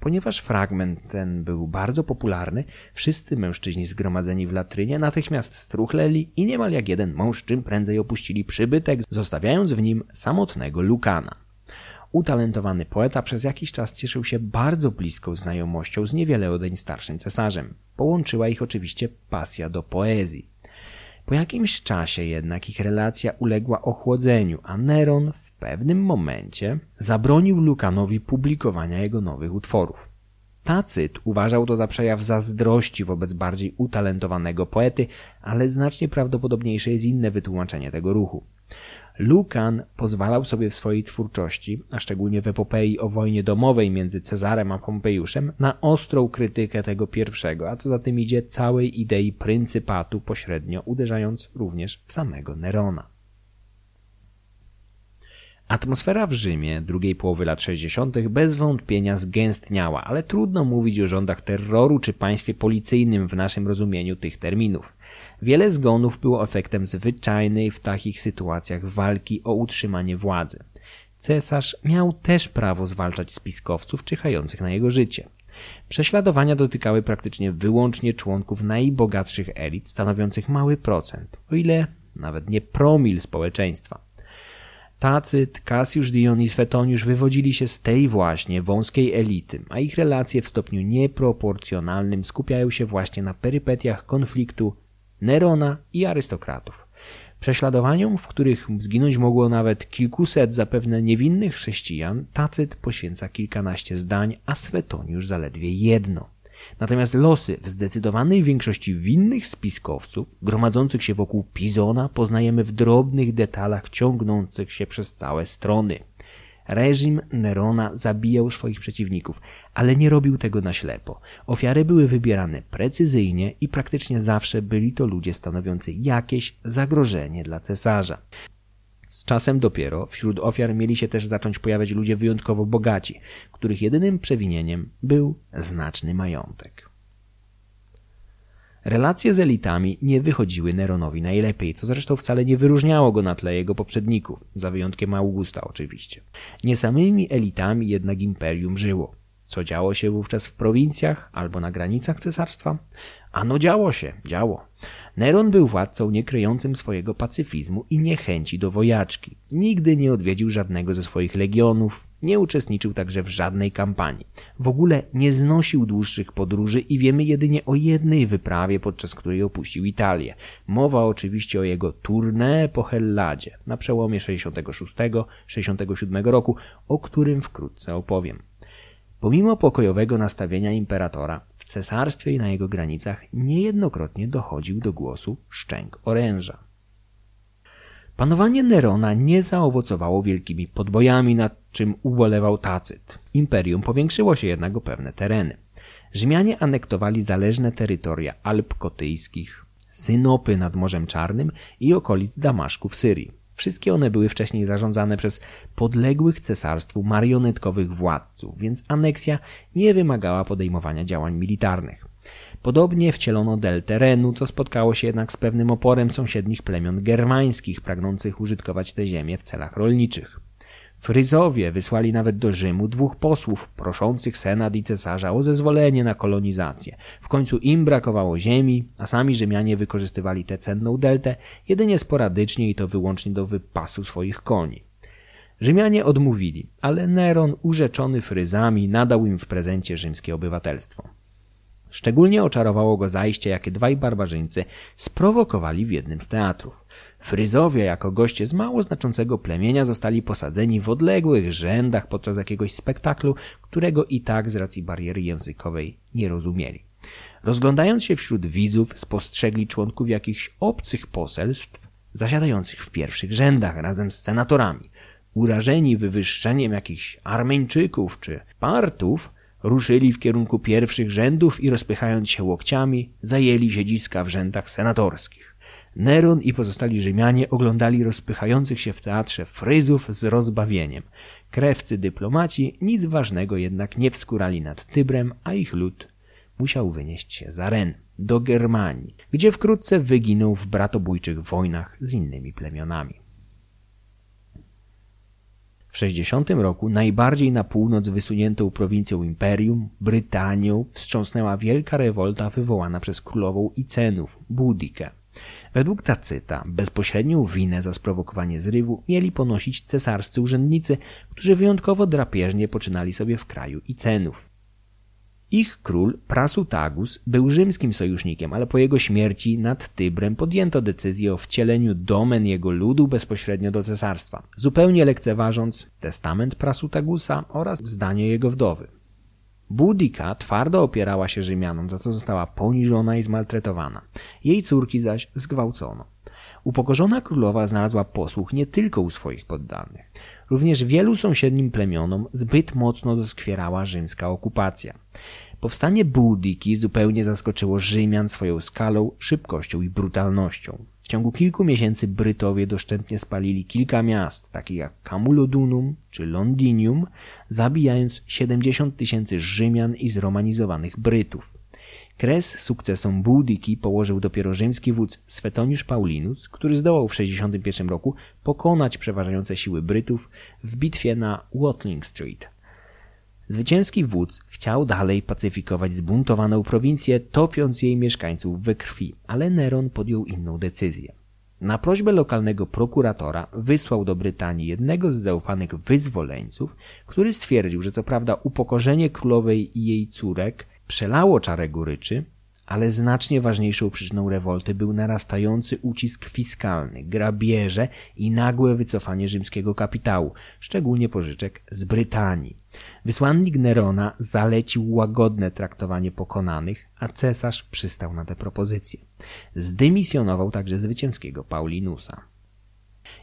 Ponieważ fragment ten był bardzo popularny, wszyscy mężczyźni zgromadzeni w latrynie natychmiast struchleli i niemal jak jeden mąż czym prędzej opuścili przybytek, zostawiając w nim samotnego Lukana. Utalentowany poeta przez jakiś czas cieszył się bardzo bliską znajomością z niewiele odeń starszym cesarzem. Połączyła ich oczywiście pasja do poezji. Po jakimś czasie jednak ich relacja uległa ochłodzeniu, a Neron pewnym momencie zabronił Lukanowi publikowania jego nowych utworów. Tacyt uważał to za przejaw zazdrości wobec bardziej utalentowanego poety, ale znacznie prawdopodobniejsze jest inne wytłumaczenie tego ruchu. Lukan pozwalał sobie w swojej twórczości, a szczególnie w epopei o wojnie domowej między Cezarem a Pompejuszem, na ostrą krytykę tego pierwszego, a co za tym idzie całej idei pryncypatu pośrednio uderzając również w samego Nerona. Atmosfera w Rzymie drugiej połowy lat 60. bez wątpienia zgęstniała, ale trudno mówić o rządach terroru czy państwie policyjnym w naszym rozumieniu tych terminów. Wiele zgonów było efektem zwyczajnej w takich sytuacjach walki o utrzymanie władzy. Cesarz miał też prawo zwalczać spiskowców czyhających na jego życie. Prześladowania dotykały praktycznie wyłącznie członków najbogatszych elit, stanowiących mały procent, o ile nawet nie promil społeczeństwa. Tacyt, Cassius Dion i Swetoniusz wywodzili się z tej właśnie wąskiej elity, a ich relacje w stopniu nieproporcjonalnym skupiają się właśnie na perypetiach konfliktu Nerona i arystokratów. Prześladowaniom, w których zginąć mogło nawet kilkuset zapewne niewinnych chrześcijan, Tacyt poświęca kilkanaście zdań, a Swetoniusz zaledwie jedno. Natomiast losy w zdecydowanej większości winnych spiskowców, gromadzących się wokół Pizona, poznajemy w drobnych detalach ciągnących się przez całe strony. Reżim Nerona zabijał swoich przeciwników, ale nie robił tego na ślepo. Ofiary były wybierane precyzyjnie i praktycznie zawsze byli to ludzie stanowiący jakieś zagrożenie dla cesarza. Z czasem dopiero wśród ofiar mieli się też zacząć pojawiać ludzie wyjątkowo bogaci, których jedynym przewinieniem był znaczny majątek. Relacje z elitami nie wychodziły Neronowi najlepiej, co zresztą wcale nie wyróżniało go na tle jego poprzedników, za wyjątkiem Augusta oczywiście. Nie samymi elitami jednak imperium żyło. Co działo się wówczas w prowincjach albo na granicach cesarstwa? Ano działo się, działo. Neron był władcą niekryjącym swojego pacyfizmu i niechęci do wojaczki. Nigdy nie odwiedził żadnego ze swoich legionów, nie uczestniczył także w żadnej kampanii. W ogóle nie znosił dłuższych podróży i wiemy jedynie o jednej wyprawie, podczas której opuścił Italię. Mowa oczywiście o jego tournée po Helladzie na przełomie 66-67 roku, o którym wkrótce opowiem. Pomimo pokojowego nastawienia imperatora, cesarstwie i na jego granicach niejednokrotnie dochodził do głosu szczęk oręża. Panowanie Nerona nie zaowocowało wielkimi podbojami, nad czym ubolewał Tacyt. Imperium powiększyło się jednak o pewne tereny. Rzymianie anektowali zależne terytoria Alp Kotyjskich, Synopy nad Morzem Czarnym i okolic Damaszku w Syrii. Wszystkie one były wcześniej zarządzane przez podległych cesarstwu marionetkowych władców, więc aneksja nie wymagała podejmowania działań militarnych. Podobnie wcielono del terenu, co spotkało się jednak z pewnym oporem sąsiednich plemion germańskich pragnących użytkować te ziemię w celach rolniczych. Fryzowie wysłali nawet do Rzymu dwóch posłów proszących senat i cesarza o zezwolenie na kolonizację. W końcu im brakowało ziemi, a sami Rzymianie wykorzystywali tę cenną deltę jedynie sporadycznie i to wyłącznie do wypasu swoich koni. Rzymianie odmówili, ale Neron, urzeczony fryzami, nadał im w prezencie rzymskie obywatelstwo. Szczególnie oczarowało go zajście, jakie dwaj barbarzyńcy sprowokowali w jednym z teatrów. Fryzowie, jako goście z mało znaczącego plemienia, zostali posadzeni w odległych rzędach podczas jakiegoś spektaklu, którego i tak z racji bariery językowej nie rozumieli. Rozglądając się wśród widzów, spostrzegli członków jakichś obcych poselstw, zasiadających w pierwszych rzędach razem z senatorami. Urażeni wywyższeniem jakichś Armeńczyków czy Partów, ruszyli w kierunku pierwszych rzędów i rozpychając się łokciami, zajęli siedziska w rzędach senatorskich. Neron i pozostali Rzymianie oglądali rozpychających się w teatrze fryzów z rozbawieniem. Krewcy dyplomaci nic ważnego jednak nie wskurali nad Tybrem, a ich lud musiał wynieść się za Ren, do Germanii, gdzie wkrótce wyginął w bratobójczych wojnach z innymi plemionami. W 60 roku najbardziej na północ wysuniętą prowincją imperium, Brytanią, wstrząsnęła wielka rewolta wywołana przez królową Icenów, Budikę. Według Tacyta bezpośrednią winę za sprowokowanie zrywu mieli ponosić cesarscy urzędnicy, którzy wyjątkowo drapieżnie poczynali sobie w kraju Icenów. Ich król Prasutagus był rzymskim sojusznikiem, ale po jego śmierci nad Tybrem podjęto decyzję o wcieleniu domen jego ludu bezpośrednio do cesarstwa, zupełnie lekceważąc testament Prasutagusa oraz zdanie jego wdowy. Budika twardo opierała się Rzymianom, za co została poniżona i zmaltretowana. Jej córki zaś zgwałcono. Upokorzona królowa znalazła posłuch nie tylko u swoich poddanych. Również wielu sąsiednim plemionom zbyt mocno doskwierała rzymska okupacja. Powstanie Budiki zupełnie zaskoczyło Rzymian swoją skalą, szybkością i brutalnością. W ciągu kilku miesięcy Brytowie doszczętnie spalili kilka miast, takich jak Camulodunum czy Londinium, zabijając 70 tysięcy Rzymian i zromanizowanych Brytów. Kres sukcesom Budiki położył dopiero rzymski wódz Swetoniusz Paulinus, który zdołał w 61 roku pokonać przeważające siły Brytów w bitwie na Watling Street. Zwycięski wódz chciał dalej pacyfikować zbuntowaną prowincję, topiąc jej mieszkańców we krwi, ale Neron podjął inną decyzję. Na prośbę lokalnego prokuratora wysłał do Brytanii jednego z zaufanych wyzwoleńców, który stwierdził, że co prawda upokorzenie królowej i jej córek przelało czarę goryczy, ale znacznie ważniejszą przyczyną rewolty był narastający ucisk fiskalny, grabieże i nagłe wycofanie rzymskiego kapitału, szczególnie pożyczek z Brytanii. Wysłannik Nerona zalecił łagodne traktowanie pokonanych, a cesarz przystał na tę propozycję. Zdymisjonował także zwycięskiego Paulinusa.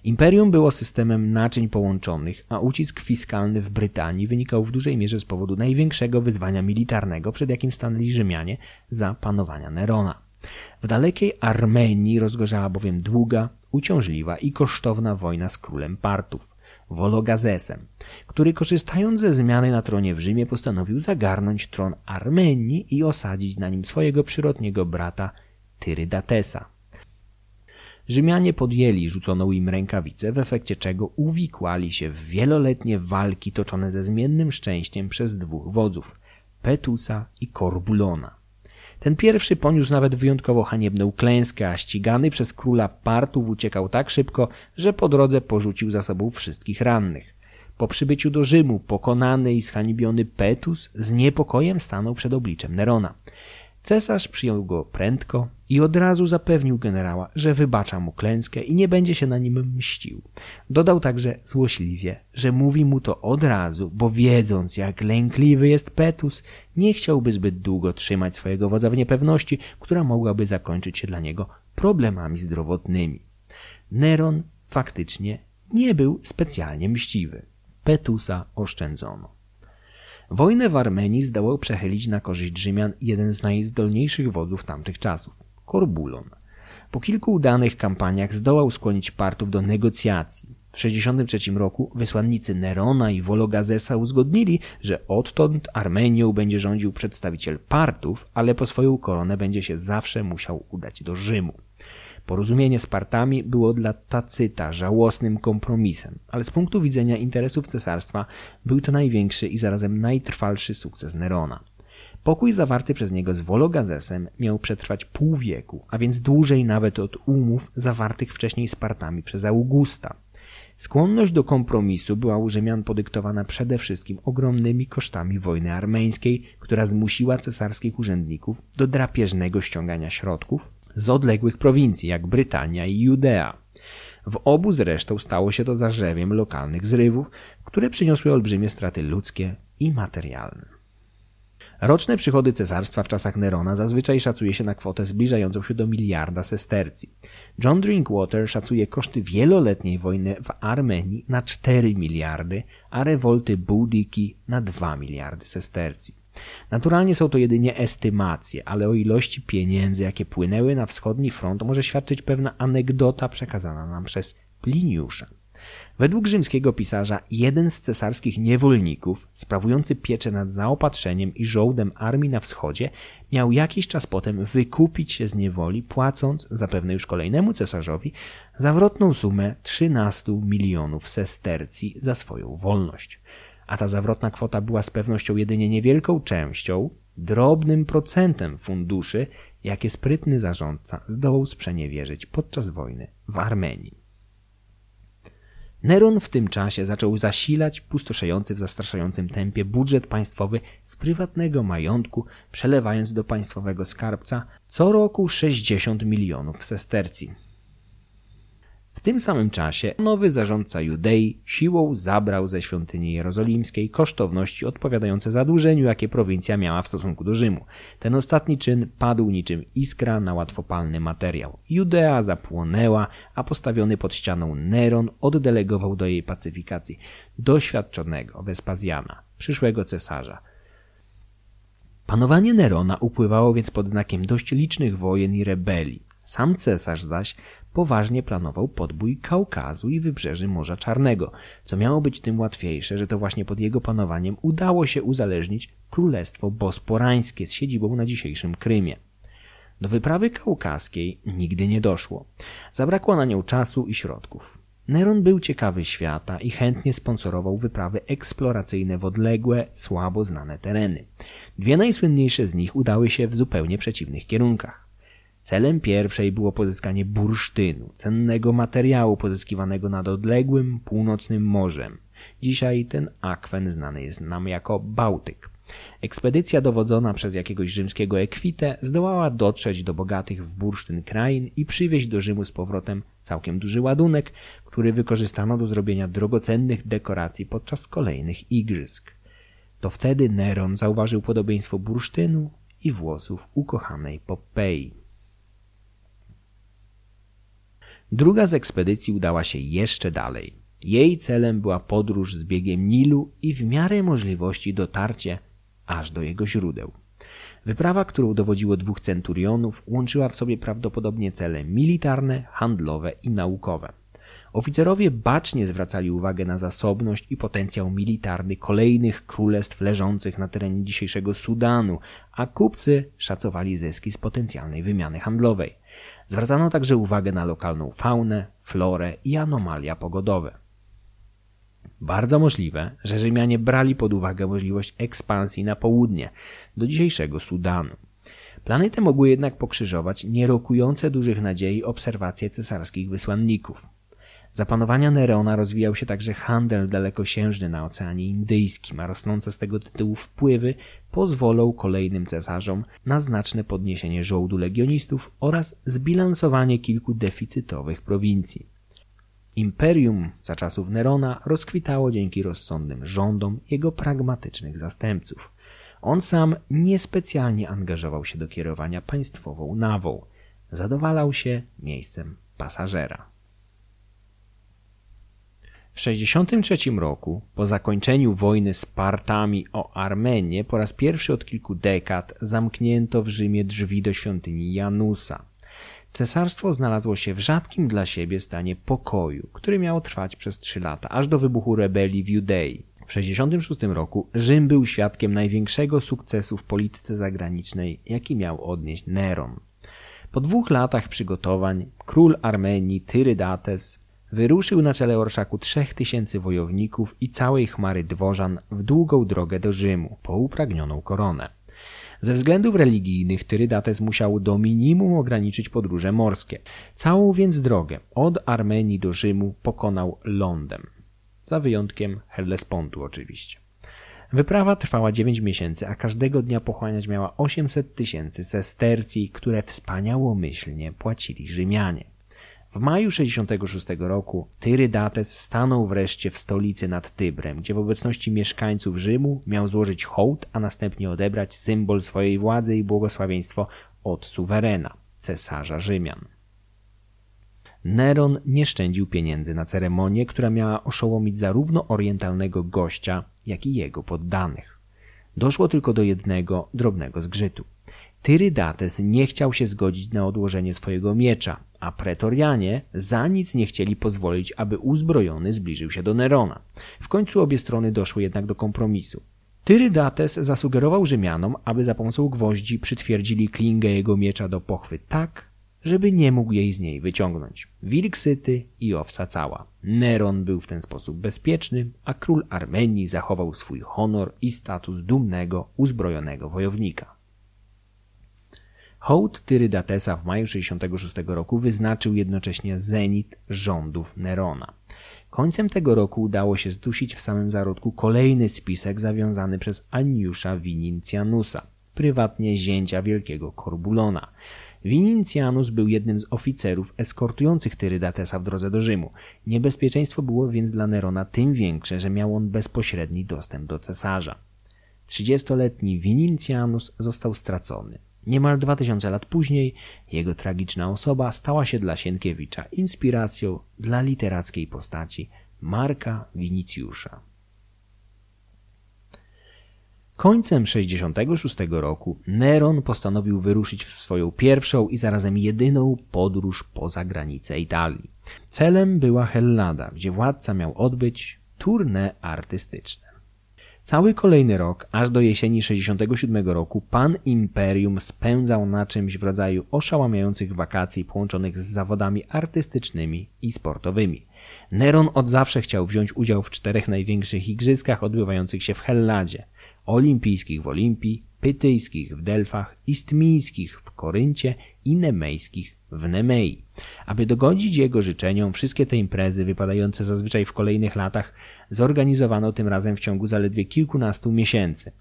Imperium było systemem naczyń połączonych, a ucisk fiskalny w Brytanii wynikał w dużej mierze z powodu największego wyzwania militarnego, przed jakim stanęli Rzymianie za panowania Nerona. W dalekiej Armenii rozgorzała bowiem długa, uciążliwa i kosztowna wojna z królem Partów, Wologazesem, który korzystając ze zmiany na tronie w Rzymie postanowił zagarnąć tron Armenii i osadzić na nim swojego przyrodniego brata Tyrydatesa. Rzymianie podjęli rzuconą im rękawicę, w efekcie czego uwikłali się w wieloletnie walki toczone ze zmiennym szczęściem przez dwóch wodzów Petusa i Korbulona. Ten pierwszy poniósł nawet wyjątkowo haniebną klęskę, a ścigany przez króla Partów uciekał tak szybko, że po drodze porzucił za sobą wszystkich rannych. Po przybyciu do Rzymu pokonany i zhańbiony Petus z niepokojem stanął przed obliczem Nerona. Cesarz przyjął go prędko i od razu zapewnił generała, że wybacza mu klęskę i nie będzie się na nim mścił. Dodał także złośliwie, że mówi mu to od razu, bo wiedząc jak lękliwy jest Petus, nie chciałby zbyt długo trzymać swojego wodza w niepewności, która mogłaby zakończyć się dla niego problemami zdrowotnymi. Neron faktycznie nie był specjalnie mściwy. Petusa oszczędzono. Wojnę w Armenii zdołał przechylić na korzyść Rzymian jeden z najzdolniejszych wodzów tamtych czasów – Korbulon. Po kilku udanych kampaniach zdołał skłonić Partów do negocjacji. W 63 roku wysłannicy Nerona i Wologazesa uzgodnili, że odtąd Armenią będzie rządził przedstawiciel Partów, ale po swoją koronę będzie się zawsze musiał udać do Rzymu. Porozumienie z partami było dla Tacyta żałosnym kompromisem, ale z punktu widzenia interesów cesarstwa był to największy i zarazem najtrwalszy sukces Nerona. Pokój zawarty przez niego z Wologazesem miał przetrwać pół wieku, a więc dłużej nawet od umów zawartych wcześniej z partami przez Augusta. Skłonność do kompromisu była u Rzymian podyktowana przede wszystkim ogromnymi kosztami wojny armeńskiej, która zmusiła cesarskich urzędników do drapieżnego ściągania środków z odległych prowincji, jak Brytania i Judea. W obu zresztą stało się to zarzewiem lokalnych zrywów, które przyniosły olbrzymie straty ludzkie i materialne. Roczne przychody cesarstwa w czasach Nerona zazwyczaj szacuje się na kwotę zbliżającą się do miliarda sestercji. John Drinkwater szacuje koszty wieloletniej wojny w Armenii na 4 miliardy, a rewolty Budiki na 2 miliardy sestercji. Naturalnie są to jedynie estymacje, ale o ilości pieniędzy, jakie płynęły na wschodni front, może świadczyć pewna anegdota przekazana nam przez Pliniusza. Według rzymskiego pisarza jeden z cesarskich niewolników, sprawujący pieczę nad zaopatrzeniem i żołdem armii na wschodzie, miał jakiś czas potem wykupić się z niewoli, płacąc, zapewne już kolejnemu cesarzowi, zawrotną sumę 13 milionów sestercji za swoją wolność. A ta zawrotna kwota była z pewnością jedynie niewielką częścią, drobnym procentem funduszy, jakie sprytny zarządca zdołał sprzeniewierzyć podczas wojny w Armenii. Neron w tym czasie zaczął zasilać pustoszejący w zastraszającym tempie budżet państwowy z prywatnego majątku, przelewając do państwowego skarbca co roku 60 milionów sestercji. W tym samym czasie nowy zarządca Judei siłą zabrał ze świątyni jerozolimskiej kosztowności odpowiadające zadłużeniu, jakie prowincja miała w stosunku do Rzymu. Ten ostatni czyn padł niczym iskra na łatwopalny materiał. Judea zapłonęła, a postawiony pod ścianą Neron oddelegował do jej pacyfikacji doświadczonego Wespazjana, przyszłego cesarza. Panowanie Nerona upływało więc pod znakiem dość licznych wojen i rebelii. Sam cesarz zaś poważnie planował podbój Kaukazu i wybrzeży Morza Czarnego, co miało być tym łatwiejsze, że to właśnie pod jego panowaniem udało się uzależnić Królestwo Bosporańskie z siedzibą na dzisiejszym Krymie. Do wyprawy kaukaskiej nigdy nie doszło. Zabrakło na nią czasu i środków. Neron był ciekawy świata i chętnie sponsorował wyprawy eksploracyjne w odległe, słabo znane tereny. Dwie najsłynniejsze z nich udały się w zupełnie przeciwnych kierunkach. Celem pierwszej było pozyskanie bursztynu, cennego materiału pozyskiwanego nad odległym północnym morzem. Dzisiaj ten akwen znany jest nam jako Bałtyk. Ekspedycja dowodzona przez jakiegoś rzymskiego ekwitę zdołała dotrzeć do bogatych w bursztyn krain i przywieźć do Rzymu z powrotem całkiem duży ładunek, który wykorzystano do zrobienia drogocennych dekoracji podczas kolejnych igrzysk. To wtedy Neron zauważył podobieństwo bursztynu i włosów ukochanej Popei. Druga z ekspedycji udała się jeszcze dalej. Jej celem była podróż z biegiem Nilu i w miarę możliwości dotarcie aż do jego źródeł. Wyprawa, którą dowodziło dwóch centurionów, łączyła w sobie prawdopodobnie cele militarne, handlowe i naukowe. Oficerowie bacznie zwracali uwagę na zasobność i potencjał militarny kolejnych królestw leżących na terenie dzisiejszego Sudanu, a kupcy szacowali zyski z potencjalnej wymiany handlowej. Zwracano także uwagę na lokalną faunę, florę i anomalia pogodowe. Bardzo możliwe, że Rzymianie brali pod uwagę możliwość ekspansji na południe, do dzisiejszego Sudanu. Plany te mogły jednak pokrzyżować nierokujące dużych nadziei obserwacje cesarskich wysłanników. Za panowania Nerona rozwijał się także handel dalekosiężny na Oceanie Indyjskim, a rosnące z tego tytułu wpływy pozwolą kolejnym cesarzom na znaczne podniesienie żołdu legionistów oraz zbilansowanie kilku deficytowych prowincji. Imperium za czasów Nerona rozkwitało dzięki rozsądnym rządom jego pragmatycznych zastępców. On sam niespecjalnie angażował się do kierowania państwową nawą. Zadowalał się miejscem pasażera. W 63 roku, po zakończeniu wojny z Partami o Armenię, po raz pierwszy od kilku dekad zamknięto w Rzymie drzwi do świątyni Janusa. Cesarstwo znalazło się w rzadkim dla siebie stanie pokoju, który miał trwać przez trzy lata, aż do wybuchu rebelii w Judei. W 66 roku Rzym był świadkiem największego sukcesu w polityce zagranicznej, jaki miał odnieść Neron. Po dwóch latach przygotowań król Armenii Tyrydates wyruszył na czele orszaku trzech tysięcy wojowników i całej chmary dworzan w długą drogę do Rzymu po upragnioną koronę. Ze względów religijnych Tyrydates musiał do minimum ograniczyć podróże morskie. Całą więc drogę od Armenii do Rzymu pokonał lądem. Za wyjątkiem Hellespontu oczywiście. Wyprawa trwała 9 miesięcy, a każdego dnia pochłaniać miała 800 tysięcy sestercji, które wspaniałomyślnie płacili Rzymianie. W maju 66 roku Tyrydates stanął wreszcie w stolicy nad Tybrem, gdzie w obecności mieszkańców Rzymu miał złożyć hołd, a następnie odebrać symbol swojej władzy i błogosławieństwo od suwerena, cesarza Rzymian. Neron nie szczędził pieniędzy na ceremonię, która miała oszołomić zarówno orientalnego gościa, jak i jego poddanych. Doszło tylko do jednego drobnego zgrzytu. Tyrydates nie chciał się zgodzić na odłożenie swojego miecza, a pretorianie za nic nie chcieli pozwolić, aby uzbrojony zbliżył się do Nerona. W końcu obie strony doszły jednak do kompromisu. Tyrydates zasugerował Rzymianom, aby za pomocą gwoździ przytwierdzili klingę jego miecza do pochwy tak, żeby nie mógł jej z niej wyciągnąć. Wilk syty i owca cała. Neron był w ten sposób bezpieczny, a król Armenii zachował swój honor i status dumnego, uzbrojonego wojownika. Hołd Tyrydatesa w maju 66 roku wyznaczył jednocześnie zenit rządów Nerona. Końcem tego roku udało się zdusić w samym zarodku kolejny spisek zawiązany przez Aniusza Winincjanusa, prywatnie zięcia wielkiego Korbulona. Winincjanus był jednym z oficerów eskortujących Tyrydatesa w drodze do Rzymu. Niebezpieczeństwo było więc dla Nerona tym większe, że miał on bezpośredni dostęp do cesarza. Trzydziestoletni Winincjanus został stracony. Niemal dwa tysiące lat później jego tragiczna osoba stała się dla Sienkiewicza inspiracją dla literackiej postaci Marka Winicjusza. Końcem 66 roku Neron postanowił wyruszyć w swoją pierwszą i zarazem jedyną podróż poza granice Italii. Celem była Hellada, gdzie władca miał odbyć tournée artystyczne. Cały kolejny rok, aż do jesieni 67 roku, pan Imperium spędzał na czymś w rodzaju oszałamiających wakacji połączonych z zawodami artystycznymi i sportowymi. Neron od zawsze chciał wziąć udział w czterech największych igrzyskach odbywających się w Helladzie. Olimpijskich w Olimpii, pytyjskich w Delfach, istmijskich w Koryncie i nemejskich w Nemei. Aby dogodzić jego życzeniom, wszystkie te imprezy, wypadające zazwyczaj w kolejnych latach, zorganizowano tym razem w ciągu zaledwie kilkunastu miesięcy.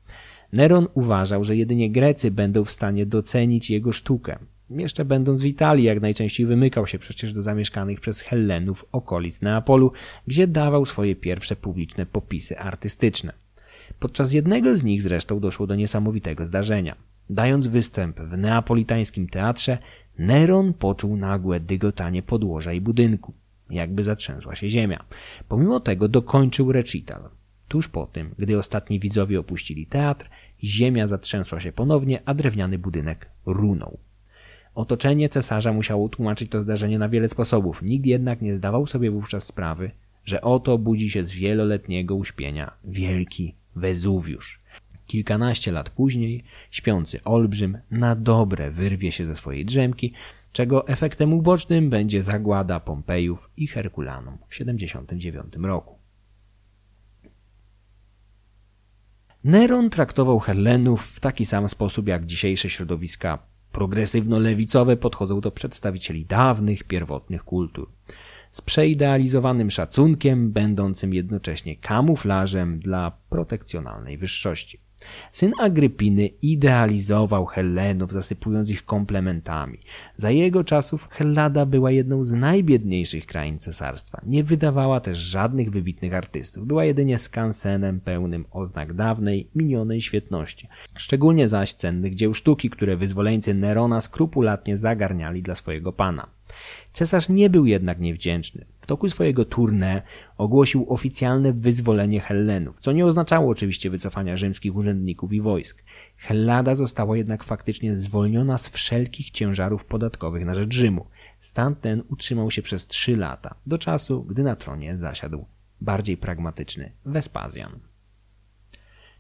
Neron uważał, że jedynie Grecy będą w stanie docenić jego sztukę. Jeszcze będąc w Italii, jak najczęściej wymykał się przecież do zamieszkanych przez Hellenów okolic Neapolu, gdzie dawał swoje pierwsze publiczne popisy artystyczne. Podczas jednego z nich zresztą doszło do niesamowitego zdarzenia. Dając występ w neapolitańskim teatrze, Neron poczuł nagłe dygotanie podłoża i budynku. Jakby zatrzęsła się ziemia. Pomimo tego dokończył recital. Tuż po tym, gdy ostatni widzowie opuścili teatr, ziemia zatrzęsła się ponownie, a drewniany budynek runął. Otoczenie cesarza musiało tłumaczyć to zdarzenie na wiele sposobów. Nikt jednak nie zdawał sobie wówczas sprawy, że oto budzi się z wieloletniego uśpienia wielki Wezuwiusz. Kilkanaście lat później śpiący olbrzym na dobre wyrwie się ze swojej drzemki, czego efektem ubocznym będzie zagłada Pompejów i Herkulanum w 79 roku. Neron traktował Hellenów w taki sam sposób jak dzisiejsze środowiska progresywno-lewicowe podchodzą do przedstawicieli dawnych, pierwotnych kultur z przeidealizowanym szacunkiem, będącym jednocześnie kamuflażem dla protekcjonalnej wyższości. Syn Agrypiny idealizował Hellenów, zasypując ich komplementami. Za jego czasów Hellada była jedną z najbiedniejszych krain cesarstwa. Nie wydawała też żadnych wybitnych artystów. Była jedynie skansenem pełnym oznak dawnej, minionej świetności. Szczególnie zaś cennych dzieł sztuki, które wyzwoleńcy Nerona skrupulatnie zagarniali dla swojego pana. Cesarz nie był jednak niewdzięczny. W toku swojego tournée ogłosił oficjalne wyzwolenie Hellenów, co nie oznaczało oczywiście wycofania rzymskich urzędników i wojsk. Hellada została jednak faktycznie zwolniona z wszelkich ciężarów podatkowych na rzecz Rzymu. Stan ten utrzymał się przez trzy lata, do czasu, gdy na tronie zasiadł bardziej pragmatyczny Wespazjan.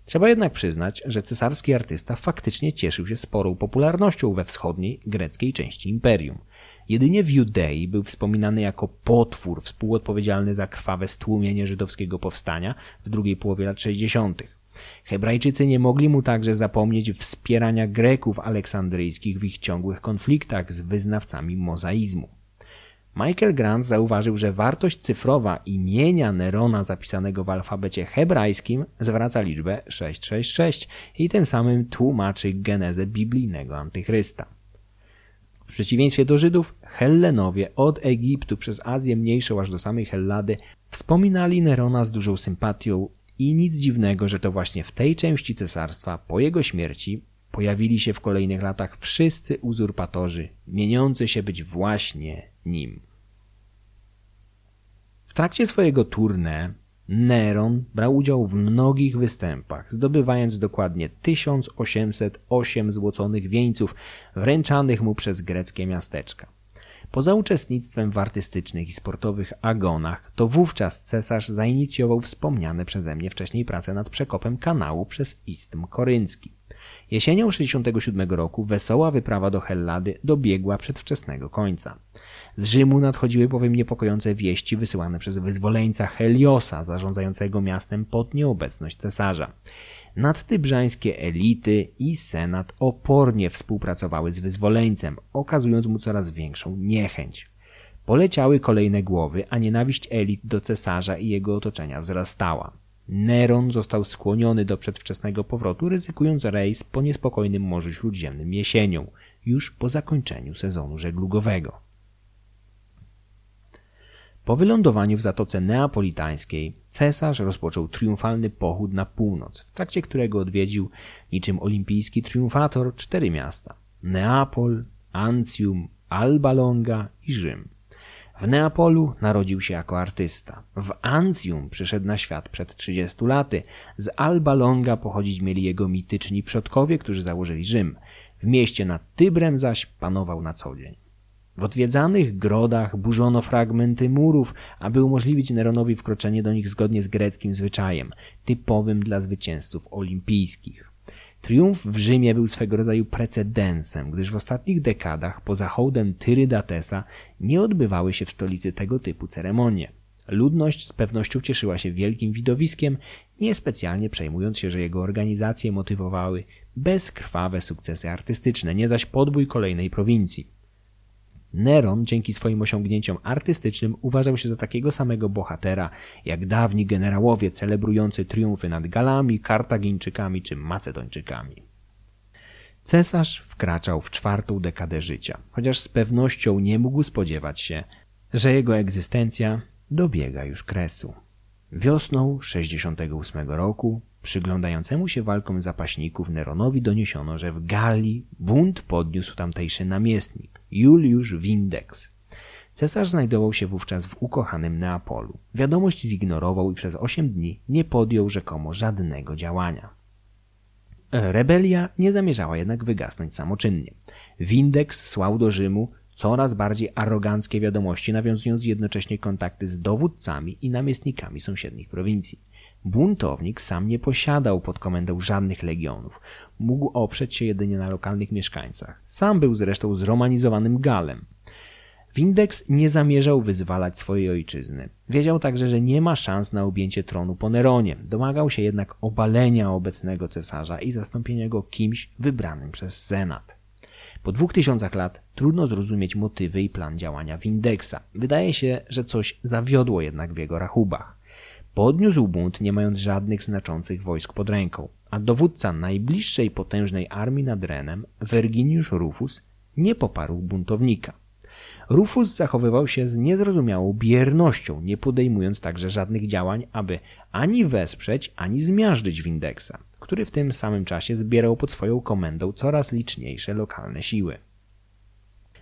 Trzeba jednak przyznać, że cesarski artysta faktycznie cieszył się sporą popularnością we wschodniej greckiej części imperium – Jedynie w Judei był wspominany jako potwór współodpowiedzialny za krwawe stłumienie żydowskiego powstania w drugiej połowie lat 60. Hebrajczycy nie mogli mu także zapomnieć wspierania Greków aleksandryjskich w ich ciągłych konfliktach z wyznawcami mozaizmu. Michael Grant zauważył, że wartość cyfrowa imienia Nerona zapisanego w alfabecie hebrajskim zwraca liczbę 666 i tym samym tłumaczy genezę biblijnego antychrysta. W przeciwieństwie do Żydów, Hellenowie od Egiptu przez Azję Mniejszą aż do samej Hellady wspominali Nerona z dużą sympatią i nic dziwnego, że to właśnie w tej części cesarstwa po jego śmierci pojawili się w kolejnych latach wszyscy uzurpatorzy, mieniący się być właśnie nim. W trakcie swojego tournée Neron brał udział w mnogich występach, zdobywając dokładnie 1808 złoconych wieńców wręczanych mu przez greckie miasteczka. Poza uczestnictwem w artystycznych i sportowych agonach, to wówczas cesarz zainicjował wspomniane przeze mnie wcześniej prace nad przekopem kanału przez Istm Koryncki. Jesienią 67 roku wesoła wyprawa do Hellady dobiegła przedwczesnego końca. Z Rzymu nadchodziły bowiem niepokojące wieści wysyłane przez wyzwoleńca Heliosa, zarządzającego miastem pod nieobecność cesarza. Nadtybrzańskie elity i senat opornie współpracowały z wyzwoleńcem, okazując mu coraz większą niechęć. Poleciały kolejne głowy, a nienawiść elit do cesarza i jego otoczenia wzrastała. Neron został skłoniony do przedwczesnego powrotu, ryzykując rejs po niespokojnym Morzu Śródziemnym jesienią, już po zakończeniu sezonu żeglugowego. Po wylądowaniu w Zatoce Neapolitańskiej cesarz rozpoczął triumfalny pochód na północ, w trakcie którego odwiedził niczym olimpijski triumfator cztery miasta Neapol, Ancium, Alba Longa i Rzym. W Neapolu narodził się jako artysta. W Ancium przyszedł na świat przed 30 laty. Z Alba Longa pochodzić mieli jego mityczni przodkowie, którzy założyli Rzym. W mieście nad Tybrem zaś panował na co dzień. W odwiedzanych grodach burzono fragmenty murów, aby umożliwić Neronowi wkroczenie do nich zgodnie z greckim zwyczajem, typowym dla zwycięzców olimpijskich. Triumf w Rzymie był swego rodzaju precedensem, gdyż w ostatnich dekadach poza hołdem Tyrydatesa nie odbywały się w stolicy tego typu ceremonie. Ludność z pewnością cieszyła się wielkim widowiskiem, niespecjalnie przejmując się, że jego organizacje motywowały bezkrwawe sukcesy artystyczne, nie zaś podbój kolejnej prowincji. Neron dzięki swoim osiągnięciom artystycznym uważał się za takiego samego bohatera, jak dawni generałowie celebrujący triumfy nad Galami, Kartagińczykami czy Macedończykami. Cesarz wkraczał w czwartą dekadę życia, chociaż z pewnością nie mógł spodziewać się, że jego egzystencja dobiega już kresu. Wiosną 68 roku przyglądającemu się walkom zapaśników Neronowi doniesiono, że w Galii bunt podniósł tamtejszy namiestnik Juliusz Windex. Cesarz znajdował się wówczas w ukochanym Neapolu. Wiadomość zignorował i przez osiem dni nie podjął rzekomo żadnego działania. Rebelia nie zamierzała jednak wygasnąć samoczynnie. Windex słał do Rzymu coraz bardziej aroganckie wiadomości, nawiązując jednocześnie kontakty z dowódcami i namiestnikami sąsiednich prowincji. Buntownik sam nie posiadał pod komendą żadnych legionów. Mógł oprzeć się jedynie na lokalnych mieszkańcach. Sam był zresztą zromanizowanym Galem. Windex nie zamierzał wyzwalać swojej ojczyzny. Wiedział także, że nie ma szans na objęcie tronu po Neronie. Domagał się jednak obalenia obecnego cesarza i zastąpienia go kimś wybranym przez Senat. Po dwóch tysiącach lat trudno zrozumieć motywy i plan działania Windexa. Wydaje się, że coś zawiodło jednak w jego rachubach. Podniósł bunt, nie mając żadnych znaczących wojsk pod ręką, a dowódca najbliższej potężnej armii nad Renem, Verginiusz Rufus, nie poparł buntownika. Rufus zachowywał się z niezrozumiałą biernością, nie podejmując także żadnych działań, aby ani wesprzeć, ani zmiażdżyć Windeksa, który w tym samym czasie zbierał pod swoją komendą coraz liczniejsze lokalne siły.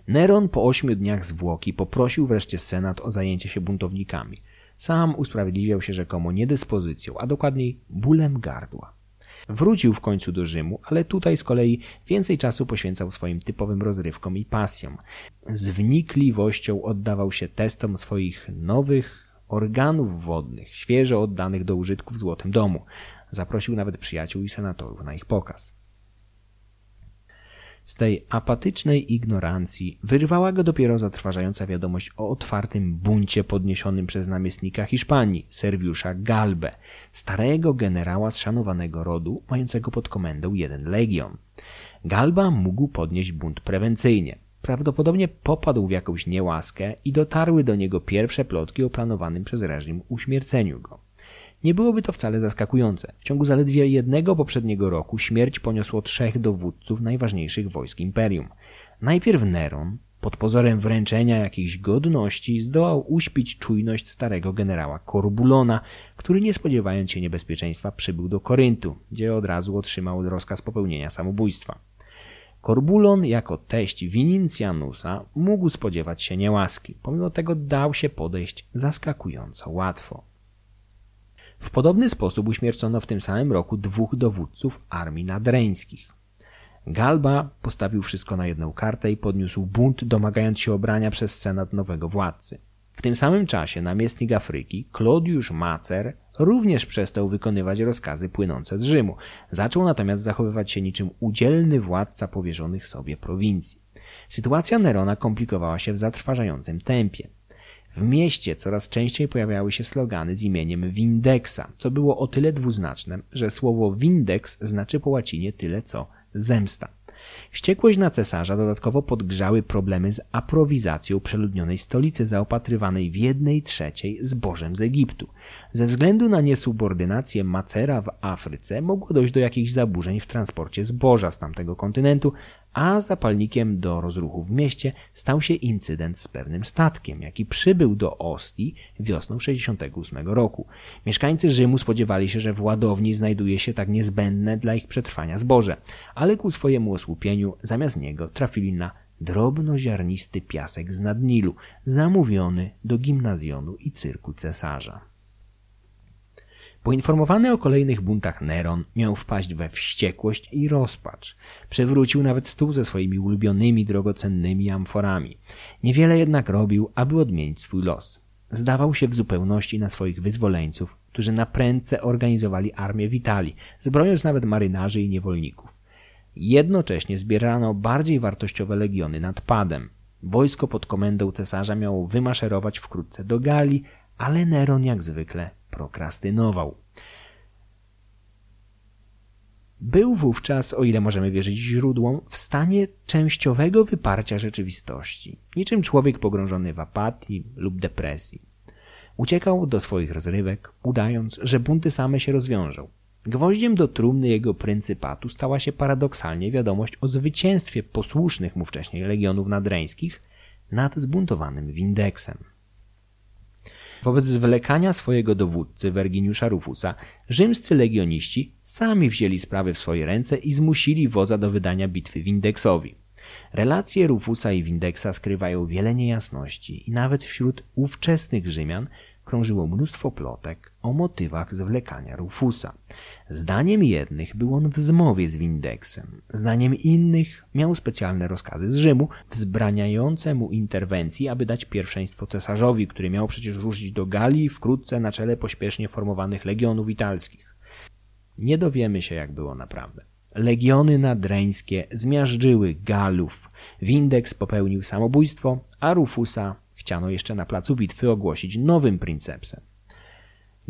Neron po ośmiu dniach zwłoki poprosił wreszcie Senat o zajęcie się buntownikami – sam usprawiedliwiał się rzekomo niedyspozycją, a dokładniej bólem gardła. Wrócił w końcu do Rzymu, ale tutaj z kolei więcej czasu poświęcał swoim typowym rozrywkom i pasjom. Z wnikliwością oddawał się testom swoich nowych organów wodnych, świeżo oddanych do użytku w Złotym Domu. Zaprosił nawet przyjaciół i senatorów na ich pokaz. Z tej apatycznej ignorancji wyrwała go dopiero zatrważająca wiadomość o otwartym buncie podniesionym przez namiestnika Hiszpanii, Serwiusza Galbe, starego generała z szanowanego rodu, mającego pod komendą jeden legion. Galba mógł podnieść bunt prewencyjnie. Prawdopodobnie popadł w jakąś niełaskę i dotarły do niego pierwsze plotki o planowanym przez reżim uśmierceniu go. Nie byłoby to wcale zaskakujące. W ciągu zaledwie jednego poprzedniego roku śmierć poniosło trzech dowódców najważniejszych wojsk imperium. Najpierw Neron, pod pozorem wręczenia jakiejś godności, zdołał uśpić czujność starego generała Korbulona, który nie spodziewając się niebezpieczeństwa przybył do Koryntu, gdzie od razu otrzymał rozkaz popełnienia samobójstwa. Korbulon jako teść Winincjanusa mógł spodziewać się niełaski, pomimo tego dał się podejść zaskakująco łatwo. W podobny sposób uśmiercono w tym samym roku dwóch dowódców armii nadreńskich. Galba postawił wszystko na jedną kartę i podniósł bunt, domagając się obrania przez senat nowego władcy. W tym samym czasie namiestnik Afryki, Claudiusz Macer, również przestał wykonywać rozkazy płynące z Rzymu. Zaczął natomiast zachowywać się niczym udzielny władca powierzonych sobie prowincji. Sytuacja Nerona komplikowała się w zatrważającym tempie. W mieście coraz częściej pojawiały się slogany z imieniem Windeksa, co było o tyle dwuznaczne, że słowo Windex znaczy po łacinie tyle co zemsta. Wściekłość na cesarza dodatkowo podgrzały problemy z aprowizacją przeludnionej stolicy zaopatrywanej w jednej trzeciej zbożem z Egiptu. Ze względu na niesubordynację Macera w Afryce mogło dojść do jakichś zaburzeń w transporcie zboża z tamtego kontynentu, a zapalnikiem do rozruchu w mieście stał się incydent z pewnym statkiem, jaki przybył do Ostii wiosną 68 roku. Mieszkańcy Rzymu spodziewali się, że w ładowni znajduje się tak niezbędne dla ich przetrwania zboże, ale ku swojemu osłupieniu zamiast niego trafili na drobnoziarnisty piasek z Nadnilu, zamówiony do gimnazjonu i cyrku cesarza. Poinformowany o kolejnych buntach Neron miał wpaść we wściekłość i rozpacz. Przewrócił nawet stół ze swoimi ulubionymi, drogocennymi amforami. Niewiele jednak robił, aby odmienić swój los. Zdawał się w zupełności na swoich wyzwoleńców, którzy na prędce organizowali armię w Italii, zbrojąc nawet marynarzy i niewolników. Jednocześnie zbierano bardziej wartościowe legiony nad Padem. Wojsko pod komendą cesarza miało wymaszerować wkrótce do Galii, ale Neron jak zwykle prokrastynował. Był wówczas, o ile możemy wierzyć źródłom, w stanie częściowego wyparcia rzeczywistości, niczym człowiek pogrążony w apatii lub depresji. Uciekał do swoich rozrywek, udając, że bunty same się rozwiążą. Gwoździem do trumny jego pryncypatu stała się paradoksalnie wiadomość o zwycięstwie posłusznych mu wcześniej legionów nadreńskich nad zbuntowanym Windeksem. Wobec zwlekania swojego dowódcy Verginiusza Rufusa, rzymscy legioniści sami wzięli sprawy w swoje ręce i zmusili wodza do wydania bitwy Windeksowi. Relacje Rufusa i Windeksa skrywają wiele niejasności i nawet wśród ówczesnych Rzymian krążyło mnóstwo plotek o motywach zwlekania Rufusa. Zdaniem jednych był on w zmowie z Windeksem, zdaniem innych miał specjalne rozkazy z Rzymu wzbraniające mu interwencji, aby dać pierwszeństwo cesarzowi, który miał przecież ruszyć do Galii wkrótce na czele pośpiesznie formowanych legionów italskich. Nie dowiemy się, jak było naprawdę. Legiony nadreńskie zmiażdżyły Galów. Windeks popełnił samobójstwo, a Rufusa chciano jeszcze na placu bitwy ogłosić nowym princepsem.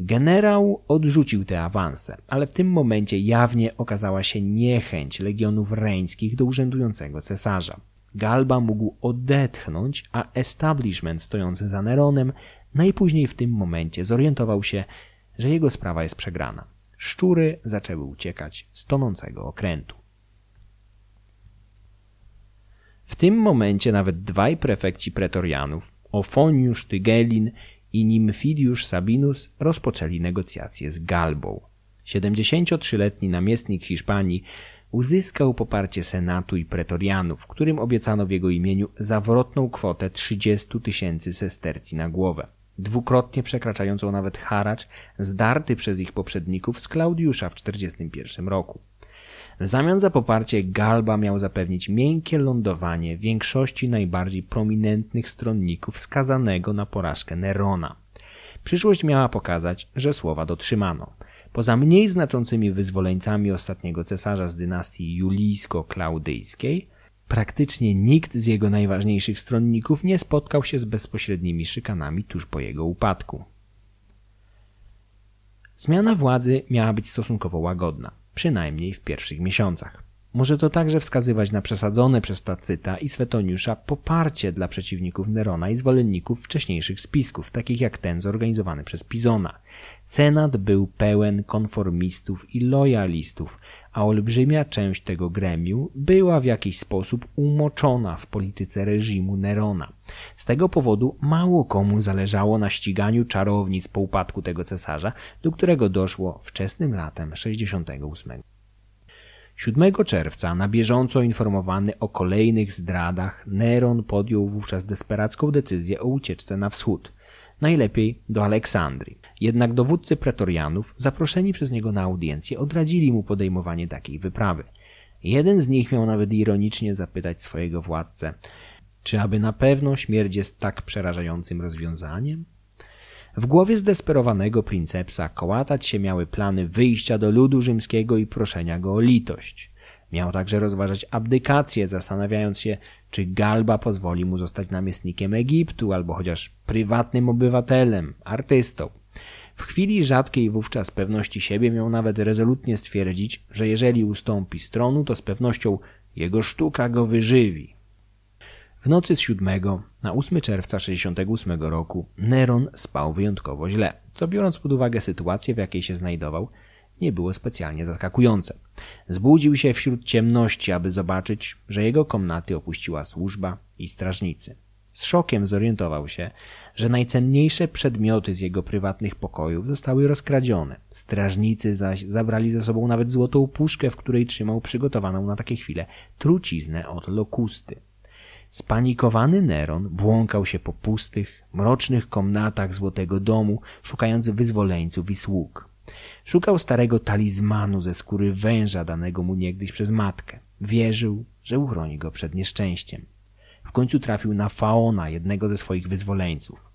Generał odrzucił te awanse, ale w tym momencie jawnie okazała się niechęć legionów reńskich do urzędującego cesarza. Galba mógł odetchnąć, a establishment stojący za Neronem najpóźniej w tym momencie zorientował się, że jego sprawa jest przegrana. Szczury zaczęły uciekać z tonącego okrętu. W tym momencie nawet dwaj prefekci pretorianów, Ofoniusz Tygelin i Nimfidiusz Sabinus rozpoczęli negocjacje z Galbą. 73-letni namiestnik Hiszpanii uzyskał poparcie Senatu i pretorianów, którym obiecano w jego imieniu zawrotną kwotę 30 tysięcy sestercji na głowę, dwukrotnie przekraczającą nawet haracz zdarty przez ich poprzedników z Klaudiusza w 41 roku. W zamian za poparcie Galba miał zapewnić miękkie lądowanie większości najbardziej prominentnych stronników skazanego na porażkę Nerona. Przyszłość miała pokazać, że słowa dotrzymano. Poza mniej znaczącymi wyzwoleńcami ostatniego cesarza z dynastii julijsko-klaudyjskiej, praktycznie nikt z jego najważniejszych stronników nie spotkał się z bezpośrednimi szykanami tuż po jego upadku. Zmiana władzy miała być stosunkowo łagodna przynajmniej w pierwszych miesiącach. Może to także wskazywać na przesadzone przez Tacyta i Swetoniusza poparcie dla przeciwników Nerona i zwolenników wcześniejszych spisków, takich jak ten zorganizowany przez Pizona. Senat był pełen konformistów i lojalistów, a olbrzymia część tego gremium była w jakiś sposób umoczona w polityce reżimu Nerona. Z tego powodu mało komu zależało na ściganiu czarownic po upadku tego cesarza, do którego doszło wczesnym latem 68. 7 czerwca, na bieżąco informowany o kolejnych zdradach, Neron podjął wówczas desperacką decyzję o ucieczce na wschód, najlepiej do Aleksandrii. Jednak dowódcy pretorianów, zaproszeni przez niego na audiencję, odradzili mu podejmowanie takiej wyprawy. Jeden z nich miał nawet ironicznie zapytać swojego władcę, czy aby na pewno śmierć jest tak przerażającym rozwiązaniem? W głowie zdesperowanego princepsa kołatać się miały plany wyjścia do ludu rzymskiego i proszenia go o litość. Miał także rozważać abdykację, zastanawiając się, czy Galba pozwoli mu zostać namiestnikiem Egiptu albo chociaż prywatnym obywatelem, artystą. W chwili rzadkiej wówczas pewności siebie miał nawet rezolutnie stwierdzić, że jeżeli ustąpi z tronu, to z pewnością jego sztuka go wyżywi. W nocy z 7 na 8 czerwca 68 roku Neron spał wyjątkowo źle, co biorąc pod uwagę sytuację, w jakiej się znajdował, nie było specjalnie zaskakujące. Zbudził się wśród ciemności, aby zobaczyć, że jego komnaty opuściła służba i strażnicy. Z szokiem zorientował się, że najcenniejsze przedmioty z jego prywatnych pokojów zostały rozkradzione. Strażnicy zaś zabrali ze sobą nawet złotą puszkę, w której trzymał przygotowaną na takie chwile truciznę od lokusty. Spanikowany Neron błąkał się po pustych, mrocznych komnatach złotego domu, szukając wyzwoleńców i sług. Szukał starego talizmanu ze skóry węża danego mu niegdyś przez matkę. Wierzył, że uchroni go przed nieszczęściem. W końcu trafił na Faona, jednego ze swoich wyzwoleńców.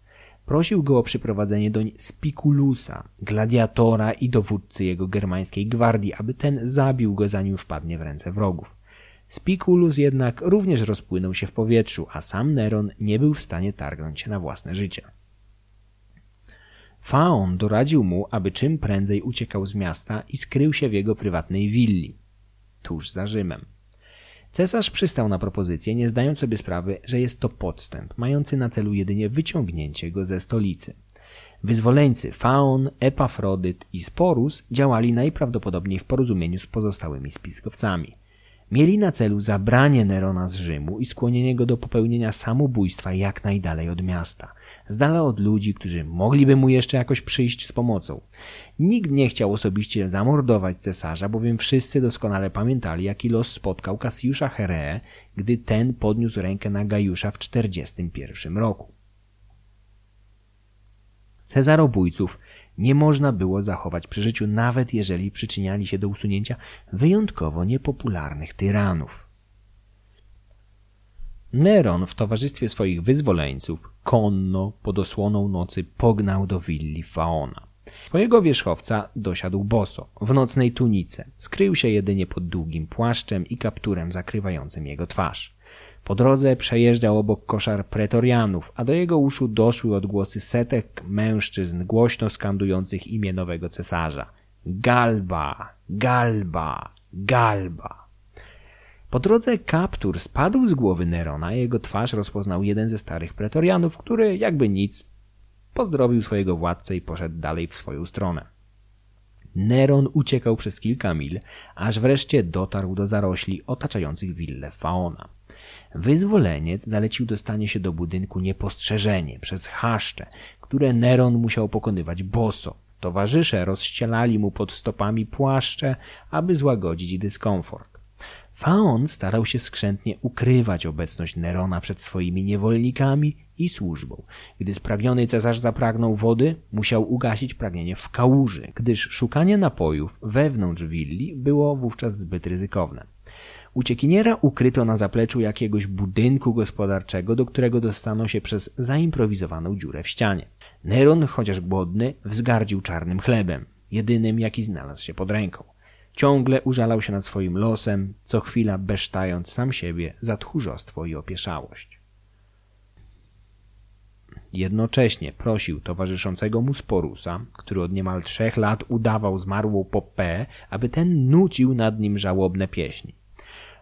Prosił go o przyprowadzenie doń Spikulusa, gladiatora i dowódcy jego germańskiej gwardii, aby ten zabił go zanim wpadnie w ręce wrogów. Spikulus jednak również rozpłynął się w powietrzu, a sam Neron nie był w stanie targnąć na własne życie. Faon doradził mu, aby czym prędzej uciekał z miasta i skrył się w jego prywatnej willi, tuż za Rzymem. Cesarz przystał na propozycję, nie zdając sobie sprawy, że jest to podstęp, mający na celu jedynie wyciągnięcie go ze stolicy. Wyzwoleńcy Faon, Epafrodyt i Sporus działali najprawdopodobniej w porozumieniu z pozostałymi spiskowcami – Mieli na celu zabranie Nerona z Rzymu i skłonienie go do popełnienia samobójstwa jak najdalej od miasta, z dala od ludzi, którzy mogliby mu jeszcze jakoś przyjść z pomocą. Nikt nie chciał osobiście zamordować cesarza, bowiem wszyscy doskonale pamiętali, jaki los spotkał Kasiusza Heree, gdy ten podniósł rękę na Gajusza w 41 roku. Cezarobójców nie można było zachować przy życiu, nawet jeżeli przyczyniali się do usunięcia wyjątkowo niepopularnych tyranów. Neron w towarzystwie swoich wyzwoleńców konno pod osłoną nocy pognał do willi Faona. Swojego wierzchowca dosiadł boso, w nocnej tunice. Skrył się jedynie pod długim płaszczem i kapturem zakrywającym jego twarz. Po drodze przejeżdżał obok koszar pretorianów, a do jego uszu doszły odgłosy setek mężczyzn głośno skandujących imię nowego cesarza. Galba, Galba, Galba. Po drodze kaptur spadł z głowy Nerona, a jego twarz rozpoznał jeden ze starych pretorianów, który, jakby nic, pozdrowił swojego władcę i poszedł dalej w swoją stronę. Neron uciekał przez kilka mil, aż wreszcie dotarł do zarośli otaczających willę Faona. Wyzwoleniec zalecił dostanie się do budynku niepostrzeżenie przez chaszcze, które Neron musiał pokonywać boso. Towarzysze rozścielali mu pod stopami płaszcze, aby złagodzić dyskomfort. Faon starał się skrzętnie ukrywać obecność Nerona przed swoimi niewolnikami i służbą. Gdy spragniony cesarz zapragnął wody, musiał ugasić pragnienie w kałuży, gdyż szukanie napojów wewnątrz willi było wówczas zbyt ryzykowne. Uciekiniera ukryto na zapleczu jakiegoś budynku gospodarczego, do którego dostano się przez zaimprowizowaną dziurę w ścianie. Neron, chociaż głodny, wzgardził czarnym chlebem, jedynym jaki znalazł się pod ręką. Ciągle użalał się nad swoim losem, co chwila besztając sam siebie za tchórzostwo i opieszałość. Jednocześnie prosił towarzyszącego mu Sporusa, który od niemal trzech lat udawał zmarłą Popę, aby ten nucił nad nim żałobne pieśni.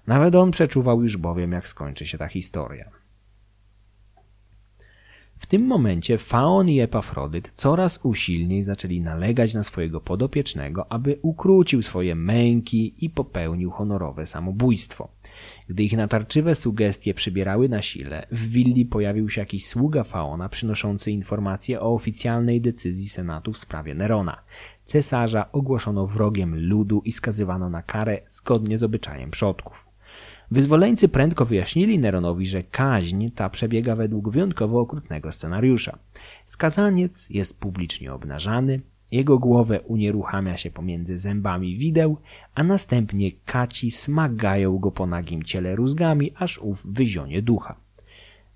Nawet on przeczuwał już bowiem, jak skończy się ta historia. W tym momencie Faon i Epafrodyt coraz usilniej zaczęli nalegać na swojego podopiecznego, aby ukrócił swoje męki i popełnił honorowe samobójstwo. Gdy ich natarczywe sugestie przybierały na sile, w willi pojawił się jakiś sługa Faona przynoszący informacje o oficjalnej decyzji Senatu w sprawie Nerona. Cesarza ogłoszono wrogiem ludu i skazywano na karę zgodnie z obyczajem przodków. Wyzwoleńcy prędko wyjaśnili Neronowi, że kaźń ta przebiega według wyjątkowo okrutnego scenariusza. Skazaniec jest publicznie obnażany, Jego głowę unieruchamia się pomiędzy zębami wideł, a następnie kaci smagają go po nagim ciele rózgami, aż ów wyzionie ducha.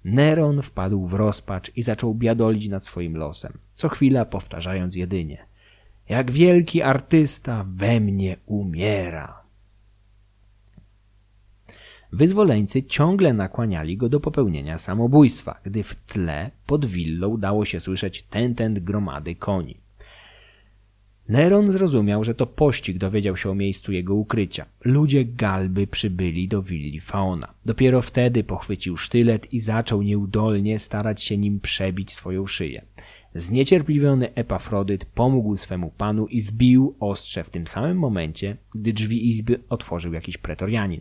Neron wpadł w rozpacz i zaczął biadolić nad swoim losem, co chwila powtarzając jedynie Jak wielki artysta we mnie umiera. Wyzwoleńcy ciągle nakłaniali go do popełnienia samobójstwa, gdy w tle pod willą dało się słyszeć tentent gromady koni. Neron zrozumiał, że to pościg dowiedział się o miejscu jego ukrycia. Ludzie Galby przybyli do willi Faona. Dopiero wtedy pochwycił sztylet i zaczął nieudolnie starać się nim przebić swoją szyję. Zniecierpliwiony Epafrodyt pomógł swemu panu i wbił ostrze w tym samym momencie, gdy drzwi izby otworzył jakiś pretorianin.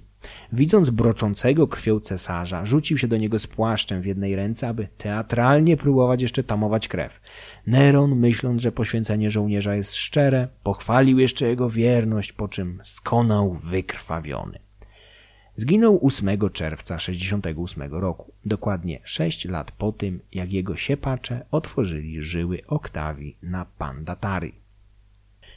Widząc broczącego krwią cesarza, rzucił się do niego z płaszczem w jednej ręce, aby teatralnie próbować jeszcze tamować krew. Neron, myśląc, że poświęcenie żołnierza jest szczere, pochwalił jeszcze jego wierność, po czym skonał wykrwawiony. Zginął 8 czerwca 68 roku, dokładnie 6 lat po tym, jak jego siepacze otworzyli żyły Oktawii na Pandatari.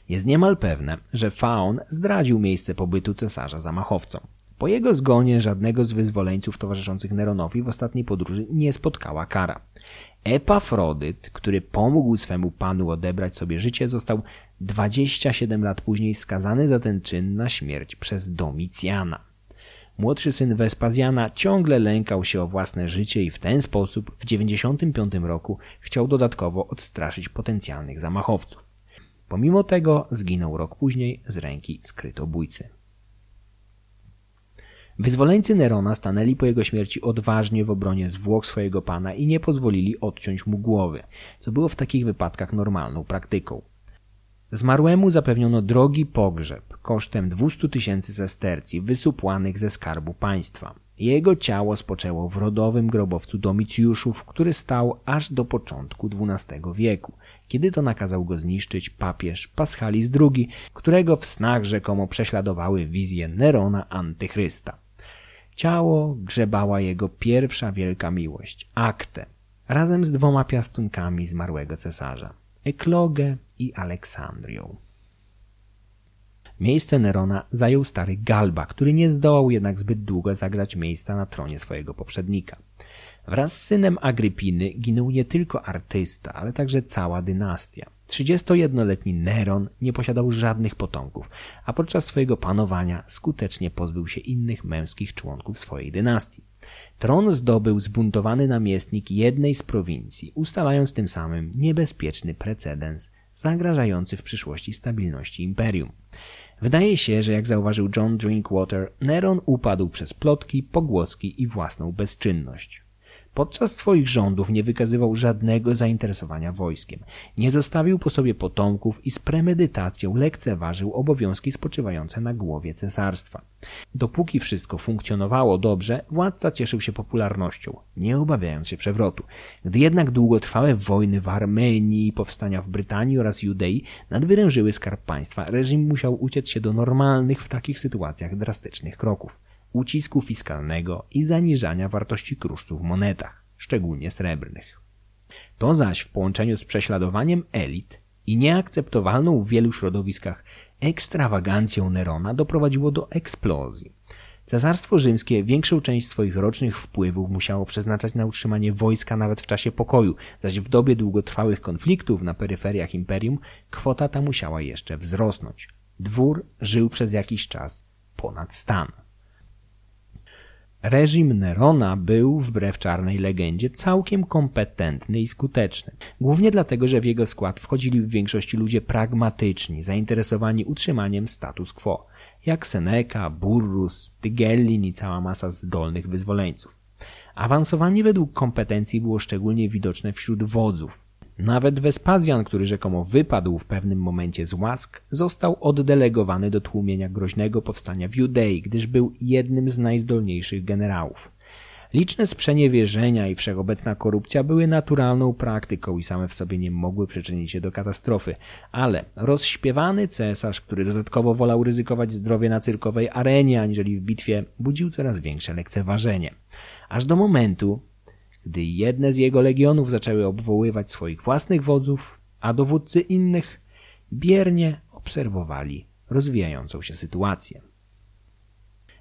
Jest niemal pewne, że Faun zdradził miejsce pobytu cesarza zamachowcom. Po jego zgonie żadnego z wyzwoleńców towarzyszących Neronowi w ostatniej podróży nie spotkała kara. Epafrodyt, który pomógł swemu panu odebrać sobie życie, został 27 lat później skazany za ten czyn na śmierć przez Domicjana. Młodszy syn Wespazjana ciągle lękał się o własne życie i w ten sposób w 95 roku chciał dodatkowo odstraszyć potencjalnych zamachowców. Pomimo tego zginął rok później z ręki skrytobójcy. Wyzwoleńcy Nerona stanęli po jego śmierci odważnie w obronie zwłok swojego pana i nie pozwolili odciąć mu głowy, co było w takich wypadkach normalną praktyką. Zmarłemu zapewniono drogi pogrzeb kosztem 200 tysięcy sestercji wysupłanych ze skarbu państwa. Jego ciało spoczęło w rodowym grobowcu Domicjuszów, który stał aż do początku XII wieku, kiedy to nakazał go zniszczyć papież Paschalis II, którego w snach rzekomo prześladowały wizje Nerona Antychrysta. Ciało grzebała jego pierwsza wielka miłość, Aktę, razem z dwoma piastunkami zmarłego cesarza, Eklogę i Aleksandrią. Miejsce Nerona zajął stary Galba, który nie zdołał jednak zbyt długo zagrać miejsca na tronie swojego poprzednika. Wraz z synem Agrypiny ginął nie tylko artysta, ale także cała dynastia. 31-letni Neron nie posiadał żadnych potomków, a podczas swojego panowania skutecznie pozbył się innych męskich członków swojej dynastii. Tron zdobył zbuntowany namiestnik jednej z prowincji, ustalając tym samym niebezpieczny precedens zagrażający w przyszłości stabilności imperium. Wydaje się, że jak zauważył John Drinkwater, Neron upadł przez plotki, pogłoski i własną bezczynność. Podczas swoich rządów nie wykazywał żadnego zainteresowania wojskiem. Nie zostawił po sobie potomków i z premedytacją lekceważył obowiązki spoczywające na głowie cesarstwa. Dopóki wszystko funkcjonowało dobrze, władca cieszył się popularnością, nie obawiając się przewrotu. Gdy jednak długotrwałe wojny w Armenii powstania w Brytanii oraz Judei nadwyrężyły skarb państwa, reżim musiał uciec się do normalnych w takich sytuacjach drastycznych kroków ucisku fiskalnego i zaniżania wartości kruszców w monetach, szczególnie srebrnych. To zaś w połączeniu z prześladowaniem elit i nieakceptowalną w wielu środowiskach ekstrawagancją Nerona doprowadziło do eksplozji. Cesarstwo rzymskie większą część swoich rocznych wpływów musiało przeznaczać na utrzymanie wojska nawet w czasie pokoju, zaś w dobie długotrwałych konfliktów na peryferiach imperium kwota ta musiała jeszcze wzrosnąć. Dwór żył przez jakiś czas ponad stan. Reżim Nerona był, wbrew czarnej legendzie, całkiem kompetentny i skuteczny. Głównie dlatego, że w jego skład wchodzili w większości ludzie pragmatyczni, zainteresowani utrzymaniem status quo, jak Seneca, Burrus, Tygellin i cała masa zdolnych wyzwoleńców. Awansowanie według kompetencji było szczególnie widoczne wśród wodzów, nawet Wespazjan, który rzekomo wypadł w pewnym momencie z łask, został oddelegowany do tłumienia groźnego powstania w Judei, gdyż był jednym z najzdolniejszych generałów. Liczne sprzeniewierzenia i wszechobecna korupcja były naturalną praktyką i same w sobie nie mogły przyczynić się do katastrofy, ale rozśpiewany cesarz, który dodatkowo wolał ryzykować zdrowie na cyrkowej arenie aniżeli w bitwie, budził coraz większe lekceważenie. Aż do momentu, gdy jedne z jego legionów zaczęły obwoływać swoich własnych wodzów, a dowódcy innych biernie obserwowali rozwijającą się sytuację.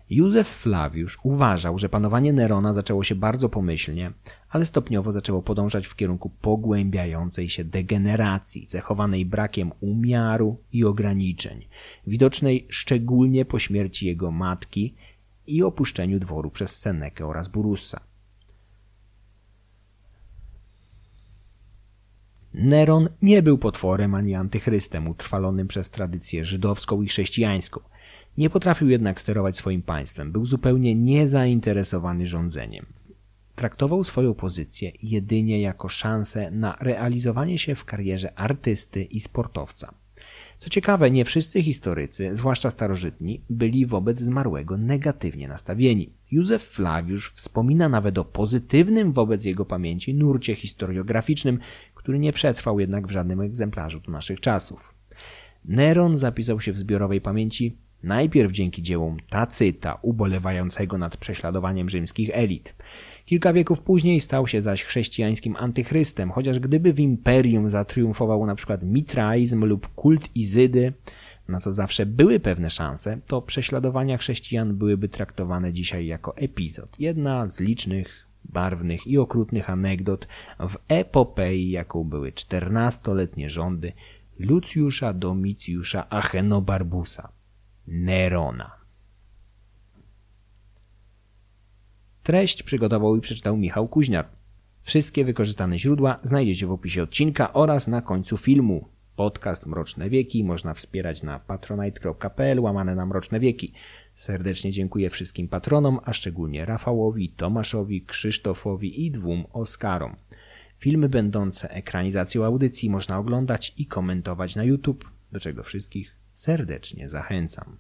Józef Flawiusz uważał, że panowanie Nerona zaczęło się bardzo pomyślnie, ale stopniowo zaczęło podążać w kierunku pogłębiającej się degeneracji, cechowanej brakiem umiaru i ograniczeń, widocznej szczególnie po śmierci jego matki i opuszczeniu dworu przez Senekę oraz Burussa. Neron nie był potworem ani antychrystem utrwalonym przez tradycję żydowską i chrześcijańską – nie potrafił jednak sterować swoim państwem, był zupełnie niezainteresowany rządzeniem. Traktował swoją pozycję jedynie jako szansę na realizowanie się w karierze artysty i sportowca. Co ciekawe, nie wszyscy historycy, zwłaszcza starożytni, byli wobec zmarłego negatywnie nastawieni. Józef Flawiusz wspomina nawet o pozytywnym wobec jego pamięci nurcie historiograficznym, który nie przetrwał jednak w żadnym egzemplarzu do naszych czasów. Neron zapisał się w zbiorowej pamięci Najpierw dzięki dziełom Tacyta, ubolewającego nad prześladowaniem rzymskich elit. Kilka wieków później stał się zaś chrześcijańskim antychrystem, chociaż gdyby w imperium zatriumfował przykład mitraizm lub kult Izydy, na co zawsze były pewne szanse, to prześladowania chrześcijan byłyby traktowane dzisiaj jako epizod. Jedna z licznych, barwnych i okrutnych anegdot w epopei, jaką były czternastoletnie rządy Lucjusza Domicjusza Achenobarbusa. Nerona. Treść przygotował i przeczytał Michał Kuźniar. Wszystkie wykorzystane źródła znajdziecie w opisie odcinka oraz na końcu filmu. Podcast Mroczne Wieki można wspierać na patronite.pl łamane na Mroczne Wieki. Serdecznie dziękuję wszystkim patronom, a szczególnie Rafałowi, Tomaszowi, Krzysztofowi i dwóm Oskarom. Filmy będące ekranizacją audycji można oglądać i komentować na YouTube, do czego wszystkich serdecznie zachęcam.